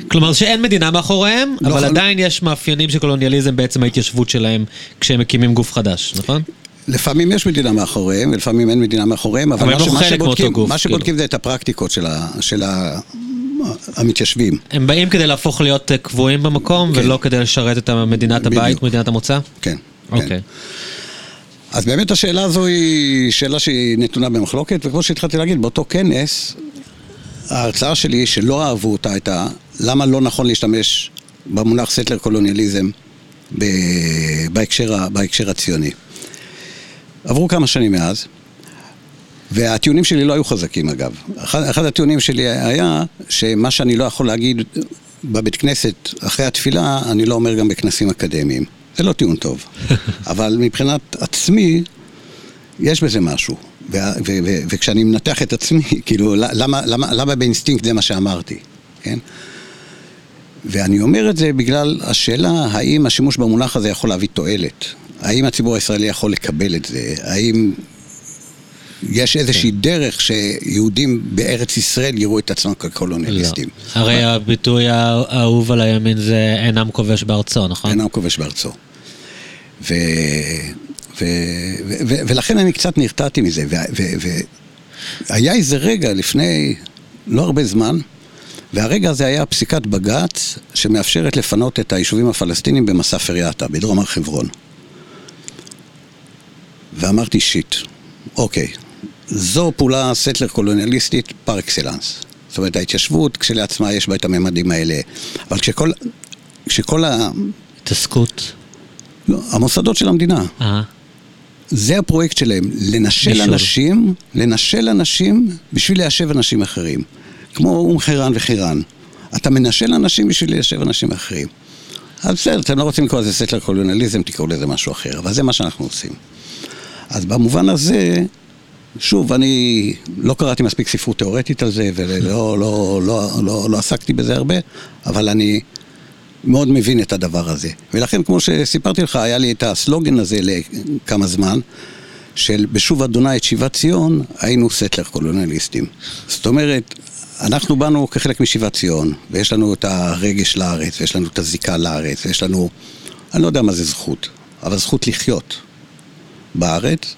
כלומר שאין מדינה מאחוריהם, לא, אבל לא. עדיין יש מאפיינים של קולוניאליזם בעצם ההתיישבות שלהם כשהם מקימים גוף חדש, נכון? לפעמים יש מדינה מאחוריהם, ולפעמים אין מדינה מאחוריהם, אבל מה, מה, שבודקים, גוף, מה שבודקים כאילו. זה את הפרקטיקות של, ה, של ה, המתיישבים. הם באים כדי להפוך להיות אה, קבועים במקום, כן. ולא כדי לשרת את מדינת הבית, בדיוק. מדינת המוצא? כן. אוקיי. כן. אז באמת השאלה הזו היא שאלה שהיא נתונה במחלוקת, וכמו שהתחלתי להגיד, באותו כנס, ההרצאה שלי, שלא אהבו אותה, הייתה למה לא נכון להשתמש במונח סטלר קולוניאליזם בהקשר, בהקשר הציוני. עברו כמה שנים מאז, והטיעונים שלי לא היו חזקים אגב. אחד, אחד הטיעונים שלי היה שמה שאני לא יכול להגיד בבית כנסת אחרי התפילה, אני לא אומר גם בכנסים אקדמיים. זה לא טיעון טוב. אבל מבחינת עצמי, יש בזה משהו. ו- ו- ו- וכשאני מנתח את עצמי, כאילו, למה, למה, למה באינסטינקט זה מה שאמרתי, כן? ואני אומר את זה בגלל השאלה האם השימוש במונח הזה יכול להביא תועלת. האם הציבור הישראלי יכול לקבל את זה? האם יש איזושהי כן. דרך שיהודים בארץ ישראל יראו את עצמם כקולוניאליסטים. לא. הרי הביטוי האהוב על הימין זה אינם כובש בארצו, נכון? אינם כובש בארצו. ו... ו... ו... ו... ולכן אני קצת נרתעתי מזה. והיה ו... איזה רגע לפני לא הרבה זמן, והרגע הזה היה פסיקת בג"ץ שמאפשרת לפנות את היישובים הפלסטינים במסע פריאטה, בדרום הר חברון. ואמרתי שיט, אוקיי, זו פעולה סטלר קולוניאליסטית פר אקסלנס. זאת אומרת, ההתיישבות כשלעצמה יש בה את הממדים האלה. אבל כשכל, כשכל ה... התעסקות. לא, המוסדות של המדינה. אה. זה הפרויקט שלהם, לנשל מישור. אנשים, לנשל אנשים בשביל ליישב אנשים אחרים. כמו אום חירן וחירן. אתה מנשל אנשים בשביל ליישב אנשים אחרים. אז בסדר, אתם לא רוצים לקרוא לזה סטלר קולוניאליזם, תקראו לזה משהו אחר, אבל זה מה שאנחנו עושים. אז במובן הזה, שוב, אני לא קראתי מספיק ספרות תיאורטית על זה, ולא לא, לא, לא, לא, לא עסקתי בזה הרבה, אבל אני מאוד מבין את הדבר הזה. ולכן, כמו שסיפרתי לך, היה לי את הסלוגן הזה לכמה זמן, של בשוב אדוני את שיבת ציון, היינו סטלר קולוניאליסטים. זאת אומרת, אנחנו באנו כחלק משיבת ציון, ויש לנו את הרגש לארץ, ויש לנו את הזיקה לארץ, ויש לנו, אני לא יודע מה זה זכות, אבל זכות לחיות בארץ,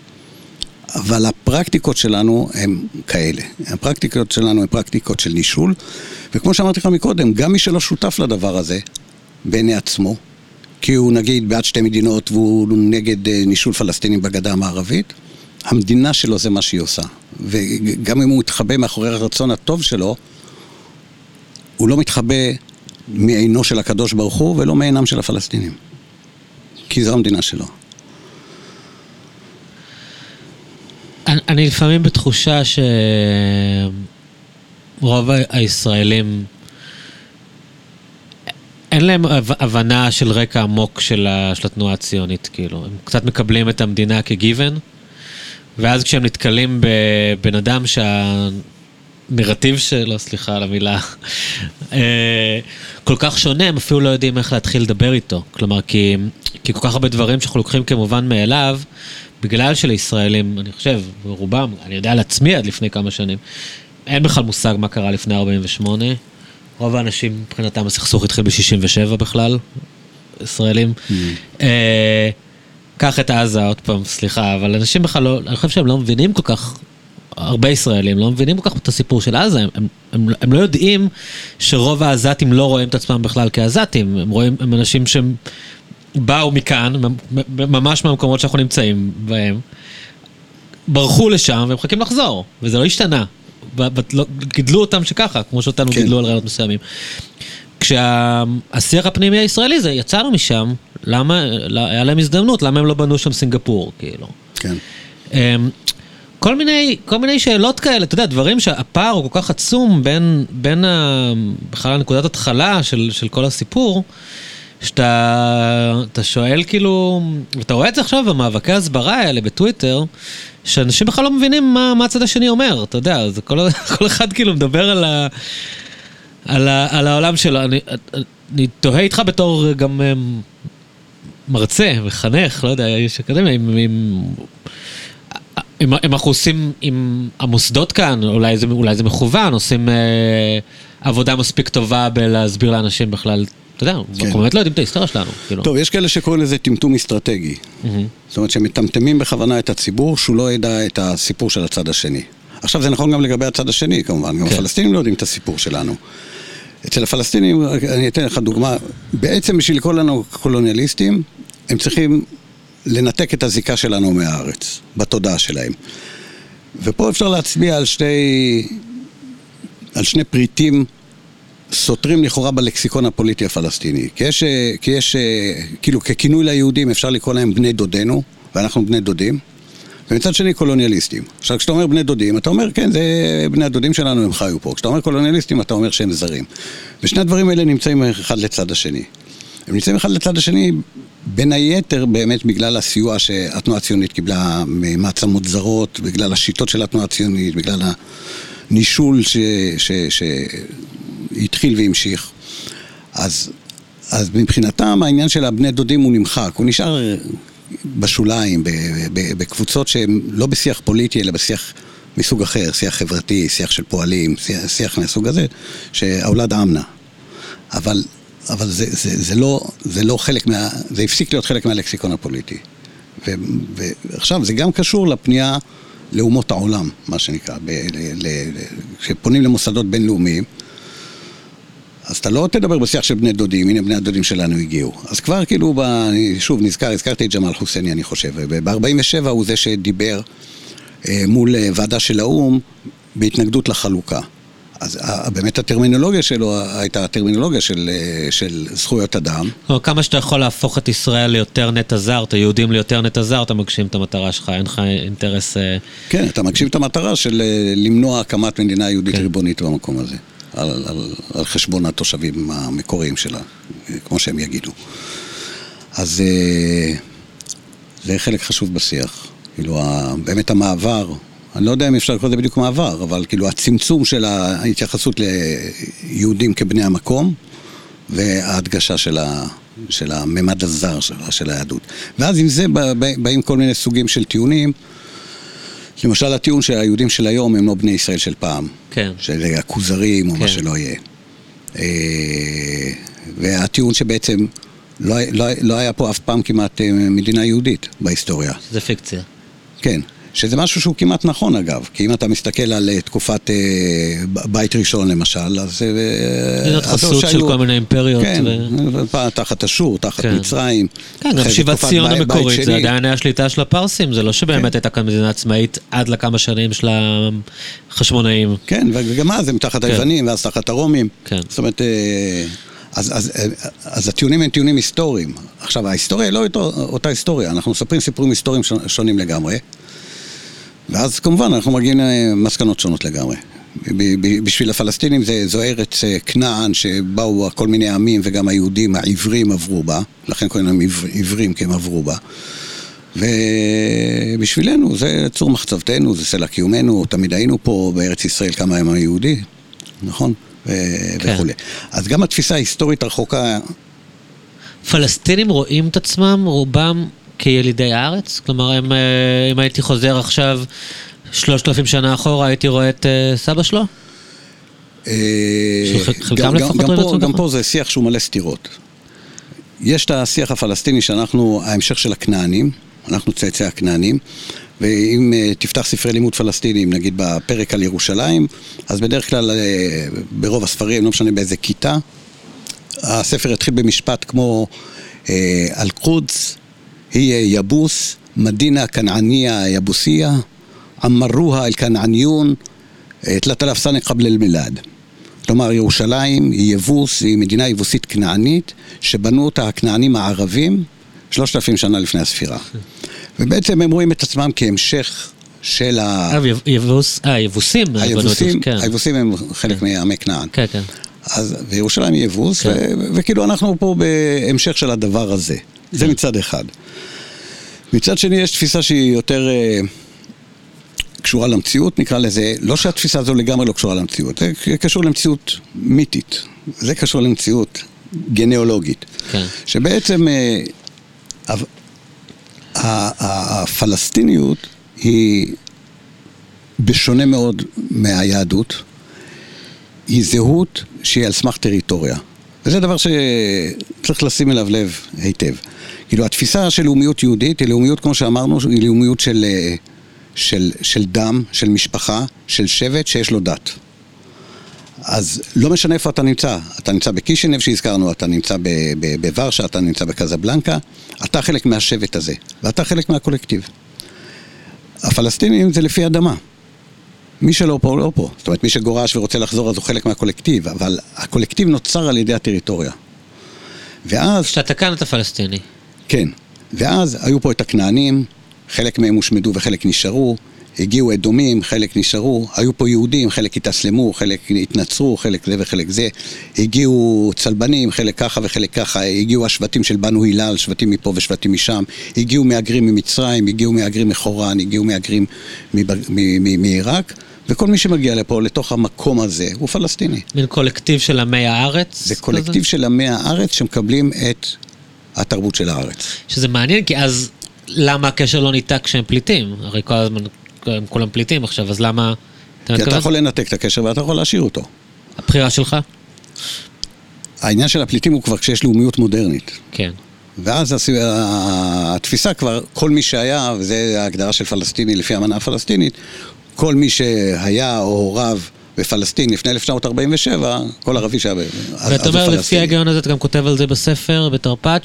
אבל הפרקטיקות שלנו הן כאלה. הפרקטיקות שלנו הן פרקטיקות של נישול, וכמו שאמרתי לך מקודם, גם מי שלא שותף לדבר הזה, בעיני עצמו, כי הוא נגיד בעד שתי מדינות והוא נגד אה, נישול פלסטינים בגדה המערבית, המדינה שלו זה מה שהיא עושה. וגם אם הוא מתחבא מאחורי הרצון הטוב שלו, הוא לא מתחבא מעינו של הקדוש ברוך הוא ולא מעינם של הפלסטינים. כי זו המדינה שלו. אני, לפעמים בתחושה שרוב הישראלים אין להם הבנה של רקע עמוק של, התנועה הציונית, כאילו. הם קצת מקבלים את המדינה כגיוון, ואז כשהם נתקלים בבן אדם שהנרטיב שלו, סליחה על המילה, אה, כל כך שונה, הם אפילו לא יודעים איך להתחיל לדבר איתו. כלומר, כי, כי כל כך הרבה דברים שאנחנו לוקחים כמובן מאליו, בגלל שלישראלים, אני חושב, רובם, אני יודע על עצמי עד לפני כמה שנים, אין בכלל מושג מה קרה לפני 48. רוב האנשים, מבחינתם הסכסוך התחיל ב-67 בכלל, ישראלים. Mm. אה, קח את עזה, עוד פעם, סליחה, אבל אנשים בכלל לא, אני חושב שהם לא מבינים כל כך, הרבה ישראלים לא מבינים כל כך את הסיפור של עזה, הם, הם, הם, הם לא יודעים שרוב העזתים לא רואים את עצמם בכלל כעזתים, הם רואים, הם אנשים שהם באו מכאן, ממש מהמקומות שאנחנו נמצאים בהם, ברחו לשם והם מחכים לחזור, וזה לא השתנה. לא, גידלו אותם שככה, כמו שאותנו כן. גידלו על רעיונות מסוימים. כשהשיח הפנימי הישראלי זה, יצאנו משם, למה, היה להם הזדמנות, למה הם לא בנו שם סינגפור, כאילו. כן. אמ, כל מיני, כל מיני שאלות כאלה, אתה יודע, דברים שהפער הוא כל כך עצום בין, בין ה, בכלל הנקודת התחלה של, של כל הסיפור, שאתה שואל כאילו, ואתה רואה את זה עכשיו במאבקי הסברה האלה בטוויטר, שאנשים בכלל לא מבינים מה, מה הצד השני אומר, אתה יודע, זה כל, כל אחד כאילו מדבר על, ה, על, ה, על העולם שלו. אני, אני תוהה איתך בתור גם אמ, מרצה, מחנך, לא יודע, יש אקדמיה, אם, אם, אם, אם אנחנו עושים, אם המוסדות כאן, אולי זה, אולי זה מכוון, עושים אה, עבודה מספיק טובה בלהסביר לאנשים בכלל אתה יודע, כן. אנחנו באמת לא יודעים את ההיסטוריה שלנו. כאילו. טוב, יש כאלה שקוראים לזה טמטום אסטרטגי. זאת אומרת שמטמטמים בכוונה את הציבור, שהוא לא ידע את הסיפור של הצד השני. עכשיו, זה נכון גם לגבי הצד השני, כמובן. גם כן. הפלסטינים לא יודעים את הסיפור שלנו. אצל הפלסטינים, אני אתן לך דוגמה, בעצם בשביל לקרוא לנו קולוניאליסטים, הם צריכים לנתק את הזיקה שלנו מהארץ, בתודעה שלהם. ופה אפשר להצביע על שני, על שני פריטים סותרים לכאורה בלקסיקון הפוליטי הפלסטיני. כי יש, כי יש, כאילו ככינוי ליהודים אפשר לקרוא להם בני דודינו, ואנחנו בני דודים, ומצד שני קולוניאליסטים. עכשיו כשאתה אומר בני דודים, אתה אומר כן, זה בני הדודים שלנו, הם חיו פה. כשאתה אומר קולוניאליסטים, אתה אומר שהם זרים. ושני הדברים האלה נמצאים אחד לצד השני. הם נמצאים אחד לצד השני בין היתר באמת בגלל הסיוע שהתנועה הציונית קיבלה ממעצמות זרות, בגלל השיטות של התנועה הציונית, בגלל הנישול ש... ש, ש התחיל והמשיך. אז, אז מבחינתם העניין של הבני דודים הוא נמחק, הוא נשאר בשוליים, בקבוצות שהן לא בשיח פוליטי, אלא בשיח מסוג אחר, שיח חברתי, שיח של פועלים, שיח, שיח מהסוג הזה, שהאולד אמנה. אבל, אבל זה, זה, זה, לא, זה לא חלק מה... זה הפסיק להיות חלק מהלקסיקון הפוליטי. ו, ועכשיו, זה גם קשור לפנייה לאומות העולם, מה שנקרא. כשפונים למוסדות בינלאומיים, אז אתה לא תדבר בשיח של בני דודים, הנה בני הדודים שלנו הגיעו. אז כבר כאילו, ב, שוב נזכר, הזכרתי את ג'מאל חוסייני אני חושב, ב-47 הוא זה שדיבר אה, מול אה, ועדה של האו"ם בהתנגדות לחלוקה. אז באמת הטרמינולוגיה שלו הייתה הטרמינולוגיה של, אה, של זכויות אדם. או, כמה שאתה יכול להפוך את ישראל ליותר נטע זר, את היהודים ליותר נטע זר, אתה מגשים את המטרה שלך, אין לך אינטרס... כן, אתה מגשים את המטרה של למנוע הקמת מדינה יהודית כן. ריבונית במקום הזה. על, על, על חשבון התושבים המקוריים שלה, כמו שהם יגידו. אז אה, זה חלק חשוב בשיח. כאילו, באמת המעבר, אני לא יודע אם אפשר לקרוא לזה בדיוק מעבר, אבל כאילו הצמצום של ההתייחסות ליהודים כבני המקום, וההדגשה של, ה, של הממד הזר של, היהדות. ואז עם זה באים כל מיני סוגים של טיעונים. למשל הטיעון שהיהודים של היום הם לא בני ישראל של פעם. כן. של הכוזרים או כן. מה שלא יהיה. אה, והטיעון שבעצם לא, לא, לא היה פה אף פעם כמעט אה, מדינה יהודית בהיסטוריה. זה פיקציה. כן. שזה משהו שהוא כמעט נכון אגב, כי אם אתה מסתכל על אה, תקופת אה, בית ראשון למשל, אז... אה, חסות של כל מיני אימפריות. כן, ו... תחת אשור, תחת כן. מצרים. כן, גם שיבת ציון המקורית, זה עדיין היה שליטה של הפרסים, זה לא שבאמת כן. הייתה כאן מדינה עצמאית עד לכמה שנים של החשמונאים. כן, וגם אז הם תחת כן. היוונים, ואז תחת הרומים. כן. זאת אומרת... אז, אז, אז הטיעונים הם טיעונים היסטוריים. עכשיו, ההיסטוריה היא לא אותה היסטוריה, אנחנו מספרים סיפורים היסטוריים שונים לגמרי. ואז כמובן אנחנו מגיעים למסקנות שונות לגמרי. בשביל הפלסטינים זה, זו ארץ אה, כנען שבאו כל מיני עמים וגם היהודים העברים עברו בה, לכן קוראים להם עברים כי הם עברו בה. ובשבילנו זה צור מחצבתנו, זה סלע קיומנו, תמיד היינו פה בארץ ישראל כמה ימים היהודי, נכון? ו- כן. וכולי. אז גם התפיסה ההיסטורית הרחוקה... פלסטינים רואים את עצמם, רובם כילידי הארץ? כלומר, הם, אה, אם הייתי חוזר עכשיו שלושת אלפים שנה אחורה, הייתי רואה את אה, סבא שלו? אה, לפחות רואים את עצמם גם פה זה שיח שהוא מלא סתירות. יש את השיח הפלסטיני שאנחנו ההמשך של הכנענים, אנחנו צאצאי הכנענים, ואם תפתח ספרי לימוד פלסטינים, נגיד בפרק על ירושלים, אז בדרך כלל ברוב הספרים, לא משנה באיזה כיתה, הספר יתחיל במשפט כמו אל-קודס, היא יבוס, מדינה כנעניה יבוסיה, עמרוה אל-כנעניון, 3,000 סנה קבל אל-מילאד. כלומר, ירושלים היא יבוס, היא מדינה יבוסית כנענית, שבנו אותה הכנענים הערבים 3,000 שנה לפני הספירה. ובעצם הם רואים את עצמם כהמשך של ה... אה, יבוס, אה, יבוסים. היבוסים, כן. היבוסים הם חלק כן. מעמי כנען. כן, כן. אז, וירושלים היא יבוס, כן. ו- וכאילו אנחנו פה בהמשך של הדבר הזה. זה. מצד אחד. מצד שני, יש תפיסה שהיא יותר uh, קשורה למציאות, נקרא לזה, לא שהתפיסה הזו לגמרי לא קשורה למציאות, זה קשור למציאות מיתית, זה קשור למציאות גנאולוגית. כן. שבעצם uh, הפלסטיניות היא, בשונה מאוד מהיהדות, היא זהות שהיא על סמך טריטוריה. וזה דבר שצריך לשים אליו לב היטב. כאילו התפיסה של לאומיות יהודית היא לאומיות, כמו שאמרנו, היא לאומיות של, אה, של, של דם, של משפחה, של שבט שיש לו דת. אז לא משנה איפה אתה נמצא, אתה נמצא בקישינב שהזכרנו, אתה נמצא בוורשה, אתה נמצא בקזבלנקה, אתה חלק מהשבט הזה, ואתה חלק מהקולקטיב. הפלסטינים זה לפי אדמה. מי שלא פה, לא פה. זאת אומרת, מי שגורש ורוצה לחזור אז הוא חלק מהקולקטיב, אבל הקולקטיב נוצר על ידי הטריטוריה. ואז... כשאתה כאן אתה פלסטיני. כן. ואז היו פה את הכנענים, חלק מהם הושמדו וחלק נשארו, הגיעו אדומים, חלק נשארו, היו פה יהודים, חלק התאסלמו, חלק התנצרו, חלק זה וחלק זה, הגיעו צלבנים, חלק ככה וחלק ככה, הגיעו השבטים של בנו הלל, שבטים מפה ושבטים משם, הגיעו מהגרים ממצרים, הגיעו מהגרים מחורן, הגיעו מהגרים מעיראק. וכל מי שמגיע לפה, לתוך המקום הזה, הוא פלסטיני. מין קולקטיב של עמי הארץ? זה קולקטיב של עמי הארץ שמקבלים את התרבות של הארץ. שזה מעניין, כי אז למה הקשר לא ניתק כשהם פליטים? הרי כל הזמן הם כולם פליטים עכשיו, אז למה... כי אתה יכול לנתק את הקשר ואתה יכול להשאיר אותו. הבחירה שלך? העניין של הפליטים הוא כבר כשיש לאומיות מודרנית. כן. ואז התפיסה כבר, כל מי שהיה, וזו ההגדרה של פלסטיני לפי האמנה הפלסטינית, כל מי שהיה או הוריו בפלסטין לפני 1947, כל ערבי שהיה... ואתה אומר, לפי ההיגיון הזה, אתה גם כותב על זה בספר, בתרפ"ט,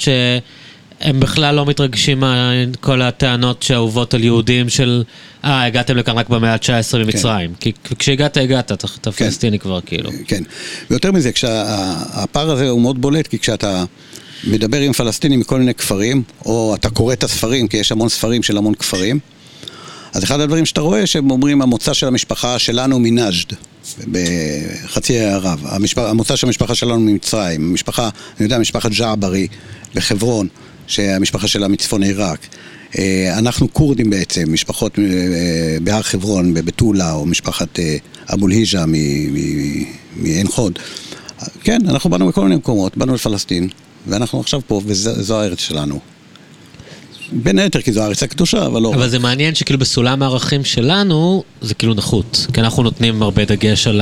שהם בכלל לא מתרגשים מכל הטענות שאהובות על יהודים של, אה, הגעתם לכאן רק במאה ה-19 ממצרים. כן. כי כשהגעת, הגעת, אתה כן. פלסטיני כבר, כאילו. כן. ויותר מזה, הפער הזה הוא מאוד בולט, כי כשאתה... מדבר עם פלסטינים מכל מיני כפרים, או אתה קורא את הספרים, כי יש המון ספרים של המון כפרים, אז אחד הדברים שאתה רואה, שהם אומרים המוצא של המשפחה שלנו מנג'ד, בחצי האי ערב. המוצא של המשפחה שלנו ממצרים. המשפחה, אני יודע, משפחת ג'עברי בחברון, שהמשפחה שלה מצפון עיראק. אה, אנחנו כורדים בעצם, משפחות אה, בהר חברון, במטולה, או משפחת אה, אבו אל-היג'ה מעין חוד. כן, אנחנו באנו מכל מיני מקומות, באנו לפלסטין, ואנחנו עכשיו פה, וזו הארץ שלנו. בין היתר כי זו הארץ הקדושה, אבל לא... אבל זה מעניין שכאילו בסולם הערכים שלנו, זה כאילו נחות. כי אנחנו נותנים הרבה דגש על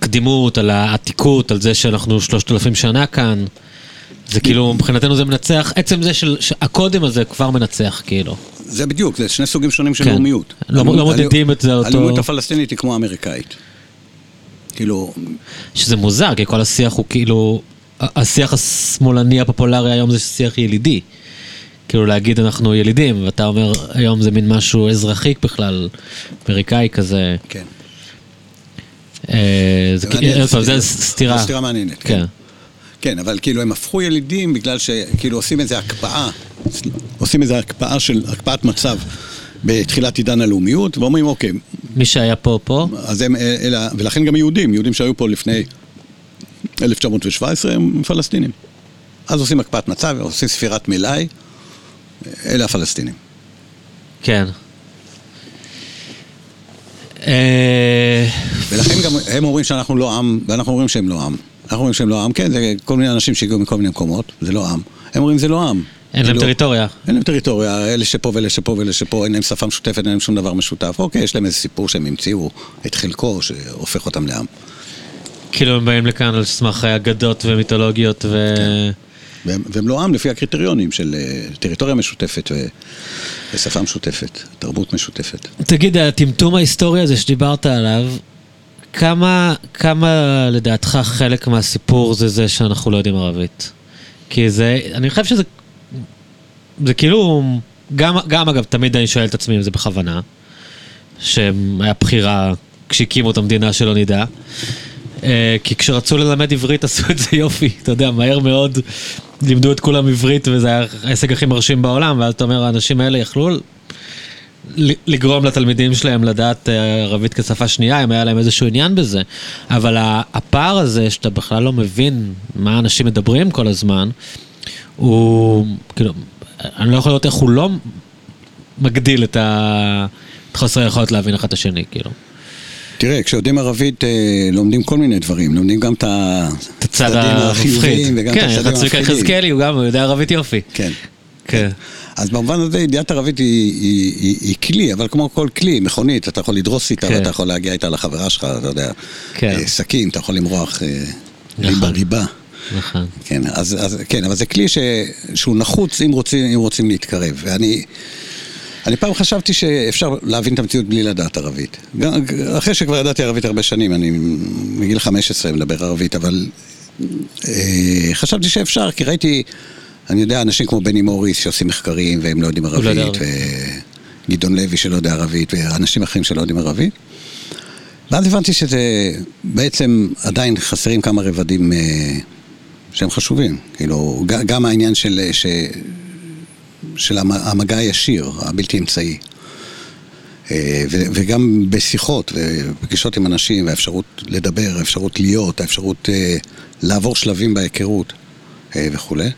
הקדימות, על העתיקות, על זה שאנחנו שלושת אלפים שנה כאן. זה כאילו, מבחינתנו זה מנצח, עצם זה שהקודם הזה כבר מנצח, כאילו. זה בדיוק, זה שני סוגים שונים של כן. לאומיות. לא, לא מודדים את זה אותו... הלאומיות הפלסטינית היא כמו האמריקאית. כאילו... שזה מוזר, כי כל השיח הוא כאילו... השיח השמאלני הפופולרי היום זה שיח ילידי. כאילו להגיד אנחנו ילידים, ואתה אומר היום זה מין משהו אזרחי בכלל, אמריקאי כזה. כן. אה, זה סתירה. זה סתירה מעניינת, כן. כן. אבל כאילו הם הפכו ילידים בגלל שכאילו עושים איזה הקפאה, עושים איזה הקפאה של, הקפאת מצב בתחילת עידן הלאומיות, ואומרים אוקיי. מי שהיה פה, פה? אז הם, אלא, ולכן גם יהודים, יהודים שהיו פה לפני 1917 הם פלסטינים. אז עושים הקפאת מצב, עושים ספירת מלאי, אלה הפלסטינים. כן. אה, ולכן גם הם אומרים שאנחנו לא עם, ואנחנו אומרים שהם לא עם. אנחנו אומרים שהם לא עם, כן, זה כל מיני אנשים שהגיעו מכל מיני מקומות, זה לא עם. הם אומרים זה לא עם. אין להם טריטוריה. אין להם טריטוריה, אלה שפה ואלה שפה ואלה שפה, אין להם שפה משותפת, אין להם שום דבר משותף. אוקיי, יש להם איזה סיפור שהם המציאו את חלקו, שהופך אותם לעם. כאילו הם באים לכאן על סמך אגדות ומיתולוגיות ו... כן. והם, והם לא עם לפי הקריטריונים של אה, טריטוריה משותפת ו... ושפה משותפת, תרבות משותפת. תגיד, הטמטום ההיסטורי הזה שדיברת עליו, כמה, כמה לדעתך חלק מהסיפור זה זה שאנחנו לא יודעים ערבית? כי זה, אני חושב שזה, זה כאילו, גם, גם אגב, תמיד אני שואל את עצמי אם זה בכוונה, שהיה בחירה כשהקימו את המדינה שלא נדע. אה, כי כשרצו ללמד עברית עשו את זה יופי, אתה יודע, מהר מאוד לימדו את כולם עברית וזה היה ההישג הכי מרשים בעולם, ואז אתה אומר, האנשים האלה יכלו לגרום לתלמידים שלהם לדעת אה, ערבית כשפה שנייה, אם היה להם איזשהו עניין בזה. אבל הפער הזה, שאתה בכלל לא מבין מה אנשים מדברים כל הזמן, הוא, כאילו, אני לא יכול לראות איך הוא לא מגדיל את, חוסר היכולת להבין אחד את השני, כאילו. תראה, כשיודעים ערבית אה, לומדים כל מיני דברים, לומדים גם את הצדדים החיוביים וגם את הצדדים המפחידים. כן, צביקה יחזקאלי הוא גם, יודע ערבית יופי. כן. כן. אז במובן הזה ידיעת ערבית היא, היא, היא, היא כלי, אבל כמו כל כלי, מכונית, אתה יכול לדרוס איתה, כן. ואתה יכול להגיע איתה לחברה שלך, אתה יודע, כן. אה, סכין, אתה יכול למרוח אה, נכון. ריבה. נכון. כן, אז, אז, כן, אבל זה כלי ש, שהוא נחוץ אם רוצים, אם רוצים להתקרב. ואני... אני פעם חשבתי שאפשר להבין את המציאות בלי לדעת ערבית. אחרי שכבר ידעתי ערבית הרבה שנים, אני מגיל 15 מדבר ערבית, אבל אה, חשבתי שאפשר, כי ראיתי, אני יודע, אנשים כמו בני מוריס שעושים מחקרים והם לא יודעים לא ערבית, וגדעון לוי שלא יודע ערבית, ואנשים אחרים שלא יודעים ערבית. ואז הבנתי שזה בעצם עדיין חסרים כמה רבדים אה, שהם חשובים. כאילו, גם העניין של... ש... של המגע הישיר, הבלתי אמצעי. אה, וגם בשיחות ופגישות עם אנשים, והאפשרות לדבר, האפשרות להיות, האפשרות אה, לעבור שלבים בהיכרות אה, וכולי.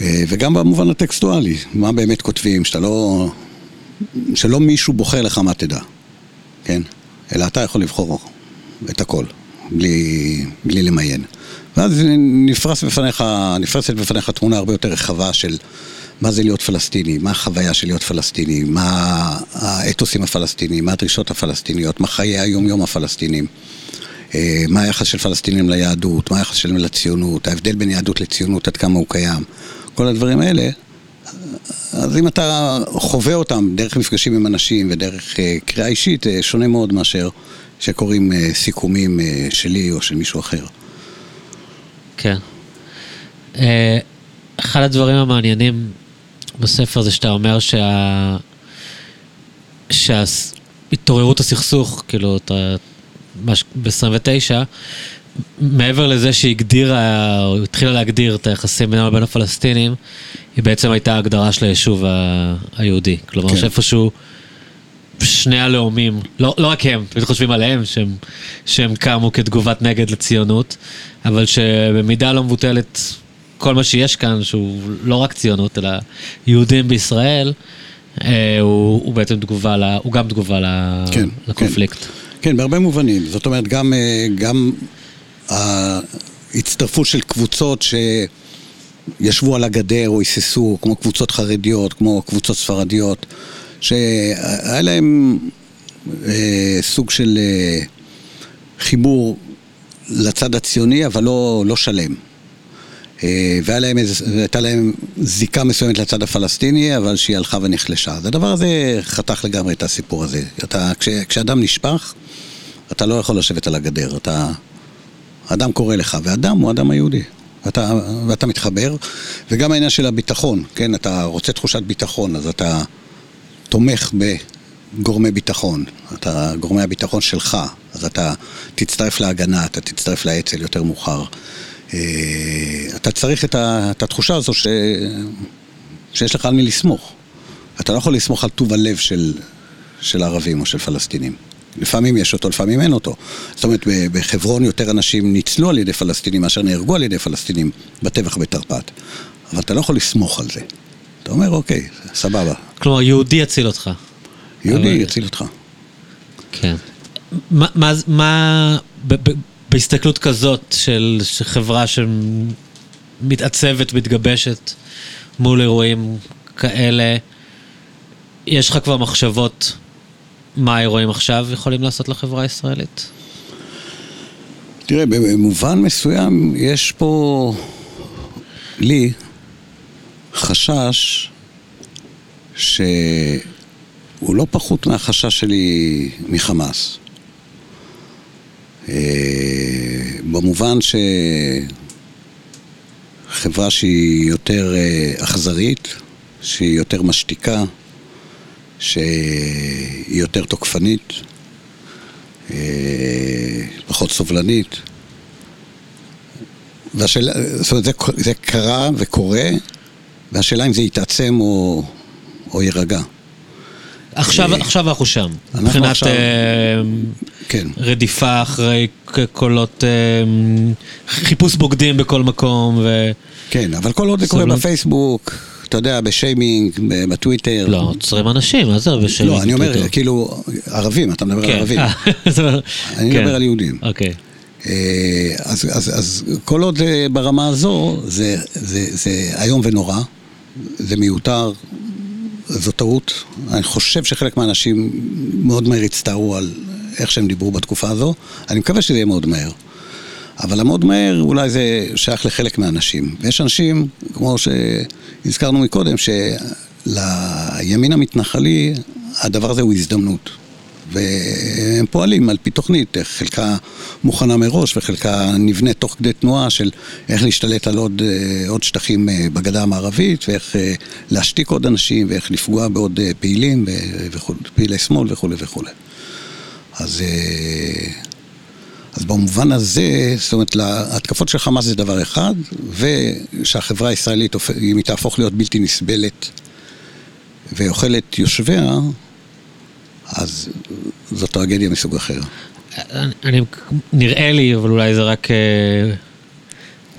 וגם במובן הטקסטואלי, מה באמת כותבים, שאתה לא... שלא מישהו בוחר לך מה תדע, כן? אלא אתה יכול לבחור את הכל, בלי, בלי למיין. ואז נפרס בפניך, נפרסת בפניך תמונה הרבה יותר רחבה של מה זה להיות פלסטיני, מה החוויה של להיות פלסטיני, מה האתוסים הפלסטיניים, מה הדרישות הפלסטיניות, מה חיי היום-יום הפלסטינים, אה, מה היחס של פלסטינים ליהדות, מה היחס שלהם לציונות, ההבדל בין יהדות לציונות, עד כמה הוא קיים. כל הדברים האלה, אז אם אתה חווה אותם דרך מפגשים עם אנשים ודרך אה, קריאה אישית, אה, שונה מאוד מאשר שקוראים סיכומים שלי או של מישהו אחר. כן. אחד הדברים המעניינים בספר זה שאתה אומר שה... שהתעוררות הסכסוך, כאילו, אתה... ב-29, מעבר לזה שהיא הגדירה, או התחילה להגדיר את היחסים בינם לבין הפלסטינים, היא בעצם הייתה הגדרה של היישוב ה... היהודי. כלומר, כן. שאיפשהו שני הלאומים, לא, לא רק הם, תמיד חושבים עליהם, שהם, שהם קמו כתגובת נגד לציונות, אבל שבמידה לא מבוטלת כל מה שיש כאן, שהוא לא רק ציונות, אלא יהודים בישראל, אה, הוא, הוא בעצם תגובה, ל, הוא גם תגובה ל, כן, לקונפליקט. כן. כן, בהרבה מובנים. זאת אומרת, גם, אה, גם ההצטרפות של קבוצות שישבו על הגדר או היססו, כמו קבוצות חרדיות, כמו קבוצות ספרדיות, שהיה להם אה, סוג של אה, חיבור לצד הציוני, אבל לא, לא שלם. אה, והייתה להם זיקה מסוימת לצד הפלסטיני, אבל שהיא הלכה ונחלשה. אז הדבר הזה חתך לגמרי את הסיפור הזה. אתה, כש, כשאדם נשפך, אתה לא יכול לשבת על הגדר, אתה... אדם קורא לך, ואדם הוא אדם היהודי. ואתה, ואתה מתחבר, וגם העניין של הביטחון, כן, אתה רוצה תחושת ביטחון, אז אתה תומך בגורמי ביטחון, אתה, גורמי הביטחון שלך, אז אתה תצטרף להגנה, אתה תצטרף לאצ"ל יותר מאוחר. אה, אתה צריך את, ה, את התחושה הזו ש, שיש לך על מי לסמוך. אתה לא יכול לסמוך על טוב הלב של, של ערבים או של פלסטינים. לפעמים יש אותו, לפעמים אין אותו. זאת אומרת, בחברון יותר אנשים ניצלו על ידי פלסטינים מאשר נהרגו על ידי פלסטינים בטבח בתרפ"ט. אבל אתה לא יכול לסמוך על זה. אתה אומר, אוקיי, סבבה. כלומר, יהודי יציל אותך. יהודי אבל... יציל אותך. כן. מה, מה, מה ב, ב, בהסתכלות כזאת של, של חברה שמתעצבת, מתגבשת מול אירועים כאלה, יש לך כבר מחשבות מה האירועים עכשיו יכולים לעשות לחברה הישראלית? תראה, במובן מסוים יש פה, לי, חשש שהוא לא פחות מהחשש שלי מחמאס. אה, במובן שחברה שהיא יותר אה, אכזרית, שהיא יותר משתיקה, שהיא יותר תוקפנית, אה, פחות סובלנית. והשאלה, זאת אומרת, זה, זה קרה וקורה, והשאלה אם זה יתעצם או, או יירגע. עכשיו, עכשיו אנחנו שם, מבחינת עכשיו, אה, כן. רדיפה אחרי קולות, אה, חיפוש בוגדים בכל מקום. ו... כן, אבל כל עוד זה קורה בפייסבוק, אתה יודע, בשיימינג, בטוויטר. לא, עוצרים אנשים, מה זה בשיימינג? לא, אני אומר, כאילו, ערבים, אתה מדבר על כן. ערבים. אני מדבר כן. על יהודים. אוקיי. אה, אז, אז, אז כל עוד ברמה הזו, זה, זה, זה איום ונורא, זה מיותר, זו טעות. אני חושב שחלק מהאנשים מאוד מהר הצטערו על איך שהם דיברו בתקופה הזו. אני מקווה שזה יהיה מאוד מהר. אבל המאוד מהר אולי זה שייך לחלק מהאנשים. ויש אנשים, כמו שהזכרנו מקודם, שלימין המתנחלי הדבר הזה הוא הזדמנות. והם פועלים על פי תוכנית, חלקה מוכנה מראש וחלקה נבנית תוך כדי תנועה של איך להשתלט על עוד, אה, עוד שטחים אה, בגדה המערבית ואיך אה, להשתיק עוד אנשים ואיך לפגוע בעוד פעילים, וכו', פעילי שמאל וכולי וכולי. אז אז במובן הזה, זאת אומרת, ההתקפות של חמאס זה דבר אחד, ושהחברה הישראלית, אם היא תהפוך להיות בלתי נסבלת ואוכלת יושביה, אז זו טרגדיה מסוג אחר. אני, אני, נראה לי, אבל אולי זה רק uh,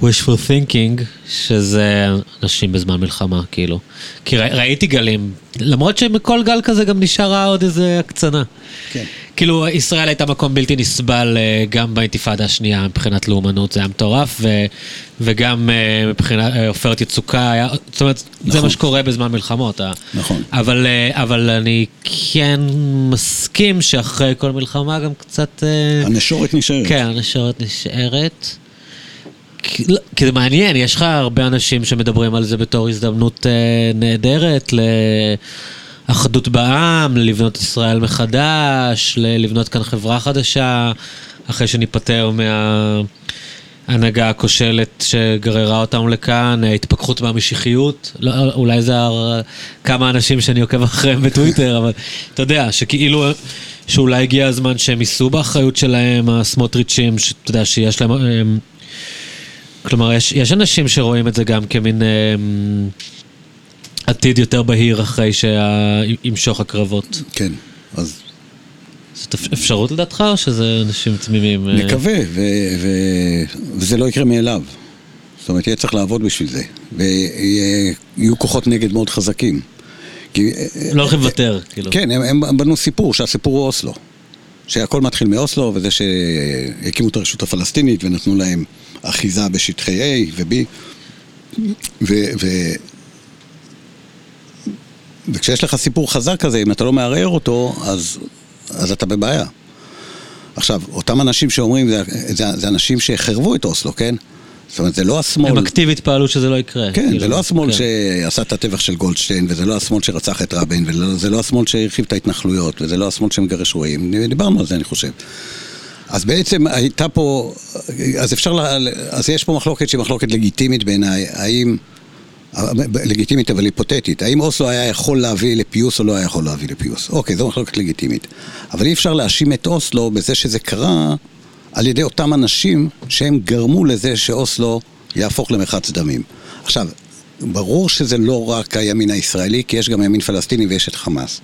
wishful thinking, שזה אנשים בזמן מלחמה, כאילו. כי ר, ראיתי גלים, למרות שמכל גל כזה גם נשארה עוד איזה הקצנה. כן. כאילו, ישראל הייתה מקום בלתי נסבל אה, גם באינתיפאדה השנייה מבחינת לאומנות, זה היה מטורף, ו, וגם אה, מבחינת אה, עופרת יצוקה, היה, זאת אומרת, נכון. זה מה שקורה בזמן מלחמות. נכון. אבל, אבל אני כן מסכים שאחרי כל מלחמה גם קצת... הנשורת נשארת. כן, הנשורת נשארת. כי, זה מעניין, יש לך הרבה אנשים שמדברים על זה בתור הזדמנות אה, נהדרת ל... אחדות בעם, לבנות ישראל מחדש, לבנות כאן חברה חדשה, אחרי שניפטר מההנהגה הכושלת שגררה אותנו לכאן, התפכחות מהמשיחיות, לא, אולי זה כמה אנשים שאני עוקב אחריהם בטוויטר, אבל אתה יודע, שכאילו, שאולי הגיע הזמן שהם יישאו באחריות שלהם, הסמוטריצ'ים, שאתה יודע, שיש להם... כלומר, יש, יש אנשים שרואים את זה גם כמין... הם, עתיד יותר בהיר אחרי שימשוך הקרבות. כן, אז... זאת אפשרות לדעתך, או שזה אנשים תמימים? אה? נקווה, ו- ו- וזה לא יקרה מאליו. זאת אומרת, יהיה צריך לעבוד בשביל זה. ויהיו כוחות נגד מאוד חזקים. כי, לא הולכים לוותר, כאילו. כן, הם, הם בנו סיפור, שהסיפור הוא אוסלו. שהכל מתחיל מאוסלו, וזה שהקימו את הרשות הפלסטינית ונתנו להם אחיזה בשטחי A ו-B. ו, ו, וכשיש לך סיפור חזק כזה, אם אתה לא מערער אותו, אז, אז אתה בבעיה. עכשיו, אותם אנשים שאומרים, זה, זה, זה אנשים שהחרבו את אוסלו, כן? זאת אומרת, זה לא השמאל... הם אקטיבית פעלו שזה לא יקרה. כן, כאילו, זה לא השמאל כן. שעשה את הטבח של גולדשטיין, וזה לא השמאל שרצח את רבין, וזה לא השמאל שהרחיב את ההתנחלויות, וזה לא השמאל שמגרש רועים. דיברנו על זה, אני חושב. אז בעצם הייתה פה... אז אפשר... לה, אז יש פה מחלוקת שהיא מחלוקת לגיטימית בעיניי, האם... לגיטימית אבל היפותטית, האם אוסלו היה יכול להביא לפיוס או לא היה יכול להביא לפיוס? אוקיי, זו מחלוקת לגיטימית. אבל אי אפשר להאשים את אוסלו בזה שזה קרה על ידי אותם אנשים שהם גרמו לזה שאוסלו יהפוך למרחץ דמים. עכשיו, ברור שזה לא רק הימין הישראלי, כי יש גם ימין פלסטיני ויש את חמאס.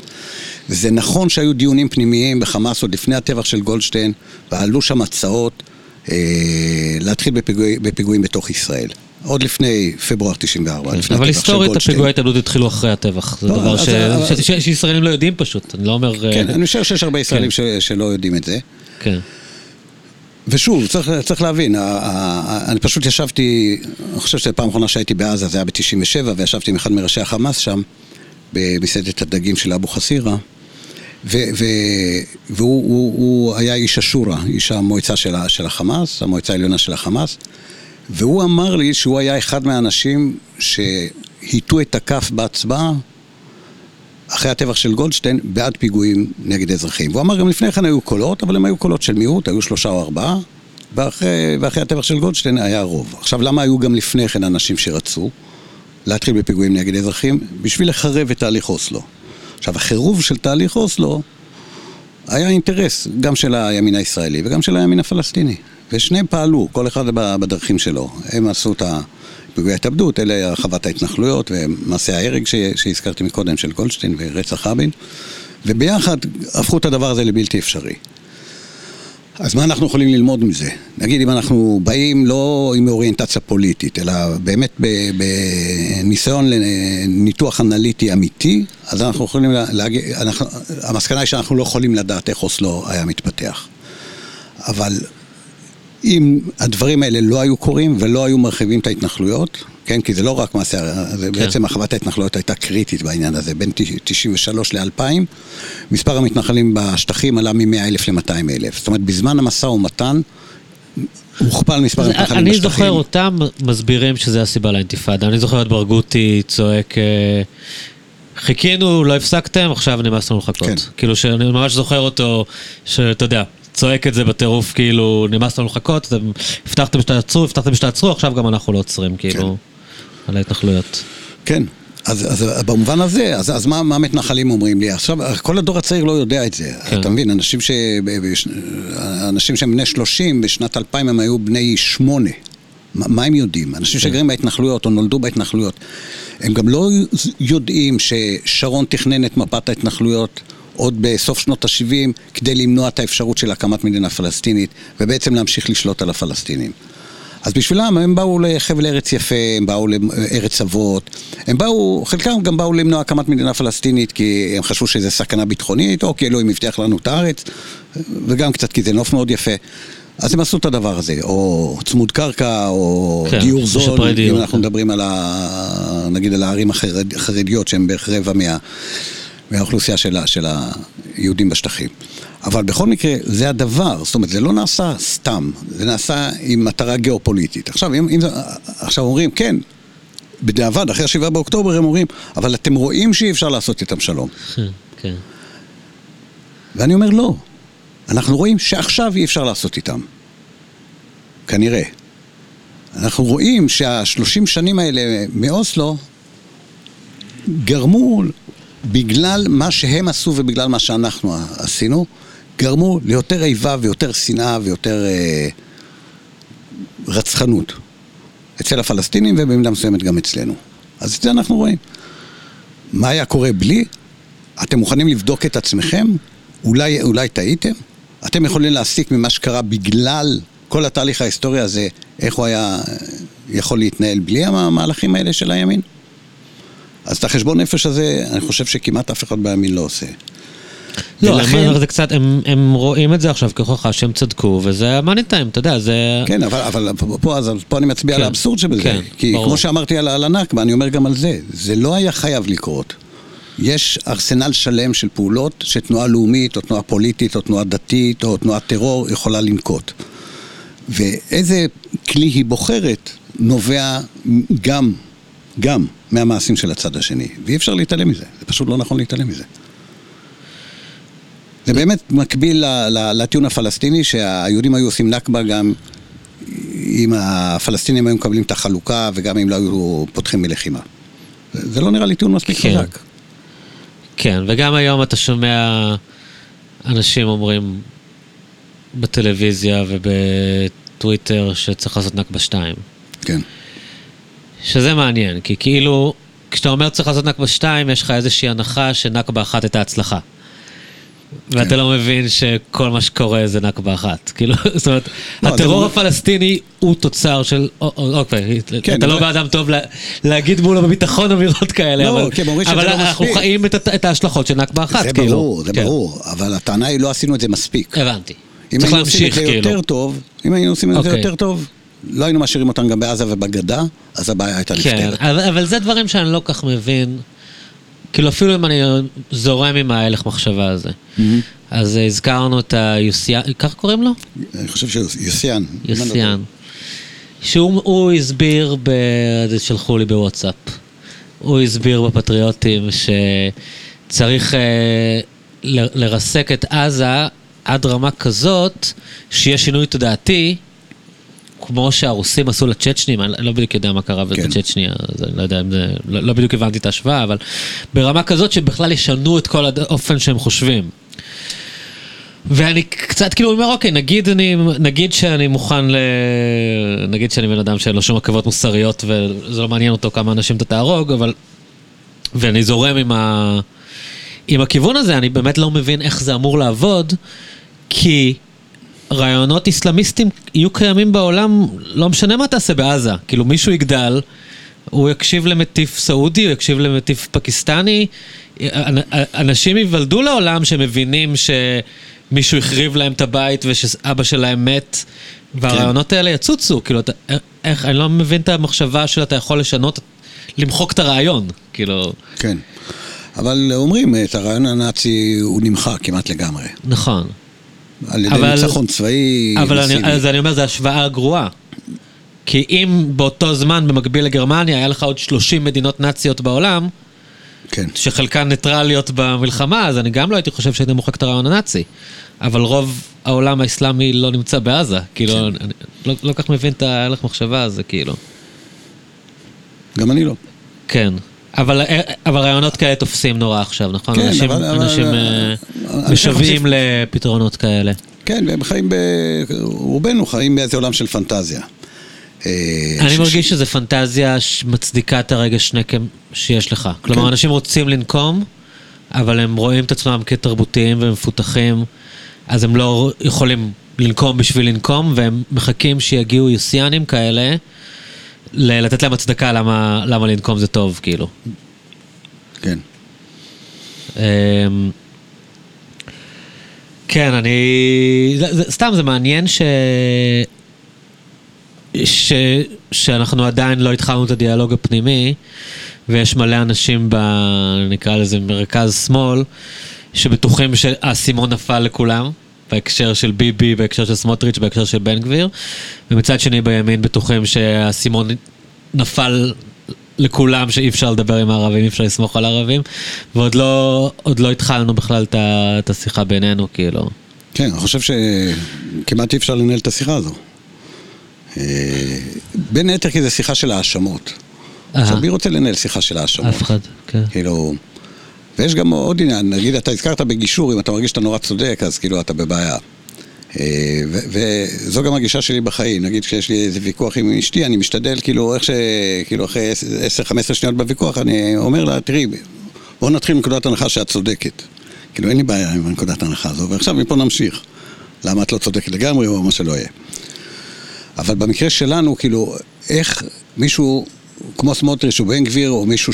וזה נכון שהיו דיונים פנימיים בחמאס עוד לפני הטבח של גולדשטיין, ועלו שם הצעות אה, להתחיל בפיגוע, בפיגועים בתוך ישראל. עוד לפני פברואר 94, לפני אבל היסטורית הפיגועי התאבדות התחילו אחרי הטבח, זה לא, דבר שישראלים לא יודעים פשוט, אני לא אומר... כן, אה, אני חושב שיש הרבה ישראלים כן. שלא יודעים את זה. כן. ושוב, צריך, צריך להבין, אני פשוט ישבתי, אני חושב שפעם אחרונה שהייתי בעזה זה היה ב-97, וישבתי עם אחד מראשי החמאס שם, במסעדת הדגים של אבו חסירה, ו, ו, והוא הוא, הוא היה איש השורא, איש המועצה של, של החמאס, המועצה העליונה של החמאס, והוא אמר לי שהוא היה אחד מהאנשים שהיטו את הכף בהצבעה אחרי הטבח של גולדשטיין, בעד פיגועים נגד אזרחים. והוא אמר גם לפני כן היו קולות, אבל הם היו קולות של מיעוט, היו שלושה או ארבעה, ואחרי, ואחרי הטבח של גולדשטיין היה רוב. עכשיו, למה היו גם לפני כן אנשים שרצו להתחיל בפיגועים נגד אזרחים? בשביל לחרב את תהליך אוסלו. עכשיו, החירוב של תהליך אוסלו היה אינטרס גם של הימין הישראלי וגם של הימין הפלסטיני. ושניהם פעלו, כל אחד בדרכים שלו. הם עשו את. פיגועי התאבדות, אלה הרחבת ההתנחלויות ומעשי ההרג שהזכרתי מקודם של גולדשטיין ורצח רבין, וביחד הפכו את הדבר הזה לבלתי אפשרי. אז מה אנחנו יכולים ללמוד מזה? נגיד אם אנחנו באים לא עם אוריינטציה פוליטית, אלא באמת בניסיון לניתוח אנליטי אמיתי, אז אנחנו יכולים להגיד, אנחנו, המסקנה היא שאנחנו לא יכולים לדעת איך אוסלו היה מתפתח. אבל אם הדברים האלה לא היו קורים ולא היו מרחיבים את ההתנחלויות, כן, כי זה לא רק מעשה, זה כן. בעצם הרחבת ההתנחלויות הייתה קריטית בעניין הזה, בין 93 ל-2000, מספר המתנחלים בשטחים עלה מ-100 אלף ל-200 אלף. זאת אומרת, בזמן המשא ומתן, הוכפל מספר המתנחלים בשטחים. אני זוכר אותם מסבירים שזה הסיבה לאינתיפאדה. אני זוכר את ברגותי צועק... אה, חיכינו, לא הפסקתם, עכשיו נמאס לנו לחכות. כן. כאילו שאני ממש זוכר אותו, שאתה יודע, צועק את זה בטירוף, כאילו, נמאס לנו לחכות, אתם הבטחתם שתעצרו, הבטחתם שתעצרו, עכשיו גם אנחנו לא עוצרים, כאילו, כן. על ההתנחלויות. כן. אז, אז במובן הזה, אז, אז מה, מה המתנחלים אומרים לי? עכשיו, כל הדור הצעיר לא יודע את זה. כן. אתה מבין, אנשים, ש, אנשים שהם בני 30, בשנת 2000 הם היו בני 8. מה, הם יודעים? אנשים כן. שגרים בהתנחלויות או נולדו בהתנחלויות, הם גם לא יודעים ששרון תכנן את מפת ההתנחלויות עוד בסוף שנות ה-70 כדי למנוע את האפשרות של הקמת מדינה פלסטינית ובעצם להמשיך לשלוט על הפלסטינים. אז בשבילם הם באו לחבל ארץ יפה, הם באו לארץ אבות, הם באו, חלקם גם באו למנוע הקמת מדינה פלסטינית כי הם חשבו שזה סכנה ביטחונית, או כי אלוהים הבטיח לנו את הארץ, וגם קצת כי זה נוף מאוד יפה. אז הם עשו את הדבר הזה, או צמוד קרקע, או כן, דיור זול, אם אנחנו כן. מדברים על ה... נגיד על הערים החרד, החרדיות שהן בערך רבע מה... מהאוכלוסיה של, של היהודים בשטחים. אבל בכל מקרה, זה הדבר, זאת אומרת, זה לא נעשה סתם, זה נעשה עם מטרה גיאופוליטית. עכשיו, אם, אם, עכשיו אומרים, כן, בדיעבד, אחרי השבעה באוקטובר הם אומרים, אבל אתם רואים שאי אפשר לעשות איתם שלום. כן. ואני אומר, לא. אנחנו רואים שעכשיו אי אפשר לעשות איתם. כנראה. אנחנו רואים שהשלושים שנים האלה מאוסלו גרמו בגלל מה שהם עשו ובגלל מה שאנחנו עשינו, גרמו ליותר איבה ויותר שנאה ויותר אה, רצחנות. אצל הפלסטינים ובמידה מסוימת גם אצלנו. אז את זה אנחנו רואים. מה היה קורה בלי? אתם מוכנים לבדוק את עצמכם? אולי, אולי טעיתם? אתם יכולים להסיק ממה שקרה בגלל כל התהליך ההיסטורי הזה, איך הוא היה, יכול להתנהל בלי המהלכים האלה של הימין? אז את החשבון נפש הזה, אני חושב שכמעט אף אחד בימין לא עושה. לא, ולכן- הם, זה קצת, הם, הם רואים את זה עכשיו כהוכחה שהם צדקו, וזה המאני טיים, אתה יודע, זה... כן, אבל, אבל פה, אז פה אני מצביע כן, על האבסורד שבזה. כן, כי ברור. כמו שאמרתי על, על הנכבה, אני אומר גם על זה. זה לא היה חייב לקרות. יש ארסנל שלם של פעולות שתנועה לאומית, או תנועה פוליטית, או תנועה דתית, או תנועת טרור יכולה לנקוט. ואיזה כלי היא בוחרת נובע גם, גם מהמעשים של הצד השני. ואי אפשר להתעלם מזה. זה פשוט לא נכון להתעלם מזה. זה באמת מקביל לטיעון הפלסטיני שהיהודים היו עושים נכבה גם אם הפלסטינים היו מקבלים את החלוקה וגם אם לא היו פותחים מלחימה. זה זה לא נראה לי טיעון מספיק כן. חזק. כן, וגם היום אתה שומע אנשים אומרים בטלוויזיה ובטוויטר שצריך לעשות נכבה 2. כן. שזה מעניין, כי כאילו, כשאתה אומר צריך לעשות נכבה 2, יש לך איזושהי הנחה שנכבה אחת הייתה הצלחה. ואתה כן. לא מבין שכל מה שקורה זה נכבה אחת. כאילו, זאת אומרת, לא, זה הטרור לא- הפלסטיני הוא תוצר של... או- או- אוקיי, כן, אתה לא באדם טוב לה- להגיד מולו בביטחון אמירות כאלה, לא, אבל כן, אבל לא אנחנו מספיק. חיים את ההשלכות של נכבה אחת, זה כאילו. ברור, זה כן. ברור, אבל הטענה היא לא עשינו את זה מספיק. הבנתי. אם היינו עושים את זה כאילו. יותר טוב, אם היינו עושים את זה אוקיי. יותר טוב, לא היינו משאירים אותם גם בעזה ובגדה, אז הבעיה הייתה כן, נפתרת. אבל, אבל זה דברים שאני לא כך מבין. כאילו אפילו אם אני זורם עם ההלך מחשבה הזה. אז אה, הזכרנו את היוסיאן, ככה קוראים לו? אני חושב שיוסיאן. יוסיאן. שהוא הוא הסביר, ב... שלחו לי בוואטסאפ, הוא הסביר בפטריוטים שצריך אה, ל- לרסק את עזה עד רמה כזאת שיהיה שינוי תודעתי, כמו שהרוסים עשו לצ'צ'נים, אני לא בדיוק יודע מה קרה כן. בצ'צ'ניה, אז אני לא יודע אם זה, לא, לא בדיוק הבנתי את ההשוואה, אבל ברמה כזאת שבכלל ישנו את כל האופן שהם חושבים. ואני קצת כאילו אומר, אוקיי, נגיד אני, נגיד שאני מוכן ל... נגיד שאני בן אדם שאין לו שום עכבות מוסריות וזה לא מעניין אותו כמה אנשים אתה תהרוג, אבל... ואני זורם עם, ה... עם הכיוון הזה, אני באמת לא מבין איך זה אמור לעבוד, כי רעיונות איסלאמיסטיים יהיו קיימים בעולם, לא משנה מה תעשה בעזה. כאילו מישהו יגדל, הוא יקשיב למטיף סעודי, הוא יקשיב למטיף פקיסטני. אנ- אנשים ייוולדו לעולם שמבינים שמישהו החריב להם את הבית ושאבא שלהם מת, והרעיונות האלה יצוצו. כאילו, אתה, איך, אני לא מבין את המחשבה של אתה יכול לשנות, למחוק את הרעיון. כאילו, כן. אבל אומרים, את הרעיון הנאצי הוא נמחק כמעט לגמרי. נכון. על ידי אבל- ניצחון צבאי אבל אני. אז אני אומר, זו השוואה גרועה. כי אם באותו זמן, במקביל לגרמניה, היה לך עוד 30 מדינות נאציות בעולם, כן. שחלקן ניטרליות במלחמה, אז אני גם לא הייתי חושב שהייתי מוחק את הרעיון הנאצי. אבל רוב העולם האסלאמי לא נמצא בעזה. כאילו, כן. אני לא, לא כך מבין את ההלך מחשבה הזה, כאילו. גם אני לא. כן. אבל, אבל רעיונות כאלה תופסים נורא עכשיו, נכון? כן, אנשים, אבל- אנשים אבל- אה, משוועים חושב- לפתרונות כאלה. כן, והם חיים ב... רובנו חיים באיזה עולם של פנטזיה. אה, אני ש- מרגיש שזו פנטזיה שמצדיקה את הרגש נקם שיש לך. כלומר, כן. אנשים רוצים לנקום, אבל הם רואים את עצמם כתרבותיים ומפותחים, אז הם לא יכולים לנקום בשביל לנקום, והם מחכים שיגיעו יוסיאנים כאלה, לתת להם הצדקה למה, למה לנקום זה טוב, כאילו. כן. אמ, כן, אני... זה, זה, סתם, זה מעניין ש... ש... שאנחנו עדיין לא התחלנו את הדיאלוג הפנימי, ויש מלא אנשים ב... נקרא לזה מרכז-שמאל, שבטוחים שהאסימון נפל לכולם, בהקשר של ביבי, בהקשר של סמוטריץ', בהקשר של בן גביר, ומצד שני בימין בטוחים שהאסימון נפל לכולם שאי אפשר לדבר עם הערבים, אי אפשר לסמוך על הערבים, ועוד לא, לא התחלנו בכלל את השיחה בינינו, כאילו. כן, אני חושב שכמעט אי אפשר לנהל את השיחה הזו. אה, בין היתר כי זו שיחה של האשמות. עכשיו. מי רוצה לנהל שיחה של האשמות? אף אחד, כן. כאילו... ויש גם עוד עניין, נגיד, אתה הזכרת בגישור, אם אתה מרגיש שאתה נורא צודק, אז כאילו אתה בבעיה. אה, וזו גם הגישה שלי בחיים, נגיד כשיש לי איזה ויכוח עם אשתי, אני משתדל, כאילו, איך ש... כאילו, אחרי 10-15 שניות בוויכוח, אני אומר לה, תראי, בואו נתחיל מנקודת הנחה שאת צודקת. כאילו, אין לי בעיה עם נקודת ההנחה הזו, ועכשיו מפה נמשיך. למה את לא צודקת לגמרי, או מה שלא יהיה. אבל במקרה שלנו, כאילו, איך מישהו כמו סמוטריץ' או בן גביר, או מישהו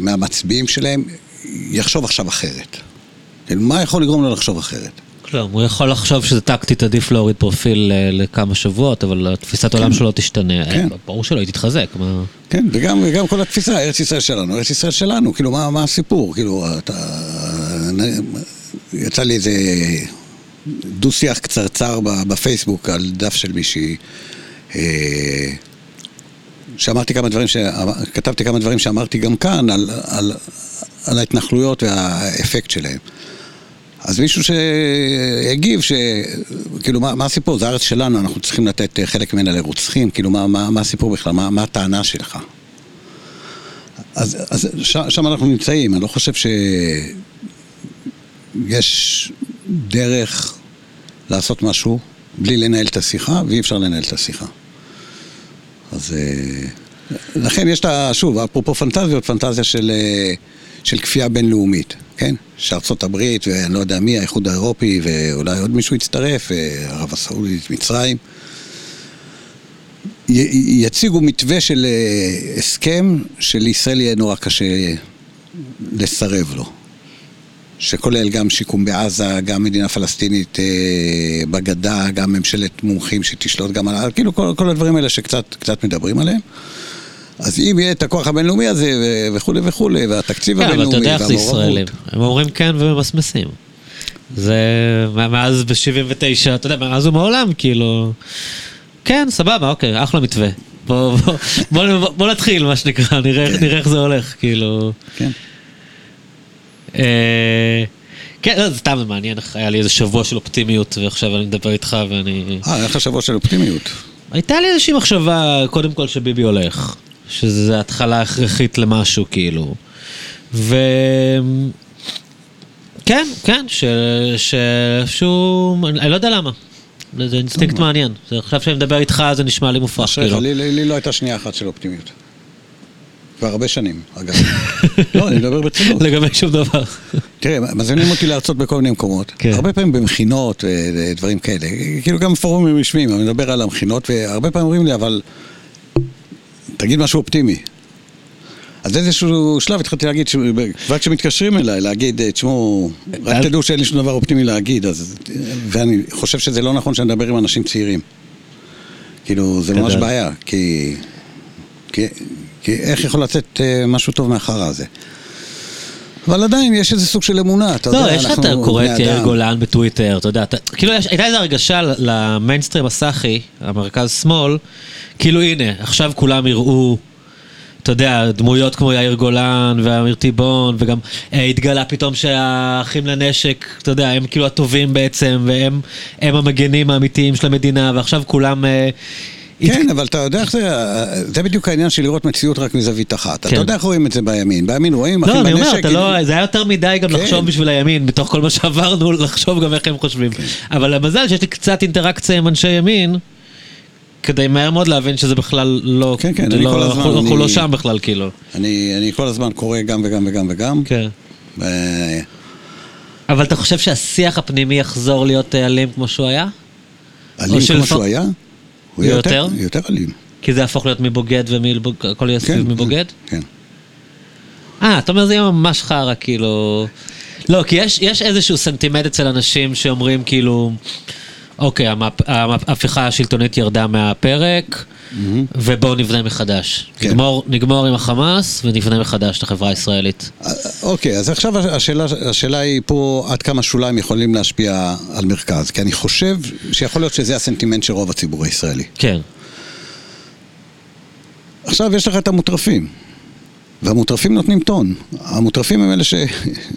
מהמצביעים שלהם, יחשוב עכשיו אחרת. מה יכול לגרום לו לחשוב אחרת? כלום, הוא יכול לחשוב שזה טקטית עדיף להוריד פרופיל אה, לכמה שבועות, אבל תפיסת העולם שלו תשתנה. כן. ברור שלא, היא תתחזק. מה... כן, וגם, וגם כל התפיסה, ארץ ישראל שלנו, ארץ ישראל שלנו, כאילו, מה, מה הסיפור? כאילו, אתה... יצא לי איזה דו-שיח קצרצר בפייסבוק על דף של מישהי, אה, שאמרתי כמה דברים, ש... כתבתי כמה דברים שאמרתי גם כאן על, על, על ההתנחלויות והאפקט שלהם. אז מישהו שהגיב, שכאילו, מה, מה הסיפור? זה הארץ שלנו, אנחנו צריכים לתת חלק ממנה לרוצחים, כאילו, מה, מה, מה הסיפור בכלל? מה, מה הטענה שלך? אז, אז ש, שם אנחנו נמצאים, אני לא חושב שיש דרך לעשות משהו בלי לנהל את השיחה, ואי אפשר לנהל את השיחה. אז אה, לכן יש את ה... שוב, אפרופו פנטזיות, פנטזיה של, אה, של כפייה בינלאומית, כן? שארצות הברית, ואני לא יודע מי, האיחוד האירופי, ואולי עוד מישהו יצטרף, אה, ערב הסעודית, מצרים, יציגו מתווה של הסכם שלישראל יהיה נורא קשה לסרב לו. שכולל גם שיקום בעזה, גם מדינה פלסטינית אה, בגדה, גם ממשלת מומחים שתשלוט גם על... כאילו כל, כל הדברים האלה שקצת מדברים עליהם. אז אם יהיה את הכוח הבינלאומי הזה וכולי וכולי, והתקציב הבינלאומי והמעורבות. כן, אבל אתה יודע איך זה ישראלים. הם אומרים כן וממסמסים. זה מאז ב-79, אתה יודע, מאז ומעולם, כאילו... כן, סבבה, אוקיי, אחלה מתווה. בוא, בוא, בוא, בוא נתחיל, מה שנקרא, נראה, נראה איך זה הולך, כאילו... כן. אה, כן, לא, זה סתם מעניין, היה לי איזה שבוע של אופטימיות, ועכשיו אני מדבר איתך ואני... אה, היה לך שבוע של אופטימיות. הייתה לי איזושהי מחשבה, קודם כל שביבי הולך, שזה התחלה הכרחית למשהו, כאילו. ו... כן, כן, שאיפשהו, אני לא יודע למה. זה אינסטינקט מעניין. עכשיו שאני מדבר איתך זה נשמע לי מופרך, כאילו. לי לא הייתה שנייה אחת של אופטימיות. כבר הרבה שנים, אגב. לא, אני מדבר ברצינות. לגבי שום דבר. תראה, מזמינים אותי להרצות בכל מיני מקומות. כן. הרבה פעמים במכינות ודברים כאלה. כאילו גם פורומים רשמיים, אני מדבר על המכינות, והרבה פעמים אומרים לי, אבל תגיד משהו אופטימי. אז באיזשהו שלב התחלתי להגיד, כבר כשמתקשרים אליי, להגיד, תשמעו, רק תדעו שאין לי שום דבר אופטימי להגיד, אז... ואני חושב שזה לא נכון שאני אדבר עם אנשים צעירים. כאילו, זה ממש בעיה, כי... כי כי איך יכול לצאת אה, משהו טוב מהחרא הזה? אבל עדיין יש איזה סוג של אמונה, אתה לא, יודע, אנחנו... לא, יש לך, אתה קורא את יאיר גולן בטוויטר, אתה יודע, אתה, כאילו יש, הייתה איזו הרגשה למיינסטרים הסאחי, המרכז שמאל, כאילו הנה, עכשיו כולם יראו, אתה יודע, דמויות כמו יאיר גולן ואמיר טיבון, וגם אה, התגלה פתאום שהאחים לנשק, אתה יודע, הם כאילו הטובים בעצם, והם המגנים האמיתיים של המדינה, ועכשיו כולם... אה, כן, אבל אתה יודע איך זה, זה בדיוק העניין של לראות מציאות רק מזווית אחת. אתה כן. יודע איך רואים את זה בימין. בימין רואים אחים בנשק. לא, אני אומר, לא- זה היה יותר מדי גם כן. לחשוב בשביל הימין, בתוך כל מה שעברנו, לחשוב גם איך הם חושבים. כן. אבל המזל שיש לי קצת אינטראקציה עם אנשי ימין, כדי מהר מאוד להבין שזה בכלל לא, כן, כן, אני כל הזמן, אנחנו לא שם בכלל, כאילו. אני כל הזמן קורא גם וגם וגם וגם. כן. אבל אתה חושב שהשיח הפנימי יחזור להיות אלים כמו שהוא היה? אלים כמו שהוא היה? הוא יהיה יותר? יותר אלים. כי זה יהפוך להיות מבוגד והכל יהיה סביב כן, מבוגד? כן. אה, אתה אומר זה יהיה ממש חרא, כאילו... לא, כי יש, יש איזשהו סנטימנט אצל אנשים שאומרים כאילו, אוקיי, ההפיכה השלטונית ירדה מהפרק. ובואו נבנה מחדש. כן. נגמור, נגמור עם החמאס ונבנה מחדש את החברה הישראלית. אה, אוקיי, אז עכשיו השאלה, השאלה היא פה עד כמה שוליים יכולים להשפיע על מרכז, כי אני חושב שיכול להיות שזה הסנטימנט של רוב הציבור הישראלי. כן. עכשיו יש לך את המוטרפים. והמוטרפים נותנים טון. המוטרפים הם אלה ש...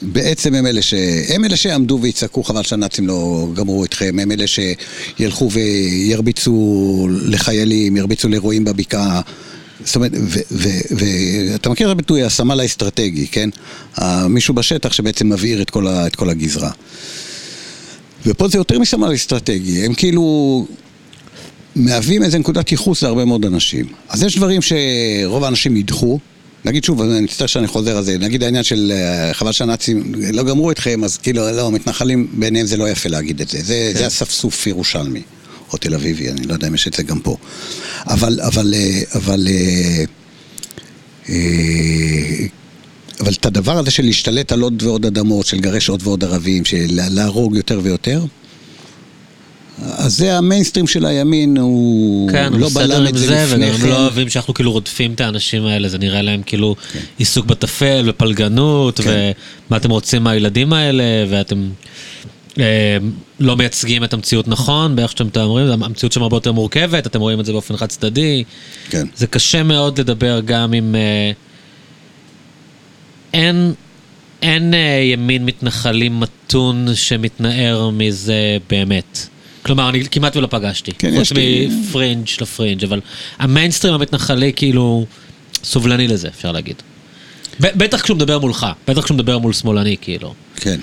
בעצם הם אלה ש... הם אלה שיעמדו ויצעקו חבל שהנאצים לא גמרו אתכם, הם אלה שילכו וירביצו לחיילים, ירביצו לאירועים בבקעה. זאת אומרת, ואתה מכיר את הביטוי הסמל האסטרטגי, כן? מישהו בשטח שבעצם מבעיר את כל, ה, את כל הגזרה. ופה זה יותר מסמל אסטרטגי, הם כאילו מהווים איזה נקודת ייחוס להרבה מאוד אנשים. אז יש דברים שרוב האנשים ידחו, נגיד שוב, אני מצטער שאני חוזר על זה, נגיד העניין של אה, חבל שהנאצים לא גמרו אתכם, אז כאילו, לא, מתנחלים, בעיניהם זה לא יפה להגיד את זה, זה, כן. זה אספסוף ירושלמי. או תל אביבי, אני לא יודע אם יש את זה גם פה. אבל, אבל, אה, אבל, אה, אה, אבל את הדבר הזה של להשתלט על עוד ועוד אדמות, של לגרש עוד ועוד ערבים, של להרוג יותר ויותר, אז זה המיינסטרים של הימין, הוא כן, לא בלם את זה זה, לפני וגם כן. לא אוהבים שאנחנו כאילו רודפים את האנשים האלה, זה נראה להם כאילו כן. עיסוק בטפל ופלגנות, כן. ומה אתם רוצים מהילדים האלה, ואתם אה, לא מייצגים את המציאות נכון, באיך שאתם אומרים, המציאות שם הרבה יותר מורכבת, אתם רואים את זה באופן חד צדדי. כן. זה קשה מאוד לדבר גם עם... אה, אין, אין אה, ימין מתנחלים מתון שמתנער מזה באמת. כלומר, אני כמעט ולא פגשתי. כן, חוץ יש לי- מפרינג' לפרינג', אבל המיינסטרים המתנחלי כאילו סובלני לזה, אפשר להגיד. בטח כשהוא מדבר מולך, בטח כשהוא מדבר מול שמאלני, כאילו. כן.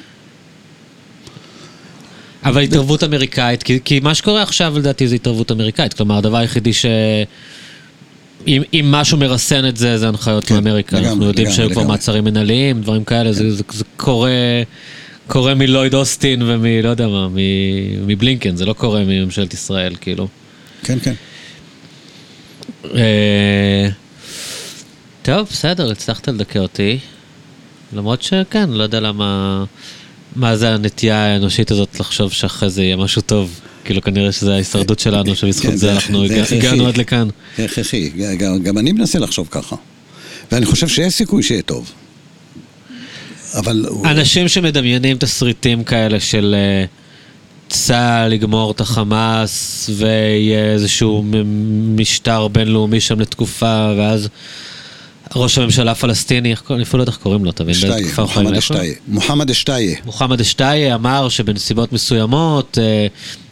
אבל התערבות אמריקאית, כי, כי מה שקורה עכשיו לדעתי זה התערבות אמריקאית. כלומר, הדבר היחידי ש... אם, אם משהו מרסן את זה, זה הנחיות כן, מאמריקה. לגמרי, אנחנו יודעים לגמרי, שהיו כבר. מעצרים מנהליים, דברים כאלה, זה, זה, זה קורה, קורה מלויד אוסטין ומלא יודע מה, מבלינקן, זה לא קורה מממשלת ישראל, כאילו. כן, כן. אה, טוב, בסדר, הצלחת לדכא אותי. למרות שכן, לא יודע למה... מה זה הנטייה האנושית הזאת לחשוב שאחרי זה יהיה משהו טוב. כאילו כנראה שזה ההישרדות שלנו, שבזכות כן, זה אנחנו. הגענו עד לכאן. זה הכרחי, גם אני מנסה לחשוב ככה. ואני חושב שיש סיכוי שיהיה טוב. אבל... אנשים שמדמיינים תסריטים כאלה של אה, צה"ל יגמור את החמאס ויהיה איזשהו משטר בינלאומי שם לתקופה, ואז ראש הממשלה הפלסטיני, איך קוראים- אני אפילו לא יודע איך קוראים לו, אתה מבין? באיזה תקופה הוא חי, מוחמד איך הוא? אשתיה. מוחמד אשתיה. מוחמד אשתיה אמר שבנסיבות מסוימות אה,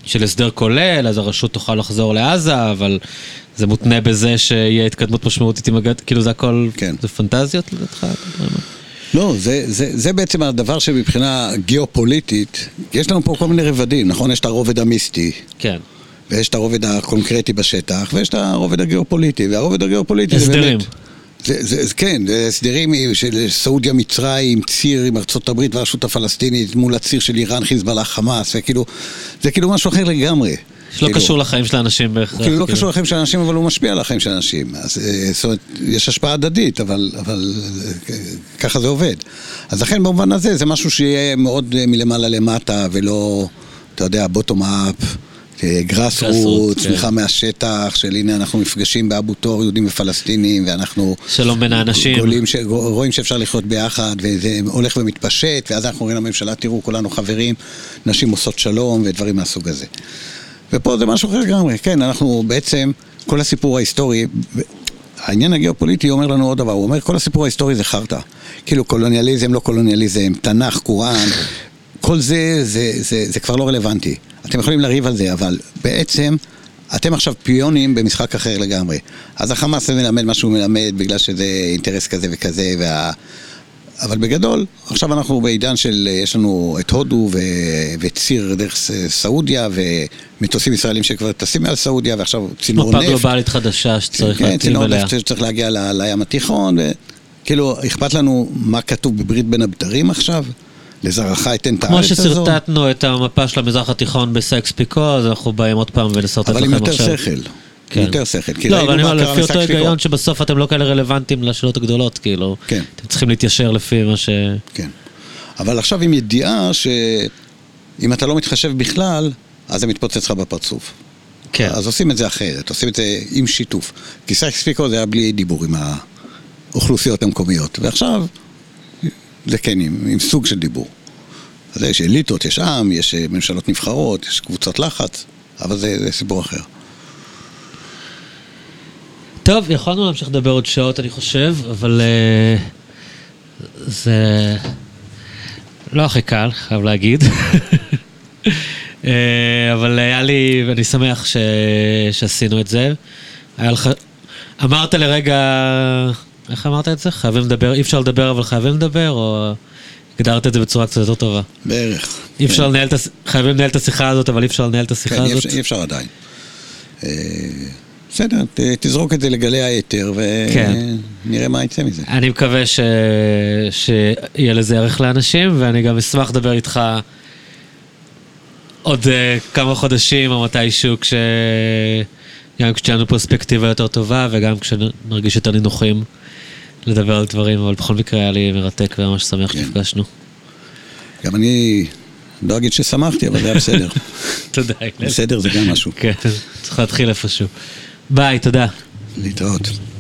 של הסדר כולל, אז הרשות תוכל לחזור לעזה, אבל זה מותנה בזה שיהיה התקדמות משמעותית עם הגד... כאילו זה הכל, כן. זה פנטזיות לדעתך? לא, זה, זה, זה בעצם הדבר שמבחינה גיאופוליטית, יש לנו פה כל מיני רבדים, נכון? יש את הרובד המיסטי, כן. ויש את הרובד הקונקרטי בשטח, ויש את הרובד הגיאופוליטי, והרובד הגיאופוליטי זה הסדרים. באמת... זה, זה, זה, כן, זה הסדרים של סעודיה מצרים, ציר עם ארצות הברית והרשות הפלסטינית מול הציר של איראן, חיזבאללה, חמאס, וכאילו, זה כאילו משהו אחר לגמרי. שלא כאילו, קשור לחיים של האנשים בהכרח. כאילו לא קשור לחיים של אנשים, אבל הוא משפיע על החיים של אנשים. אז אה, זאת אומרת, יש השפעה הדדית, אבל, אבל אה, ככה זה עובד. אז לכן במובן הזה, זה משהו שיהיה מאוד אה, מלמעלה למטה, ולא, אתה יודע, בוטום אפ. גראס רוט, צמיחה. מהשטח, של הנה אנחנו נפגשים באבו תור, יהודים ופלסטינים, ואנחנו שלום בין האנשים. גולים ש... רואים שאפשר לחיות ביחד, וזה הולך ומתפשט, ואז אנחנו אומרים לממשלה, תראו, כולנו חברים, נשים עושות שלום, ודברים מהסוג הזה. ופה זה משהו אחר לגמרי, כן, אנחנו בעצם, כל הסיפור ההיסטורי, העניין הגיאופוליטי אומר לנו עוד דבר, הוא אומר, כל הסיפור ההיסטורי זה חרטא. כאילו קולוניאליזם, לא קולוניאליזם, תנ"ך, קוראן, כל זה, זה, זה, זה כבר לא רלוונטי. אתם יכולים לריב על זה, אבל בעצם... אתם עכשיו פיונים במשחק אחר לגמרי. אז החמאס מלמד מה שהוא מלמד בגלל שזה אינטרס כזה וכזה, וה... אבל בגדול, עכשיו אנחנו בעידן של, יש לנו את הודו ו... וציר דרך סעודיה, ומטוסים ישראלים שכבר טסים מעל סעודיה, ועכשיו צינור מפה נפט. גלובלית חדשה שצריך כן, להתאים צינור אליה. נפט שצריך להגיע ל... לים התיכון, וכאילו, אכפת לנו מה כתוב בברית בין הבתרים עכשיו? לזרעך אתן את כמו הארץ הזו? ששרטטנו את המפה של המזרח התיכון בסקס פיקו, אז אנחנו באים עוד פעם ונשרטט אבל עם לכם יותר עכשיו. שכל. כן. יותר שכל. כי לא, אבל אני אומר, לפי אותו. היגיון שבסוף אתם לא כאלה רלוונטיים לשאלות הגדולות, כאילו. כן. אתם צריכים להתיישר לפי מה ש... כן. אבל עכשיו עם ידיעה שאם אתה לא מתחשב בכלל, אז זה מתפוצץ לך בפרצוף. כן. אז עושים את זה אחרת, עושים את זה עם שיתוף. כי סייקס פיקו זה היה בלי דיבור עם האוכלוסיות המקומיות. ועכשיו זה כן עם, עם סוג של דיבור. אז יש אליטות, יש עם, יש אה, ממשלות נבחרות, יש קבוצות לחץ, אבל זה, זה סיפור אחר. טוב, יכולנו להמשיך לדבר עוד שעות, אני חושב, אבל אה, זה לא הכי קל, חייב להגיד. אה, אבל היה לי, ואני שמח ש... שעשינו את זה. היה לך... אמרת לרגע, איך אמרת את זה? חייבים לדבר, אי אפשר לדבר אבל חייבים לדבר, או הגדרת את זה בצורה קצת יותר טובה? בערך. אי אפשר כן. לנהל את. חייבים לנהל את השיחה הזאת, אבל אי אפשר לנהל את השיחה כן, הזאת? אפשר, אי אפשר עדיין. בסדר, ת- תזרוק את זה לגלי האתר כן. ונראה מה יצא מזה. אני מקווה ש... שיהיה לזה ערך לאנשים, ואני גם אשמח לדבר איתך עוד uh, כמה חודשים או מתישהו, כש... גם כשתהיה לנו פרספקטיבה יותר טובה וגם כשנרגיש יותר נינוחים לדבר על דברים, אבל בכל מקרה היה לי מרתק וממש שמח כן. שנפגשנו. גם אני לא אגיד ששמחתי, אבל זה היה בסדר. תודה. בסדר זה גם משהו. כן, צריך להתחיל איפשהו. ביי, תודה. להתראות.